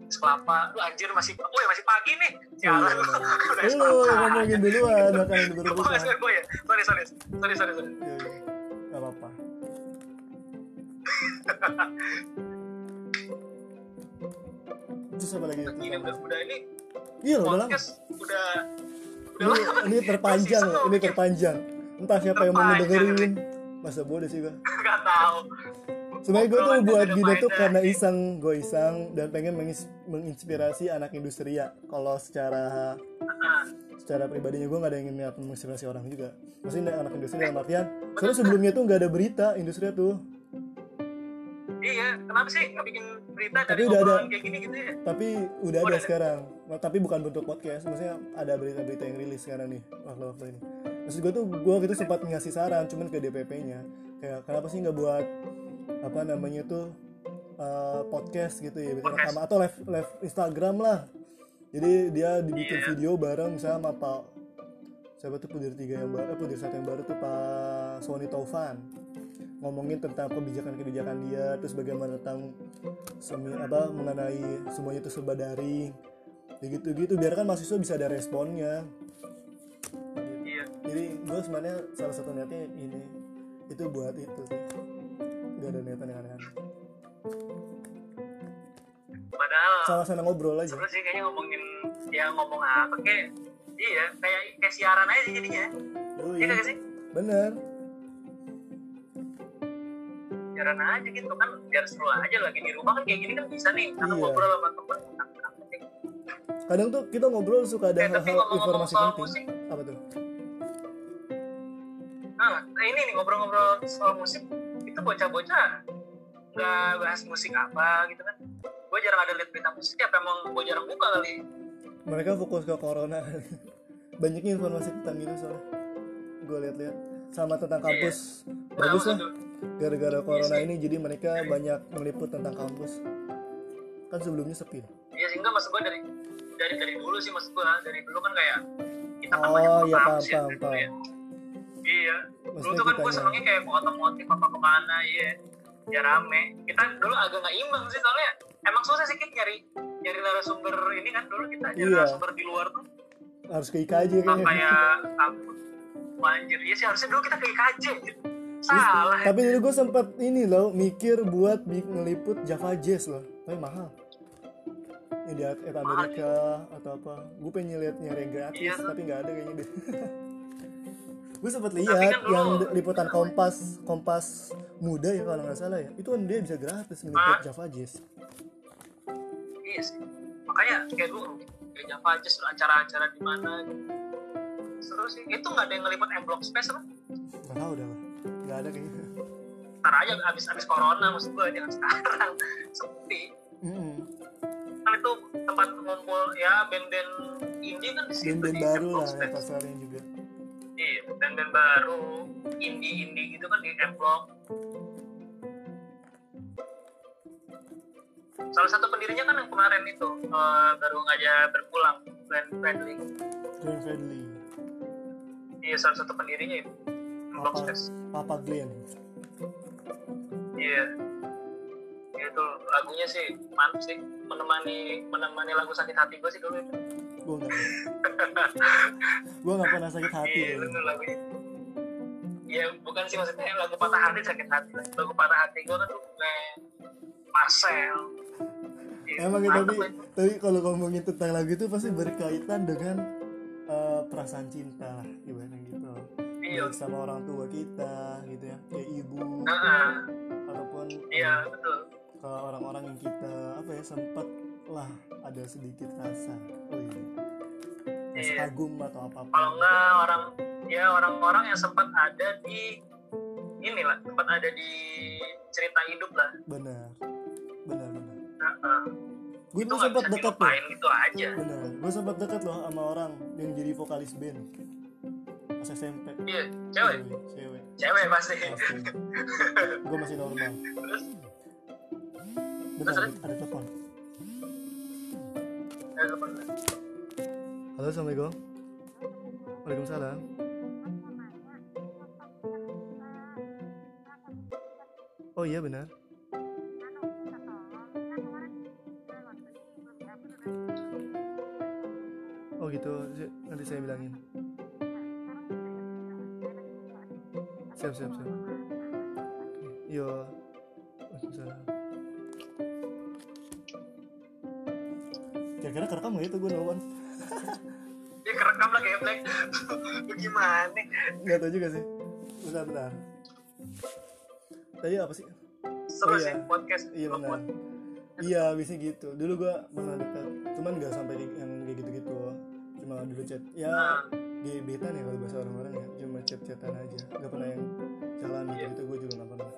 Es kelapa. Lu anjir masih oh ya masih pagi nih. Sialan. Iya. [LAUGHS] es lu ngomongin duluan makanan oh berbuka es gue ya sorry sorry. Sorry sorry sorry. Iya, iya. nggak apa-apa. Terus apa lagi? Ini udah udah ini iya loh udah lama. Udah udah ini, lama. ini terpanjang ini satu. terpanjang. Entah siapa yang mau ngedengerin. masa bodoh sih gua nggak tahu. Sebenarnya gue tuh buat gini tuh karena iseng gue iseng dan pengen mengis- menginspirasi anak industri ya kalau secara secara pribadinya gue nggak ada yang ingin menginspirasi orang juga. Maksudnya anak industri dalam artian soalnya sebelumnya tuh nggak ada berita industri tuh iya kenapa sih nggak bikin berita Tapi dari udah ada. kayak gini gitu ya tapi udah Oh, ada ada. sekarang Nah, tapi bukan bentuk podcast maksudnya ada berita-berita yang rilis sekarang nih waktu-waktu ini maksud gue tuh gue gitu sempat ngasih saran cuman ke DPP nya kayak kenapa sih nggak buat apa namanya tuh uh, podcast gitu ya Podcast. atau live live Instagram lah jadi dia dibikin Iya. video bareng sama Pak siapa tuh Pudir tiga yang baru eh, Pudir satu yang baru tuh Pak Sony Taufan ngomongin tentang kebijakan-kebijakan dia terus bagaimana tentang semi apa mengenai semuanya itu serba daring. Ya gitu-gitu biar kan mahasiswa bisa ada responnya. Iya. Jadi gue sebenarnya salah satu niatnya ini itu buat itu sih. Gak ada niatan yang aneh-aneh. Padahal sama-sama ngobrol aja. seru sih kayaknya ngomongin ya ngomong apa kayak iya kayak kayak siaran aja jadinya. Oh, iya iya. gak sih? Bener siaran aja gitu kan biar seru aja lagi di rumah kan kayak gini kan bisa nih karena Iya. ngobrol sama temen. Kadang tuh kita ngobrol suka ada Eh, hal-hal informasi penting. musik. Apa tuh? Nah nah ini nih ngobrol-ngobrol soal musik itu bocah-bocah nggak bahas musik apa gitu kan. Gue jarang ada lihat berita musik apa emang gue jarang buka kali. Mereka fokus ke corona. [LAUGHS] Banyaknya informasi tentang itu soalnya. Gue lihat-lihat sama tentang kampus. Bagus lah. Nah, gara-gara corona sih. ini jadi mereka banyak meliput tentang kampus kan sebelumnya sepi iya sih enggak maksud gue dari dari dari dulu sih maksud gue dari dulu kan kayak kita kan Oh, banyak iya, paham, ya, paham, paham. ya. iya dulu Maksudnya tuh kan gue kitanya. senengnya kayak ke otomotif apa ke mana iya ya rame kita dulu agak nggak imbang sih soalnya emang susah sih kita nyari nyari narasumber ini kan dulu kita nyari Iya. narasumber di luar tuh harus ke IKJ kayaknya kayak kampus Anjir, iya sih harusnya dulu kita ke IKJ gitu. Salah. tapi dulu gue sempat ini loh mikir buat ngeliput Java Jazz loh tapi mahal ini di at Amerika atau apa gue pengen lihat nyari gratis Iya tapi nggak ada kayaknya deh [LAUGHS] gue sempat Tapi lihat kan yang di- liputan Kompas Kompas muda ya kalau nggak salah ya itu kan dia bisa gratis ngeliput Ah. Java Jazz Iya sih. Makanya kayak dulu kayak Java suruh acara-acara di mana gitu. Seru sih. Itu nggak ada yang ngeliput M Block Space apa? nggak tahu dah lah nggak ada kayaknya Ntar aja abis abis corona maksud gue jangan sekarang [LAUGHS] sepi. Mm-mm. Kan itu tempat ngumpul ya band-band indie kan di situ band-band di baru lah ya pasarnya juga Iya, band-band baru indie-indie gitu kan di M Block. Salah satu pendirinya kan yang kemarin itu eh, baru aja berpulang, Glenn Fredly. Glenn Fredly Iya, salah satu pendirinya itu. Block Apa? Space. Papa Glenn Iya. Itu lagunya sih mantap sih menemani menemani lagu sakit hati gue sih dulu itu. gue nggak [LAUGHS] gue nggak pernah sakit hati Iya, lagunya. Iya, bukan sih maksudnya lagu patah hati sakit hati. Lagu patah hati gue kan tuh kayak Marcel. Iya, Emang ya, mantep tapi itu. tapi kalau ngomongin tentang lagu itu pasti berkaitan dengan eh, perasaan cinta lah ibaratnya. Iya. Baik sama orang tua kita gitu ya, kayak ibu Heeh. ataupun Iya, betul. ke orang-orang yang kita apa ya sempat lah ada sedikit rasa, oh iya, rasa Iya. kagum atau apa apa. Kalau enggak orang ya orang-orang yang sempat ada di inilah, sempat ada di cerita hidup lah. Benar, benar benar. Heeh. Gue Itu nggak sempat dekat loh. gitu aja. Benar, gue sempat dekat loh sama orang yang jadi vokalis band pas SMP. Iya, cewek. Cewek. Cewek pasti. gue masih normal. Terus Bentar, Terus, ada, ada telepon. Halo, assalamualaikum. Waalaikumsalam. Oh iya benar. Oh gitu, nanti saya bilangin. Siap siap siap. Yo. Kira-kira kerekam nggak itu gue nelfon? Dia kerekam lah kayak black. Gimana? Nggak tahu juga sih. Bentar bentar. Tadi apa sih? Seru Oh, sih iya. podcast. Iya benar. Iya, bisa gitu. Dulu gua pernah dekat, cuman nggak sampai yang kayak gitu-gitu. Cuma dulu chat. Ya, Nah, gebetan ya kalau bahasa orang-orang ya. Cuma chat-chatan aja. Gak pernah yang jalan gitu. Itu gue juga nggak pernah.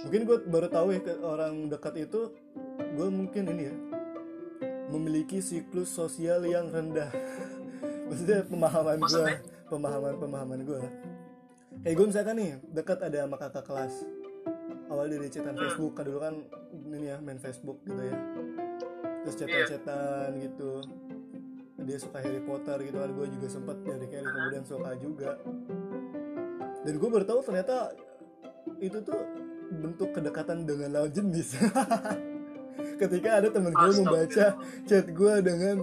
Mungkin gue baru tahu ya ke orang dekat itu, gue mungkin ini ya memiliki siklus sosial yang rendah. [LAUGHS] Maksudnya pemahaman gue, pemahaman pemahaman gue. Kayak gue misalkan nih dekat ada sama kakak kelas. Awal dari chatan Hmm. Facebook kan dulu kan ini ya main Facebook gitu ya. Terus Iya. chatan-chatan gitu. Dia suka Harry Potter gitu kan. Gue juga sempet dari kayak kemudian suka juga. Dan gue baru tahu ternyata itu tuh bentuk kedekatan dengan lawan jenis. [LAUGHS] Ketika ada temen gue membaca chat gue dengan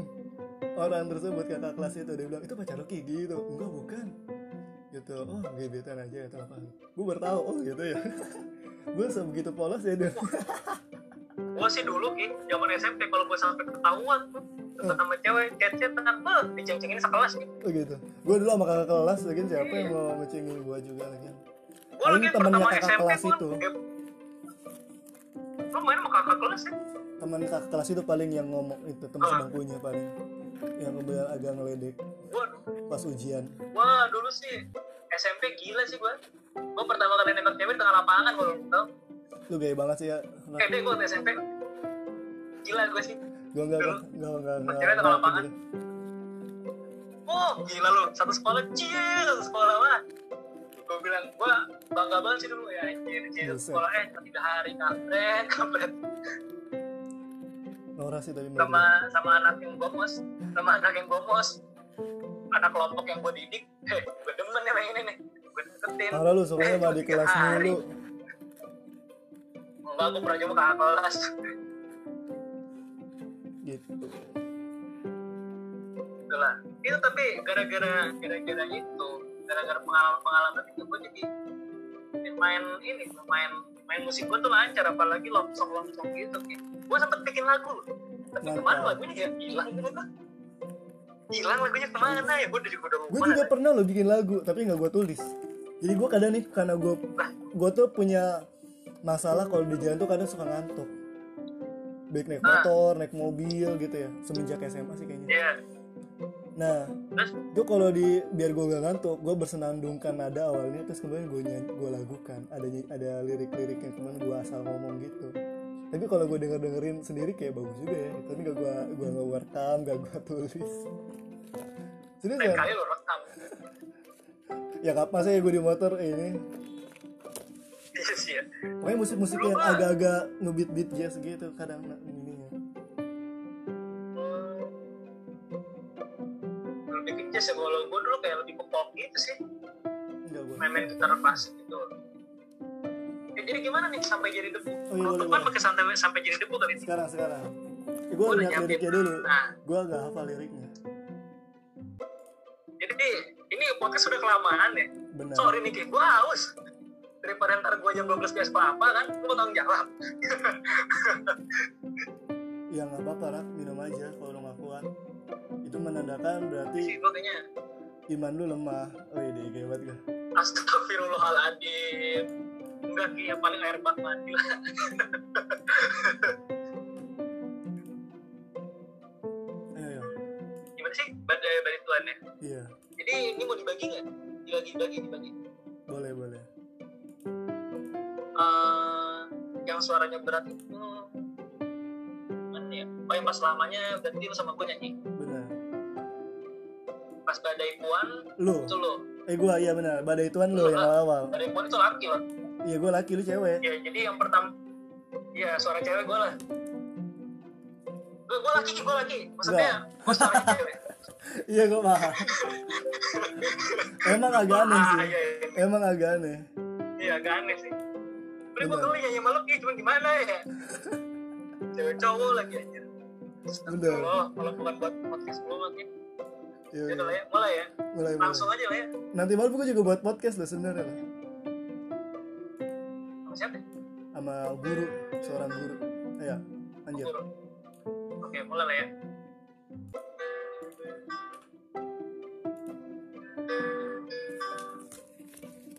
orang tersebut kakak kelas itu dia bilang itu pacar Rocky gitu. Enggak bukan. Gitu. Oh gebetan aja atau apa? Gue baru tahu oh gitu ya. [LAUGHS] Gue sebegitu polos ya dia. Gua sih dulu ki zaman SMP kalau gua sampai ketahuan tuh deket sama cewek chat chatan beh diceng-cengin sekelas oh gitu. Gue dulu sama kakak kelas lagi siapa yang mau ngecengin gue juga lagi. Gua Paling lagi temennya kakak SMP kelas gua. itu. lu main sama kakak kelas ya? Teman kakak kelas itu paling yang ngomong itu teman Ah. sebangkunya paling. Yang kemudian agak ngeledek. Gua pas ujian. Wah dulu sih SMP gila sih gua. Gua pertama kali nembak cewek di tengah lapangan gua belum tahu. lu gaya banget sih ya Eh waktu SMP. Gila gua sih. Gue enggak Dulu. enggak enggak enggak Cewek tengah enggak lapangan. Oh gila lu satu sekolah cie satu sekolah mah. Gua bilang gua bangga banget sih dulu ya anjir cie satu Buset. sekolah eh tiga hari kampret [LAUGHS] kampret Nora sih tadi sama sama anak yang gomos sama anak yang gomos anak kelompok yang gua didik eh gua demen nih yang ini nih gua deketin Malah lu Eh, sama di kelas mulu enggak gua pernah coba kakak kelas gitu. Itulah. Itu tapi gara-gara gara-gara itu gara-gara pengalaman pengalaman itu gue jadi main ini main main musik gue tuh lancar apalagi longsong longsong gitu gue sempet bikin lagu. Loh tapi ke mana lagunya ya hilang gitu tuh hilang lagunya ke mana ya? Gue dari udah gue juga pernah lo bikin lagu tapi nggak gue tulis. Jadi gue kadang nih karena gue gue tuh punya masalah kalau di jalan tuh kadang suka ngantuk baik naik Ah. motor naik mobil gitu ya semenjak SMA sih kayaknya. Iya. Nah terus? itu kalau di biar gue gak ngantuk gue bersenandungkan nada awalnya terus kemudian gue nyanyi gue lakukan. Ada ada lirik-lirik yang kemudian gue asal ngomong gitu. Tapi kalau gue denger dengerin sendiri kayak bagus juga ya. Tapi gak gue gue gua rekam gak gue tulis. Serius lain ya kali lo rekam. Ya kapan sih gue di motor ini iya sih ya. Pokoknya musik-musik yang agak-agak ngebeat beat jazz gitu kadang nah, ininya lebih ke jazz ya kalau gue dulu kayak lebih ke pop gitu sih. Enggak gue main-main gitar bass gitu. Ya, jadi gimana nih sampai jadi debu? Oh, iya, boleh, boleh. pakai sampai sampai jadi debu kali ini. Sekarang sekarang. Ya, gue lihat liriknya dulu. Nah. Gue agak hafal liriknya. Jadi ini podcast sudah kelamaan ya? Benar. Sorry nih gue haus daripada ntar gue jam 12 bias apa kan? Gue tanggung jawab. [LAUGHS] Ya nggak apa-apa lah minum aja kalau lo nggak kuat. Itu menandakan berarti sih gue kayaknya. iman lu lemah. Oh iya deh banget gak astagfirullahaladzim. Enggak ki. Yang paling air bak mati lah [LAUGHS] ayo. Gimana sih? Badai badai tuan ya iya. Jadi ini mau dibagi nggak? Dibagi dibagi dibagi Eh, yang suaranya berat itu mana ya oh yang pas lamanya berarti lu sama gue nyanyi. Benar. Pas badai puan lu? itu lo eh gua iya benar. Badai tuan lu yang awal badai puan itu laki loh iya gua laki lu cewek. Ya jadi yang pertama ya suara cewek gue lah. Gue gue laki gue laki. Maksudnya gue [LAUGHS] cewek. Iya gua paham. [LAUGHS] Emang agak aneh ah sih. iya iya. Emang agak aneh. Iya agak aneh sih tapi gue geli nyanyi malu ki cuma gimana ya? Cewek cowok lagi aja. Oh, kalau bukan buat podcast gue lagi iya, ya iya. udah lah ya mulai ya. Mulai mulai. Langsung aja lah ya. Nanti malam gua juga buat podcast loh sebenarnya lah. Sama siapa sama guru seorang guru. Ayo lanjut. Guru. oke mulai lah ya.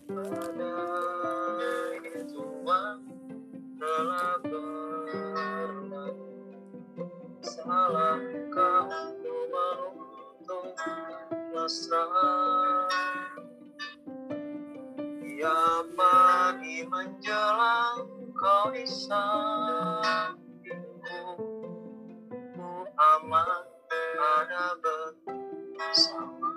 Badai Salahkah ku menutup mesra Ya pagi menjelang kau di sampingku Ku aman ada bersama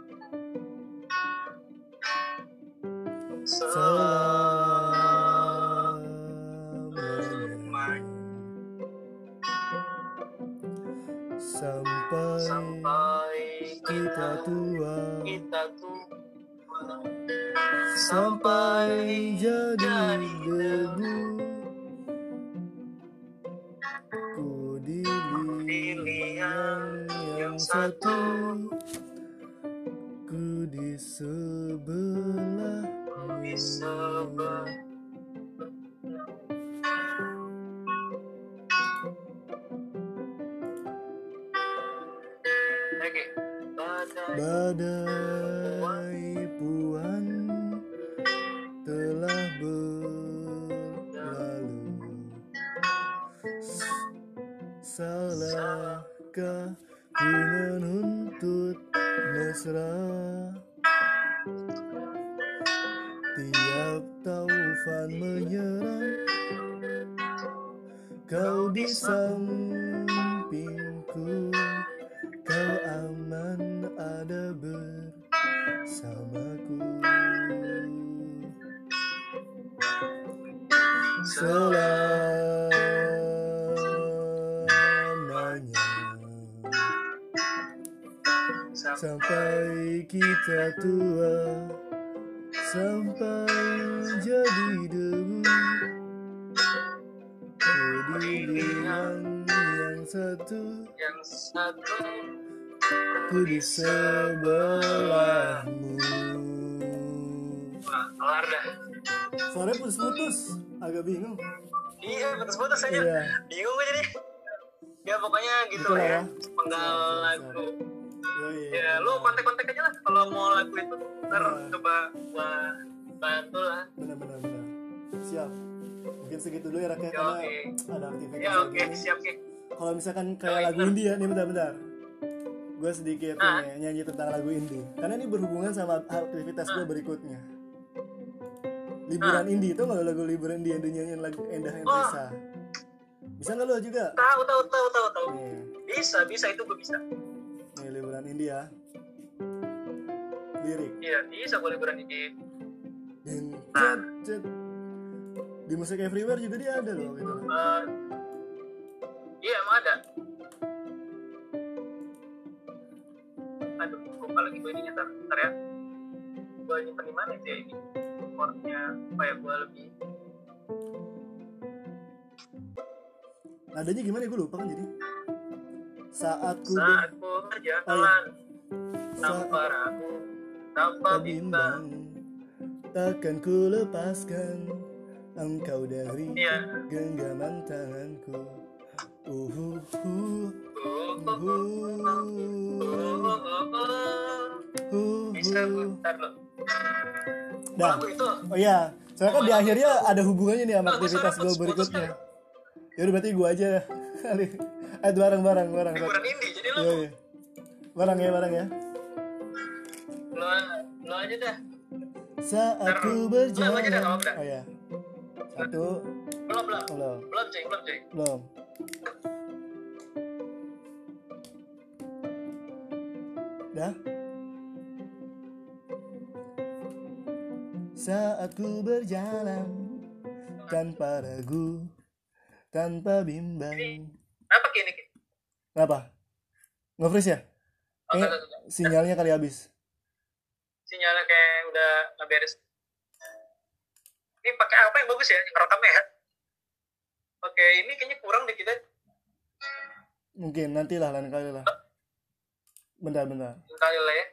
selamanya sampai Sampai kita tua. kita tua. Sampai jadi debu. Ku dilihat yang satu. Ku di sebelah Badai puan telah berlalu. Salahkah ku menuntut mesra Ku di sebelahmu. Kelar dah. Suaranya putus-putus. Agak bingung. Iya putus-putus aja. Iya. Bingung gue jadi. Ya pokoknya gitu Gitu lah ya. ya. penggal lagu. Yoi. ya lu kontak-kontak aja lah. Kalau mau lagu itu ntar Iya. coba gua bantu lah. Benar-benar benar. Siap. Mungkin segitu dulu ya Rak ya Ya, Karena oke. ada aktivitas ya oke. nih. siap sih Kalau misalkan kayak lagu ya Nih bentar-bentar Gue sedikit Ah. nih, nyanyi tentang lagu indie. Karena ini berhubungan sama aktivitas gue Ah. berikutnya. Liburan indie Tuh kalau lagu liburan indie Yang dinyanyiin lagu Endah Oh. Endrisa Bisa? Nggak lo juga? tahu tahu tahu tahu tahu. Nih, bisa bisa itu gue bisa. Nih liburan indie ya. Lirik. Iya bisa gue liburan ini Dan cet, cet. Di musik everywhere juga dia ada loh gitu. Eh, iya emang ada aduh lupa lagi gue ini ntar ntar ya. Gue nyimpen di mana itu ya ini? Chordnya supaya gue lebih Nadanya gimana ya? Gue lupa kan jadi. Saat ku saat ku berjalan tanpa ragu tanpa bimbang Takkan ku lepaskan Engkau dari iya. genggaman tanganku bisa ntar lo itu oh iya. Soalnya kan di akhirnya ada hubungannya nih sama Nah, aktivitas gue berikutnya. Yaudah berarti gue aja kali [LAUGHS] Eh bareng-bareng, bareng liburan indie jadi lo Iya, iya. Bareng ya, bareng ya. Lo lo aja dah. Saat ku berjalan. Dah. Oh iya. Satu, belum belum. Belum, belum cuy belum cuy belum Dah. Saat ku berjalan Tanpa ragu Tanpa bimbang. Apa kini Ki? Kenapa? Nge-freeze ya? oh, Eh, sinyalnya kali habis. Sinyalnya kayak udah nggak beres. Ini pakai apa yang bagus ya? Rekamnya ya oke ini kayaknya kurang deh kita. Mungkin nantilah lain kali lah. Bentar, bentar. Kali lah ya.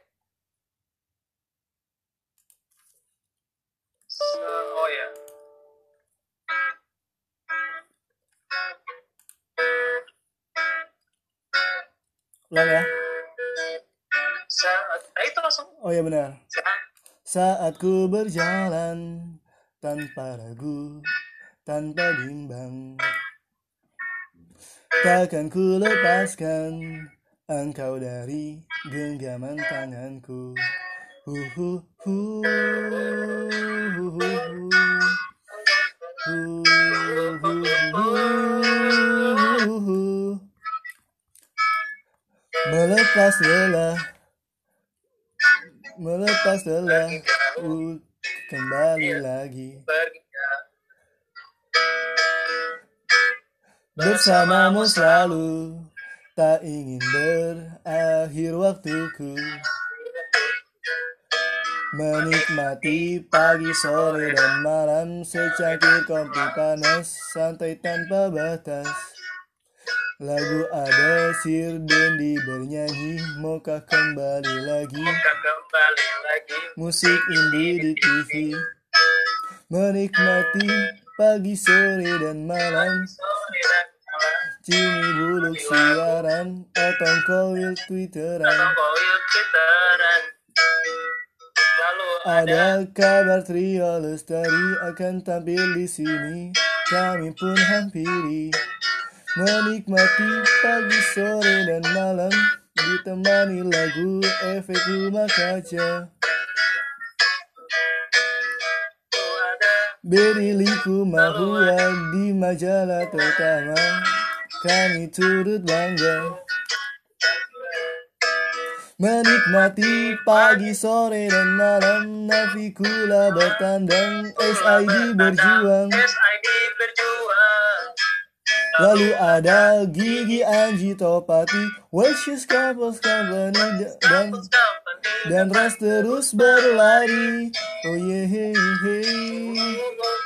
Oh ya. Ulang ya? Saat nah itu langsung. Oh iya benar. Saat ku berjalan tanpa ragu, tanpa bimbang Takkan ku lepaskan engkau dari genggaman tanganku Huhu Melepas lelah Melepas lelah Kembali lagi bersamamu selalu. Tak ingin berakhir waktuku. Menikmati pagi sore dan malam secangkir kopi panas santai tanpa batas. Lagu ada Sir Dendi bernyanyi maukah kembali lagi. Bukan kembali lagi. Musik indie di TV menikmati pagi sore dan malam Jimmy buluk siaran Otong koil twitteran Atau koil twitteran Lalu Ada kabar trio lestari akan tampil di sini. Kami pun hampiri menikmati pagi, sore dan malam ditemani lagu efek rumah kaca. Beriliku mahua di majalah pertama. Kami turut bangga Menikmati pagi, sore, dan malam Navikula bertandang SID berjuang Lalu ada Gigi Anji Topati Wishes Couples Company Dan, dan Ras terus berlari Oh yeah, hey, hey.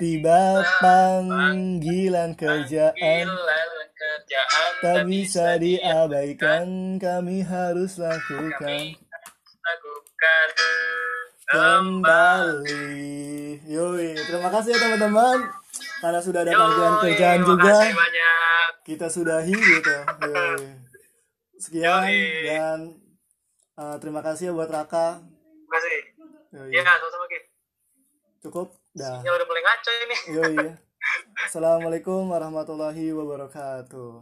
Tiba panggilan kerjaan Tak bisa diabaikan Kami harus lakukan kembali. Yoi, terima kasih ya teman-teman karena sudah ada panggilan kerjaan juga. Kita sudahi gitu. Yoi. Sekian dan uh, terima kasih ya buat Raka. makasih Yoi. ya sama-sama Cukup Dah. Sinyal udah mulai ngaco ini. Iya iya. Assalamualaikum warahmatullahi wabarakatuh.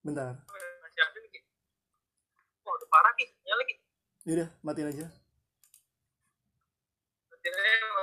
Bentar. Wah, udah parah nih, ya lagi. Iya, matiin aja. Matiin aja.